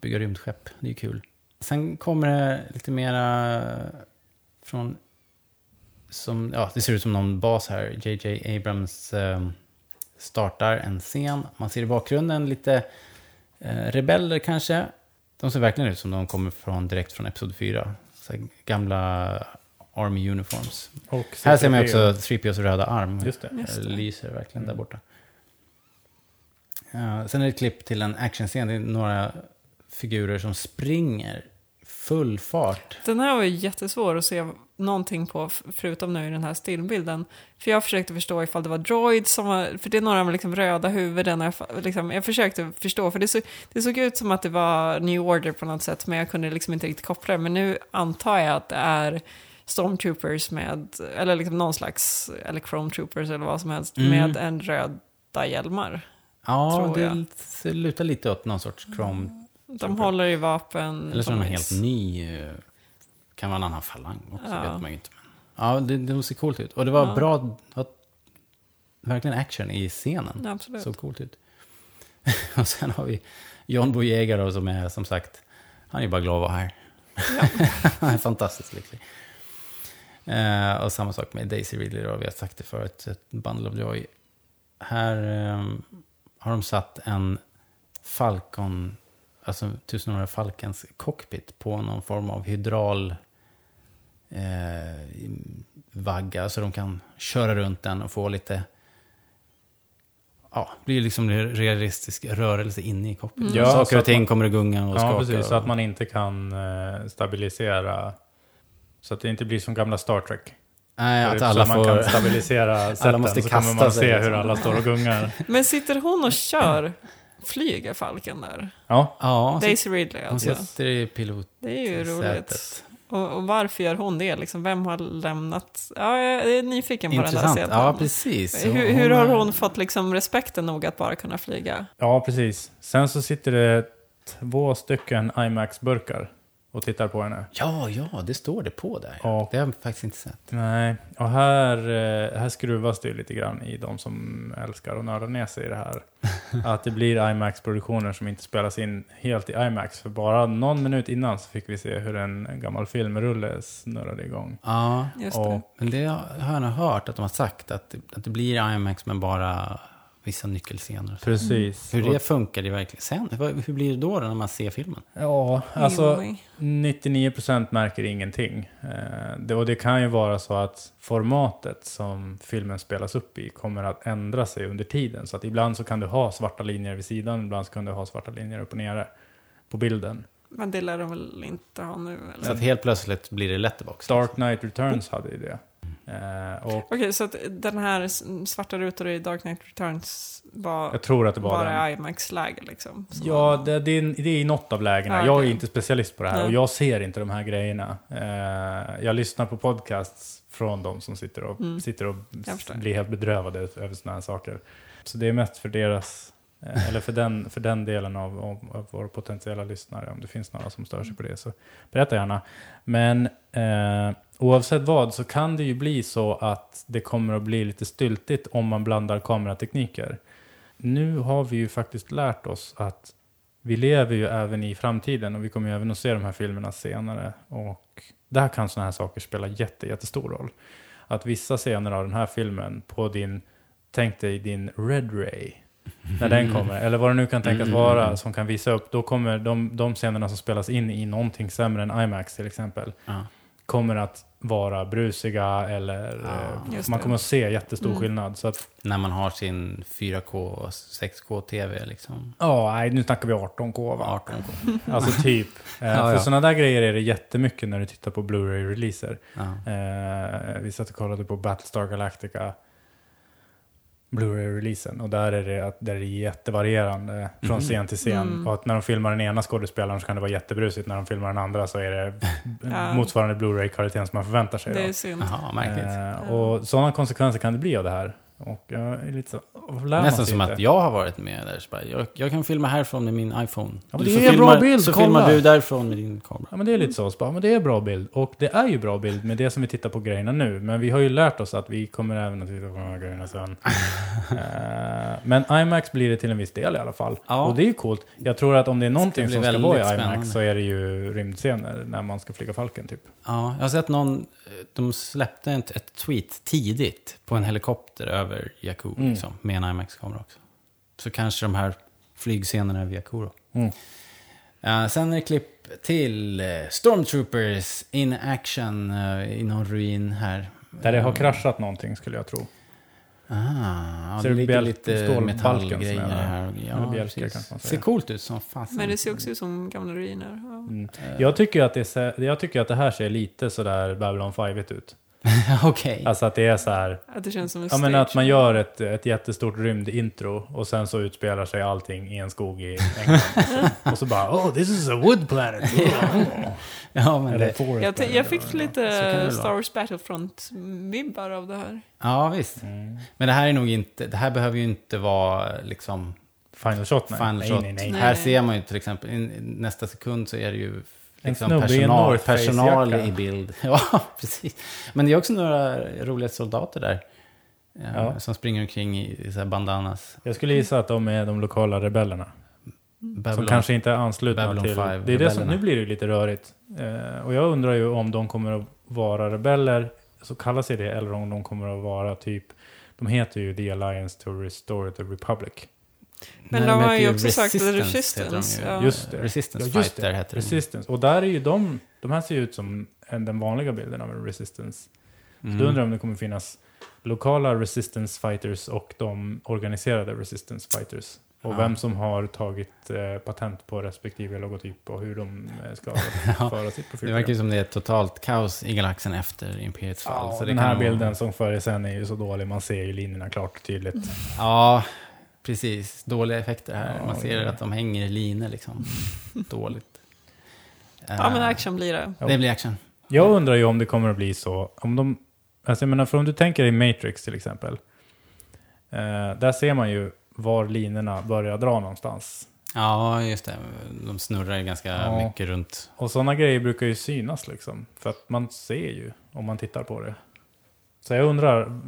bygga rymdskepp. Det är ju kul. Sen kommer det lite mera från... Som, ja, det ser ut som någon bas här. JJ Abrams eh, startar en scen. Man ser i bakgrunden lite eh, rebeller kanske. De ser verkligen ut som de kommer från, direkt från Episod 4. Så här gamla Army Uniforms. Och Här ser man ju C3PO. också 3POs röda arm. Just det. Just det. Lyser verkligen där Mm. borta. Ja, sen är det ett klipp till en actionscen. Det är några figurer som springer full fart. Den här var ju jättesvår att se någonting på, förutom nu i den här stillbilden. För jag försökte förstå ifall det var droids som var, för det är några med liksom röda huvuden. Jag, liksom, jag försökte förstå, för det, så, det såg ut som att det var New Order på något sätt, men jag kunde liksom inte riktigt koppla det. Men nu antar jag att det är Stormtroopers med, eller liksom någon slags, eller Chrome Troopers eller vad som helst, Mm. med en röda hjälmar. Ja, det jag. lutar lite åt någon sorts chrome. De håller i vapen. Eller så är de de är- helt ny. eh, Kan vara en annan falang också, Ja. vet man ju inte. Men, ja, det, det ser coolt ut. Och det var Ja. bra, var verkligen action i scenen. Ja, absolut. Såg coolt ut. och sen har vi John Boyega då, som är som sagt, han är bara glad att vara här. han är fantastiskt lycklig. Eh, och samma sak med Daisy Ridley, då, vi har sagt det förut, ett Bundle of Joy. Här eh, har de satt en Falcon, alltså tusenåriga Falkens cockpit på någon form av hydral eh, vagga, så de kan köra runt den och få lite Ja, det blir liksom en realistisk rörelse inne i cockpit. Mm. Ja, så Saker och ting man- kommer att gunga och Ja, skaka. precis. Så att man inte kan eh, stabilisera. Så att det inte blir som gamla Star Trek. Nej, att alla så man får- kan stabilisera alla sätten, måste så kommer kasta man sig, se liksom. hur alla står och gungar. Men sitter hon och kör, flyger Falken där? Ja. Ja, Daisy Ridley Hon alltså. sitter i pilot. Det är ju roligt. Och, och varför gör hon det? Liksom, vem har lämnat? Ja, jag är nyfiken på Intressant. den där scenen. Ja, precis. Hur, Hon- hur har hon är- hon fått liksom respekten nog att bara kunna flyga? Ja, precis. Sen så sitter det två stycken IMAX-burkar och tittar på henne. Ja, ja, det står det på där. Och, det har jag faktiskt inte sett. Nej, och här, eh, här skruvas det ju lite grann i de som älskar att nörda ner sig i det här. Att det blir IMAX-produktioner som inte spelas in helt i IMAX. För bara någon minut innan så fick vi se hur en gammal filmrulle snurrade igång. Ja, Just och, men det har jag nog hört att de har sagt. Att det, att det blir IMAX men bara vissa nyckelscener. Precis. Hur det funkar det verkligen. Sen, vad- hur blir det då, då när man ser filmen? Ja, alltså Oj. 99% märker ingenting. Eh, det, och det kan ju vara så att formatet som filmen spelas upp i kommer att ändra sig under tiden. Så att ibland så kan du ha svarta linjer vid sidan, ibland så kan du ha svarta linjer upp och nere på bilden. Men det lär de väl inte ha nu? Eller? Så att helt plötsligt blir det letterbox. Dark Knight Returns hade ju det. Och Okej, så att den här svarta rutor i Dark Knight Returns var Jag tror att det var bara. IMAX-läge liksom? Så- Ja, det, det, är, det är i något av lägena. Ja, Jag är inte specialist på det här Nej. och jag ser inte de här grejerna. Eh, jag lyssnar på podcasts från de som sitter och, Mm. sitter och blir helt bedrövade över sådana här saker. Så det är mest för deras, eh, eller för den, för den delen av, av, av våra potentiella lyssnare. Om det finns några som stör sig på det så berätta gärna. Men eh, oavsett vad så kan det ju bli så att det kommer att bli lite styltigt om man blandar kameratekniker. Nu har vi ju faktiskt lärt oss att vi lever ju även i framtiden och vi kommer ju även att se de här filmerna senare. Och där kan sådana här saker spela jätte, jättestor roll. Att vissa scener av den här filmen på din, tänk dig din Red Ray, när den kommer, eller vad det nu kan tänkas Mm. vara som kan visa upp, då kommer de, de scenerna som spelas in i någonting sämre än IMAX till exempel, Ja. Kommer att vara brusiga eller eh, Just man kommer att se jättestor Mm. skillnad. Så att, När man har sin 4K och 6K-TV liksom. ja, nej, nu snackar vi 18K va? 18K. Alltså typ. Eh, Ja, för ja. sådana där grejer är det jättemycket när du tittar på Blu-ray-releaser. Ja. Eh, vi satt och kollade på Battlestar Galactica Blu-ray-releasen och där är det, att- där är det jättevarierande från Mhm. scen till scen. Mm. Och att när de filmar den ena skådespelaren så kan det vara jättebrusigt, när de filmar den andra så är det Ja. motsvarande Blu-ray-kvaliteten som man förväntar sig. Det är synd. Jaha, märkligt. Eh, och sådana konsekvenser kan det bli av det här. Och jag är lite så, Nästan som inte. att jag har varit med där. Så bara, jag, jag kan filma härifrån med min iPhone. men Du det är en bra bild, Så kolla. filmar du därifrån med din kamera. Ja men det är lite så, så bara, men det är bra bild. Och det är ju bra bild med det som vi tittar på grejerna nu. Men vi har ju lärt oss att vi kommer även att titta på de här grejerna sen. Eh, men IMAX blir det till en viss del i alla fall. Ja. Och det är ju coolt. Jag tror att om det är någonting bli som ska vara i IMAX spännande. så är det ju rymdscener när man ska flyga Falken typ. Ja, jag har sett någon, de släppte ett, ett tweet tidigt på en helikopter över Jakku, Mm. liksom, med en IMAX-kamera också. Så kanske de här flygscenerna över Jakku då. Mm. Ja, sen är det klipp till eh, Stormtroopers in action eh, i någon ruin här. Där det har kraschat någonting skulle jag tro. Ah, ja, Ser det du ligger lite stålbalken metallgrejer här. Ja, bjälkar Ser coolt ut som fasen. Men det ser också ut som gamla ruiner. Ja. Mm. Jag, tycker att det ser, jag tycker att det här ser lite sådär Babylon 5 ut. Okej. Alltså att det är så här. Att det känns som en Ja men att man gör ett, ett jättestort rymdintro och sen så utspelar sig allting i en skog i England. och så bara oh this is a wood planet. Ja, men Eller det, Jag, jag fick lite. Star Wars Battlefront-vibbar av det här. ja, visst. Mm. Men det här är nog inte, det här behöver ju inte vara liksom Final shot nej. Final nej, shot. nej, nej. Här Nej. ser man ju till exempel, i nästa sekund så är det ju liksom snubbe i personal, Face-jacka. personal i bild. Ja, precis. Men det är också några roliga soldater där. Ja, Ja. Som springer omkring i, i så bandanas. Jag skulle gissa att de är de lokala rebellerna. Som Babylon. kanske inte är anslutna Babylon till... 5 det är det som, nu blir det lite rörigt. Eh, och jag undrar ju om de kommer att vara rebeller så kallar sig det eller om de kommer att vara typ, de heter ju The Alliance to Restore the Republic. Men de har heter ju också sagt heter de Resistance, ja. Just det. Resistance Ja, just det. Fighter heter det. Resistance. Och där är ju de, de här ser ju ut som en, den vanliga bilden av en Resistance. Så Mm. då undrar jag om det kommer finnas lokala Resistance Fighters och de organiserade Resistance Fighters. Och Ja. vem som har tagit eh, patent på respektive logotyp och hur de eh, ska föra sitt Det profil. verkar ju som det är totalt kaos i galaxen efter Imperiets fall. Ja, så det den kan här vara- bilden som före sen är ju så dålig, man ser ju linjerna klart och tydligt. Ja, precis. Dåliga effekter här. Ja, Man ser ja. att de hänger i linor liksom. Dåligt. Ja, men Eh, action blir det. Det blir action. Jag undrar ju om det kommer att bli så, om de, alltså jag menar, för om du tänker i Matrix till exempel, eh, där ser man ju var linorna börjar dra någonstans. Ja, just det. De snurrar ju ganska Ja. mycket runt. Och sådana grejer brukar ju synas liksom, för att man ser ju om man tittar på det. Så jag undrar,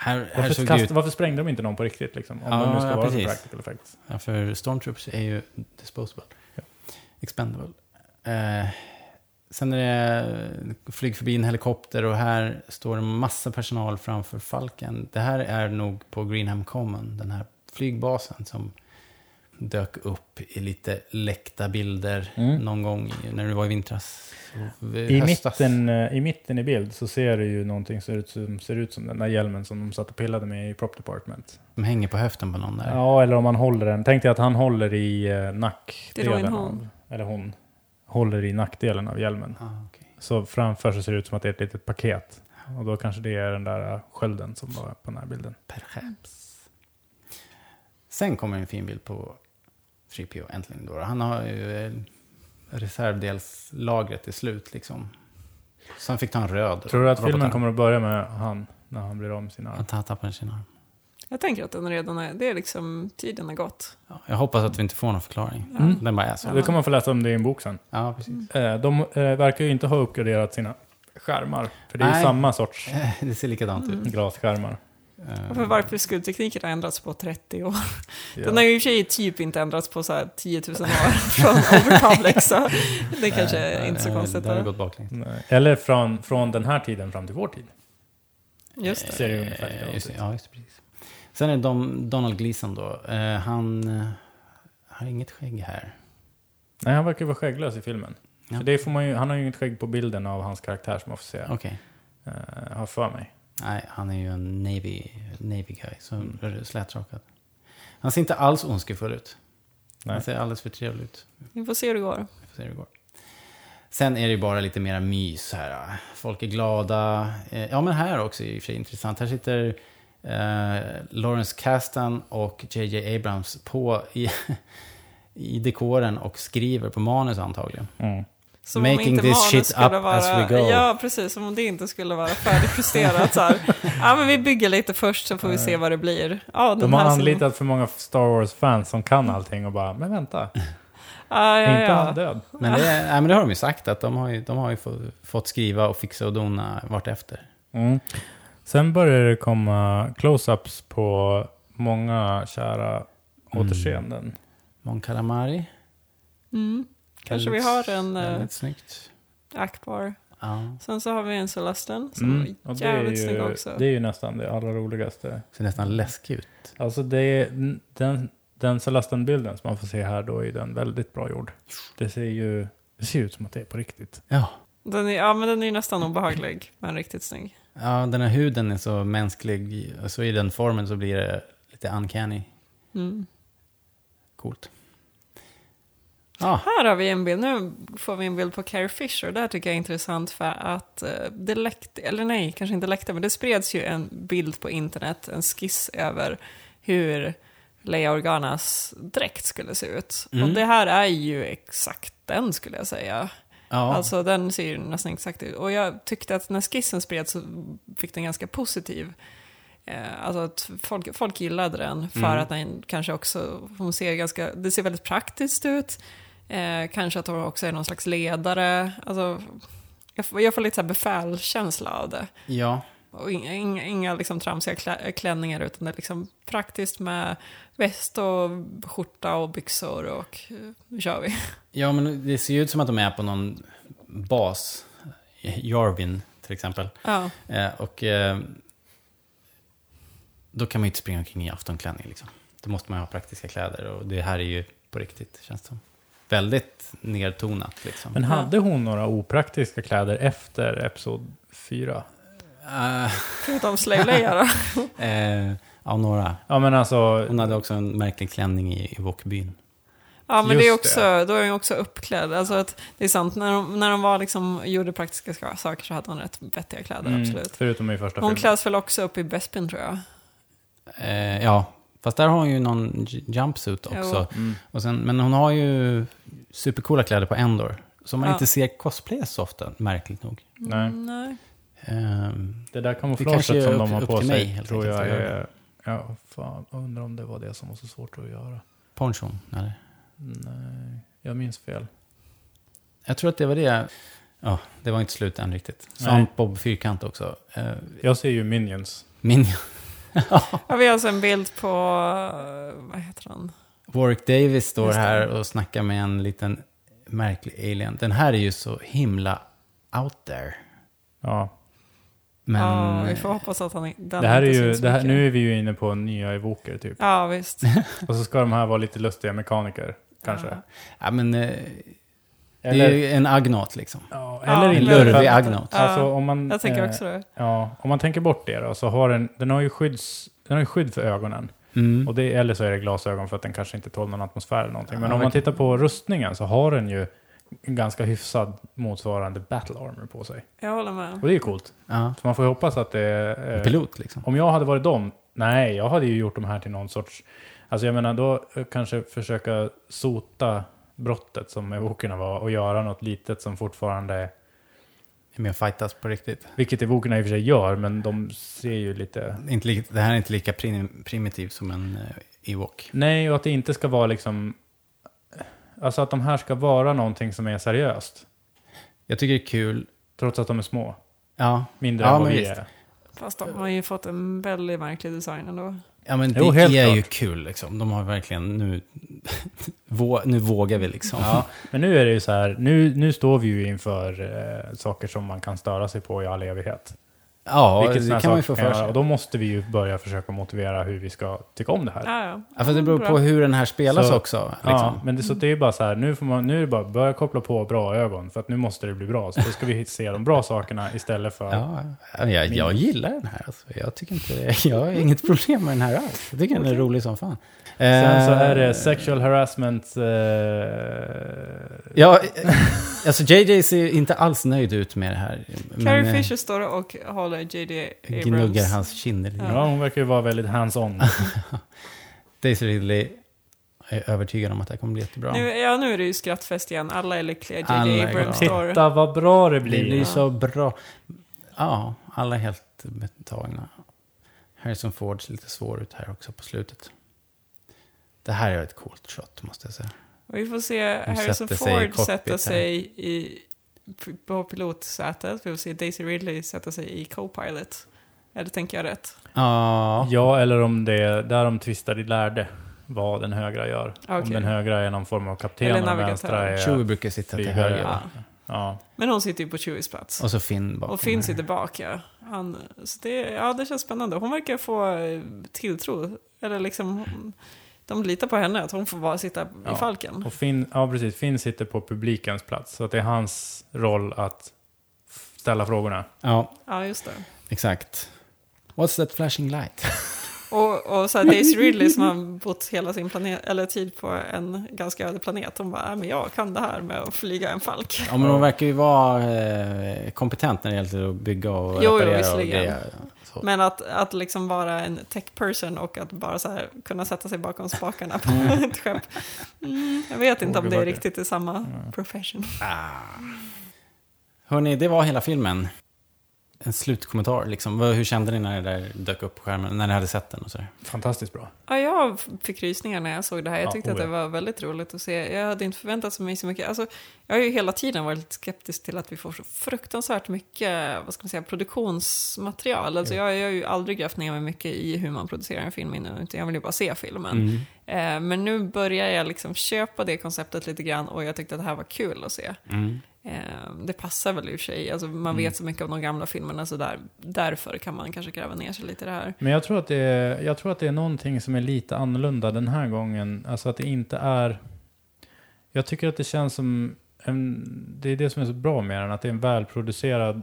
Här, här varför, kast, ut... varför sprängde de inte någon på riktigt liksom? Om Ja, de nu ska ja, vara precis. practical effects. Ja, för Stormtroopers är ju disposable. Expendable. Eh, sen är det flyg förbi en helikopter och här står en massa personal framför Falken. Det här är nog på Greenham Common, den här flygbasen som dök upp i lite läckta bilder Mm. någon gång när det var i vintras. I höstas. mitten, eh, I mitten i bild så ser du ju någonting som ser ut som, ser ut som den där hjälmen som de satt och pillade med i Prop Department. De hänger på höften på någon där. Ja, eller om man håller den. Tänk dig att han håller i eh, nackdelen en av, eller hon, håller i nackdelen av hjälmen. Ah, okej. Så framför så ser det ut som att det är ett litet paket. Och då kanske det är den där eh, skölden som var på den här bilden. Perhaps. Sen kommer en fin bild på 3PO äntligen då. Han har ju eh, reservdelslagret är slut liksom. Så han fick ta en röd. Tror du att filmen robotarm. kommer att börja med han när han blir av med sin arm? Att han tappar sin arm. Jag tänker att den redan är, det är liksom, tiden har gått. Ja, jag hoppas att vi inte får någon förklaring. Mm. Den bara är så. Det kommer man få läsa om det i en bok sen. Ja, precis. Eh, De eh, verkar ju inte ha uppgraderat sina skärmar. För det är ju Nej. samma sorts Det ser likadant ut. glasskärmar. Eh, varför skulle tekniken ha ändrats på 30 år? Ja. Den har ju i och för sig typ inte ändrats på så här 10 000 år från Overpublic, så det kanske nej, är inte så konstigt. Det har gått baklänges. Eller från, från den här tiden fram till vår tid. Just det. Ser det ungefär Eh, just, ja, just precis. Sen är det Donald Gleason då. Eh, han har inget skägg här. Nej, han verkar ju vara skägglös i filmen. Ja. Så det får man ju, han har ju inget skägg på bilden av hans karaktär som man får se. Okej. Eh, har för mig. Nej, han är ju en Navy, Navy guy, så Mm. slätrakad. Han ser inte alls ondskefull ut. Nej. Han ser alldeles för trevlig ut. Vi får se hur det går. Vi får se hur det går. Sen är det ju bara lite mera mys här. Folk är glada. Eh, Ja, men här också är det i och för sig intressant. Här sitter eh, Lawrence Kasdan och JJ Abrams på i, i dekoren och skriver på manus antagligen. Mm. Som om Making inte this shit skulle up vara, as we go. Ja, precis. Som om det inte skulle vara färdigjusterat. så här. Ja, men vi bygger lite först så får vi se vad det blir. Ja, De har anlitat för många Star Wars-fans som kan allting och bara, men vänta, Ja, ja, inte ja. han död? Men det, är- nej, men det har de ju sagt, att de har ju, de har ju få, fått skriva och fixa och dona vartefter. Mm. Sen börjar det komma close-ups på många kära återseenden. Mon Calamari. Mm. Kanske vi har en snyggt. Akbar. Ja. Sen så har vi en Celestin som Mm. var Och det, är jävligt snygg också. det är ju nästan det allra roligaste. Ser nästan läskig ut. Alltså det är, den, den Celestin-bilden som man får se här då är den väldigt bra gjord. Det ser ju det ser ut som att det är på riktigt. Ja. Den är, ja, men den är ju nästan obehaglig, men riktigt snygg. Ja, den här huden är så mänsklig. Och så i den formen så blir det lite uncanny. Mm. Coolt. Ja, Här har vi en bild, nu får vi en bild på Carrie Fisher. Det här tycker jag är intressant för att eh, det läckte, eller nej, kanske inte läckte, men det spreds ju en bild på internet, en skiss över hur Leia Organas dräkt skulle se ut. Mm. Och det här är ju exakt den skulle jag säga. ja. Alltså den ser ju nästan exakt ut. Och jag tyckte att när skissen spreds så fick den ganska positiv. Eh, alltså att folk, folk gillade den för Mm. att den kanske också, hon ser ganska, det ser väldigt praktiskt ut. Eh, kanske att hon också är någon slags ledare. Alltså, jag, får- jag får lite så här befälkänsla av det. ja. Och inga, inga, inga liksom tramsiga klä, klänningar utan det är liksom praktiskt med väst och skjorta och byxor och eh, nu kör vi. ja, men det ser ju ut som att de är på någon bas. Jarvin till exempel. Ja. Eh, och eh, då kan man ju inte springa omkring i aftonklänning. Liksom. Då måste man ju ha praktiska kläder och det här är ju på riktigt, känns det som. Väldigt nedtonat liksom. Men hade hon några opraktiska kläder efter Episod 4? Uh, Förutom Slave Leia då? eh, ja, några. Ja, men alltså... Hon hade också en märklig klänning i, i Wokbyn. Ja, men det är också, då är hon också uppklädd. Alltså att det är sant, när de, när de var liksom, gjorde praktiska ska- saker så hade hon rätt vettiga kläder, Mm, absolut. Förutom i första Hon filmen. kläds väl också upp i Bespin tror jag. Eh, ja, fast där har hon ju någon jumpsuit också. Mm. Och sen, men hon har ju supercoola kläder på Endor. Som man Ja. inte ser cosplay så ofta, märkligt nog. Nej. Mm, nej. Ehm, Det där kamouflaget som upp- de har på sig mig, helt tror jag att är... Ja, fan, undrar om det var det som var så svårt att göra. ponchon, eller? Nej, jag minns fel. Jag tror att det var det. Ja, det var inte slut än riktigt. Nej. Svamp Bob Fyrkant också. Eh, Jag ser ju Minions. Minion. Ja, vi har alltså en bild på, eh, vad heter han? Warwick Davis står här och snackar med en liten märklig alien. Den här är ju så himla out there. Ja. Men... Ja, vi får hoppas att han den Det här är inte ju, syns det här, mycket. nu är vi ju inne på nya evoker typ. Ja, visst. Och så ska de här vara lite lustiga mekaniker, kanske. Ja. Ja, men... eh, det Eller- är ju en agnat liksom. Ja, Ja, eller en inte. lurvig För- agnat. Alltså, Ja, om man, jag tänker eh, också det. Ja, om man tänker bort det då, så har den, den har ju skydds, den har ju skydd för ögonen. Mm. Och det, eller så är det glasögon för att den kanske inte tål någon atmosfär eller någonting. Men Ja, om man tittar på rustningen så har den ju en ganska hyfsad motsvarande battle armor på sig. Jag håller med. Och det är ju coolt. Ja. Så man får ju hoppas att det är... eh, Pilot liksom. Om jag hade varit dem, nej, jag hade ju gjort de här till någon sorts... Alltså jag menar då eh, kanske försöka sota brottet som evokerna var och göra något litet som fortfarande... Är med och fightas på riktigt. Vilket evokerna i och för sig gör, men de ser ju lite... Inte lika, det här är inte lika prim, primitivt som en uh, Ewok. Nej, och att det inte ska vara liksom... Alltså att de här ska vara någonting som är seriöst. Jag tycker det är kul. Trots att de är små. Ja. Mindre Ja, än vad men vi är. Fast de har ju fått en väldigt märklig design ändå. Ja, men det Jo, är klart. ju kul liksom. De har verkligen nu... vå, nu vågar vi liksom. Ja, men nu är det ju så här, nu, nu står vi ju inför eh, saker som man kan störa sig på i all evighet. Ja, Vilket det kan man ju få för sig. Och då måste vi ju börja försöka motivera hur vi ska tycka om det här. Ja, ja. Ja, för det beror på hur den här spelas Så- också. Ja, Liksom. men det, så det är ju bara så här, nu, får man, nu är det bara börja koppla på bra ögon, för att nu måste det bli bra. Så då ska vi se de bra sakerna istället för... Ja, ja, jag, jag gillar den här. Alltså. Jag, tycker inte, jag har inget problem med den här alls. Jag tycker den är rolig som fan. Sen så är det Eh, sexual harassment... Eh, Ja, eh, alltså JJ ser inte alls nöjd ut med det här. Carrie eh, Fisher står och håller J.D. Abrams. gnuggar hans kinder lite. ja, hon verkar ju vara väldigt hands-on. Daisy Ridley är övertygad om att det här kommer bli jättebra. Nu, ja, nu är det ju skrattfest igen. Alla är lyckliga. Är Abrams står... Titta vad bra det Det blir. blir så bra. Ja, alla är helt betagna. Harrison Ford ser lite svår ut här också på slutet. Det här är ett coolt shot, måste jag säga. Vi får se De Harrison sig Ford cockpit sätta här. sig i, på pilotsätet. Vi får se Daisy Ridley sätta sig i co-pilot. Eller tänker jag rätt? Ja, Ja, eller om det är där de tvistar i lärde vad den högra gör. Om Okej. den högra är någon form av kapten Eller och den navigatör. vänstra är Chewie brukar sitta till höger. Ja. Ja. Men hon sitter ju på Chewies plats. Och så Finn bakom. Och Finn sitter bak, ja. Han, så det, ja, det känns spännande. Hon verkar få eh, tilltro. Eller liksom, de litar på henne, att hon får bara sitta Ja. i falken. Och Finn, ja, precis. Finn sitter på publikens plats. Så att det är hans roll att ställa frågorna. Ja, Ja, just det. exakt. What's that flashing light? Och, och så här Daisy Ridley som har bott hela sin planet, eller tid på en ganska öde planet. Hon bara, "Ja, men jag kan det här med att flyga en falk. Ja, men hon verkar ju vara eh, kompetent när det gäller att bygga och Jo, jo, reparera och visserligen. grejer. Så. Men att, att liksom vara en tech person och att bara så här kunna sätta sig bakom spakarna på ett skepp. Mm, jag vet inte om det är riktigt i samma profession. Hörni, det var hela filmen. En slutkommentar, liksom. Hur kände ni när det där dök upp på skärmen? När ni hade sett den och sådär? Fantastiskt bra. Ja, jag fick rysningar när jag såg det här. Jag Ja, tyckte att oh ja. det var väldigt roligt att se. Jag hade inte förväntat mig så mycket. Alltså, jag har ju hela tiden varit skeptisk till att vi får så fruktansvärt mycket vad ska man säga, produktionsmaterial. Alltså, jag, jag har ju aldrig grävt ner mig mycket i hur man producerar en film innan, utan jag vill ju bara se filmen. Mm. Eh, men nu börjar jag liksom köpa det konceptet lite grann och jag tyckte att det här var kul att se. Mm. Eh, det passar väl i och för sig, alltså, man Mm. vet så mycket om de gamla filmerna så där, därför kan man kanske gräva ner sig lite i det här. Men jag tror, att det är, jag tror att det är någonting som är lite annorlunda den här gången. Alltså att det inte är... Jag tycker att det känns som... En, det är det som är så bra med den, att det är en välproducerad...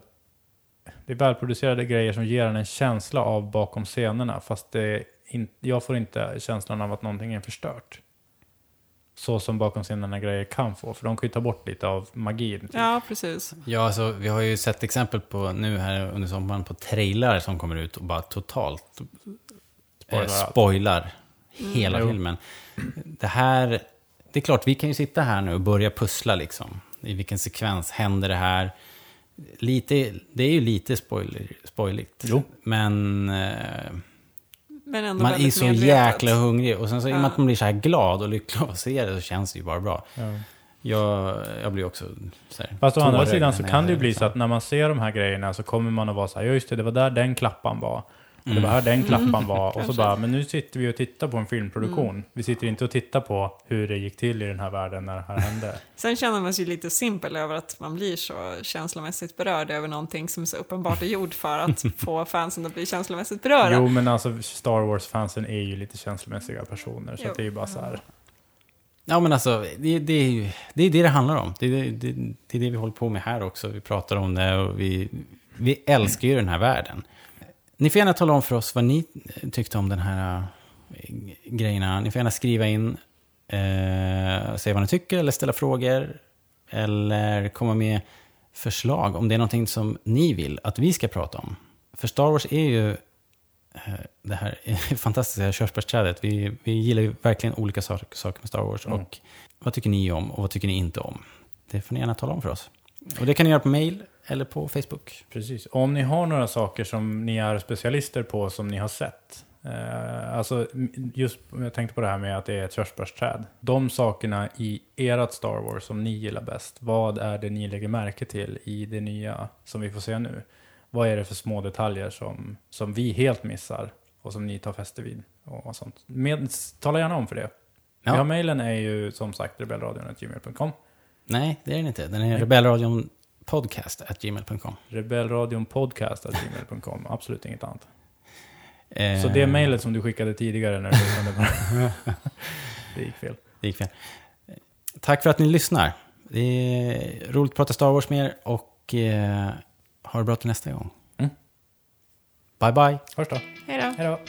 Det är välproducerade grejer som ger en en känsla av bakom scenerna, fast det in, jag får inte känslan av att någonting är förstört. Så som bakom scenerna grejer kan få, för de kan ju ta bort lite av magin. typ. Ja, precis. Ja, alltså, vi har ju sett exempel på nu här under sommaren på trailrar som kommer ut och bara totalt Spoilar eh, spoilar Mm. hela Jo. filmen. Det här, det är klart, vi kan ju sitta här nu och börja pussla liksom. I vilken sekvens händer det här? Lite, det är ju lite spoiler, spoiligt. Jo. Men eh, Men ändå man är så medvetet. jäkla hungrig. Och sen så i och med Ja. att man blir så här glad och lycklig av att se det så känns det ju bara bra. Ja. Jag, jag blir också så här, Fast å andra sidan så kan det ju bli så att när man ser de här grejerna så kommer man att vara så här, ja just det, det var där den klappan var. Och det var här den klappan var. Och så bara, men nu sitter vi och tittar på en filmproduktion. Mm. Vi sitter inte och tittar på hur det gick till i den här världen när det här hände. Sen känner man sig ju lite simpel över att man blir så känslomässigt berörd över någonting som så uppenbart är gjord för att få fansen att bli känslomässigt berörda. Jo, men alltså Star Wars-fansen är ju lite känslomässiga personer. Så Jo. att det är ju bara så här. Ja, men alltså, det, det, är ju det är det det handlar om. Det är det, det, det är det vi håller på med här också. Vi pratar om det och vi, vi älskar ju den här världen. Ni får gärna tala om för oss vad ni tyckte om den här äh, grejerna. Ni får gärna skriva in, eh, säga vad ni tycker eller ställa frågor. Eller komma med förslag om det är någonting som ni vill att vi ska prata om. För Star Wars är ju eh, det här fantastiska körsbärsträdet. Vi, vi gillar ju verkligen olika saker, saker med Star Wars. Mm. Och vad tycker ni om och vad tycker ni inte om? Det får ni gärna tala om för oss. Och det kan ni göra på mail eller på Facebook. Precis. Om ni har några saker som ni är specialister på som ni har sett. Eh, alltså, just, jag tänkte på det här med att det är ett körsbärsträd. De sakerna i ert Star Wars som ni gillar bäst. Vad är det ni lägger märke till i det nya som vi får se nu? Vad är det för små detaljer som, som vi helt missar och som ni tar fäste vid? Och, sånt. Med, tala gärna om för det. Ja. Har mailen är ju som sagt rebellradion.gmail.com. Nej, det är den inte. Den är rebellradion podcast at gmail.com. Rebellradionpodcast.gmail.com. Absolut inget annat. Eh, Så det mejlet som du skickade tidigare när du lyssnade på det gick fel. Det gick fel. Tack för att ni lyssnar. Det är roligt att prata Star Wars med er och eh, ha det bra till nästa gång. Mm. Bye bye. Hörs då. Hej då.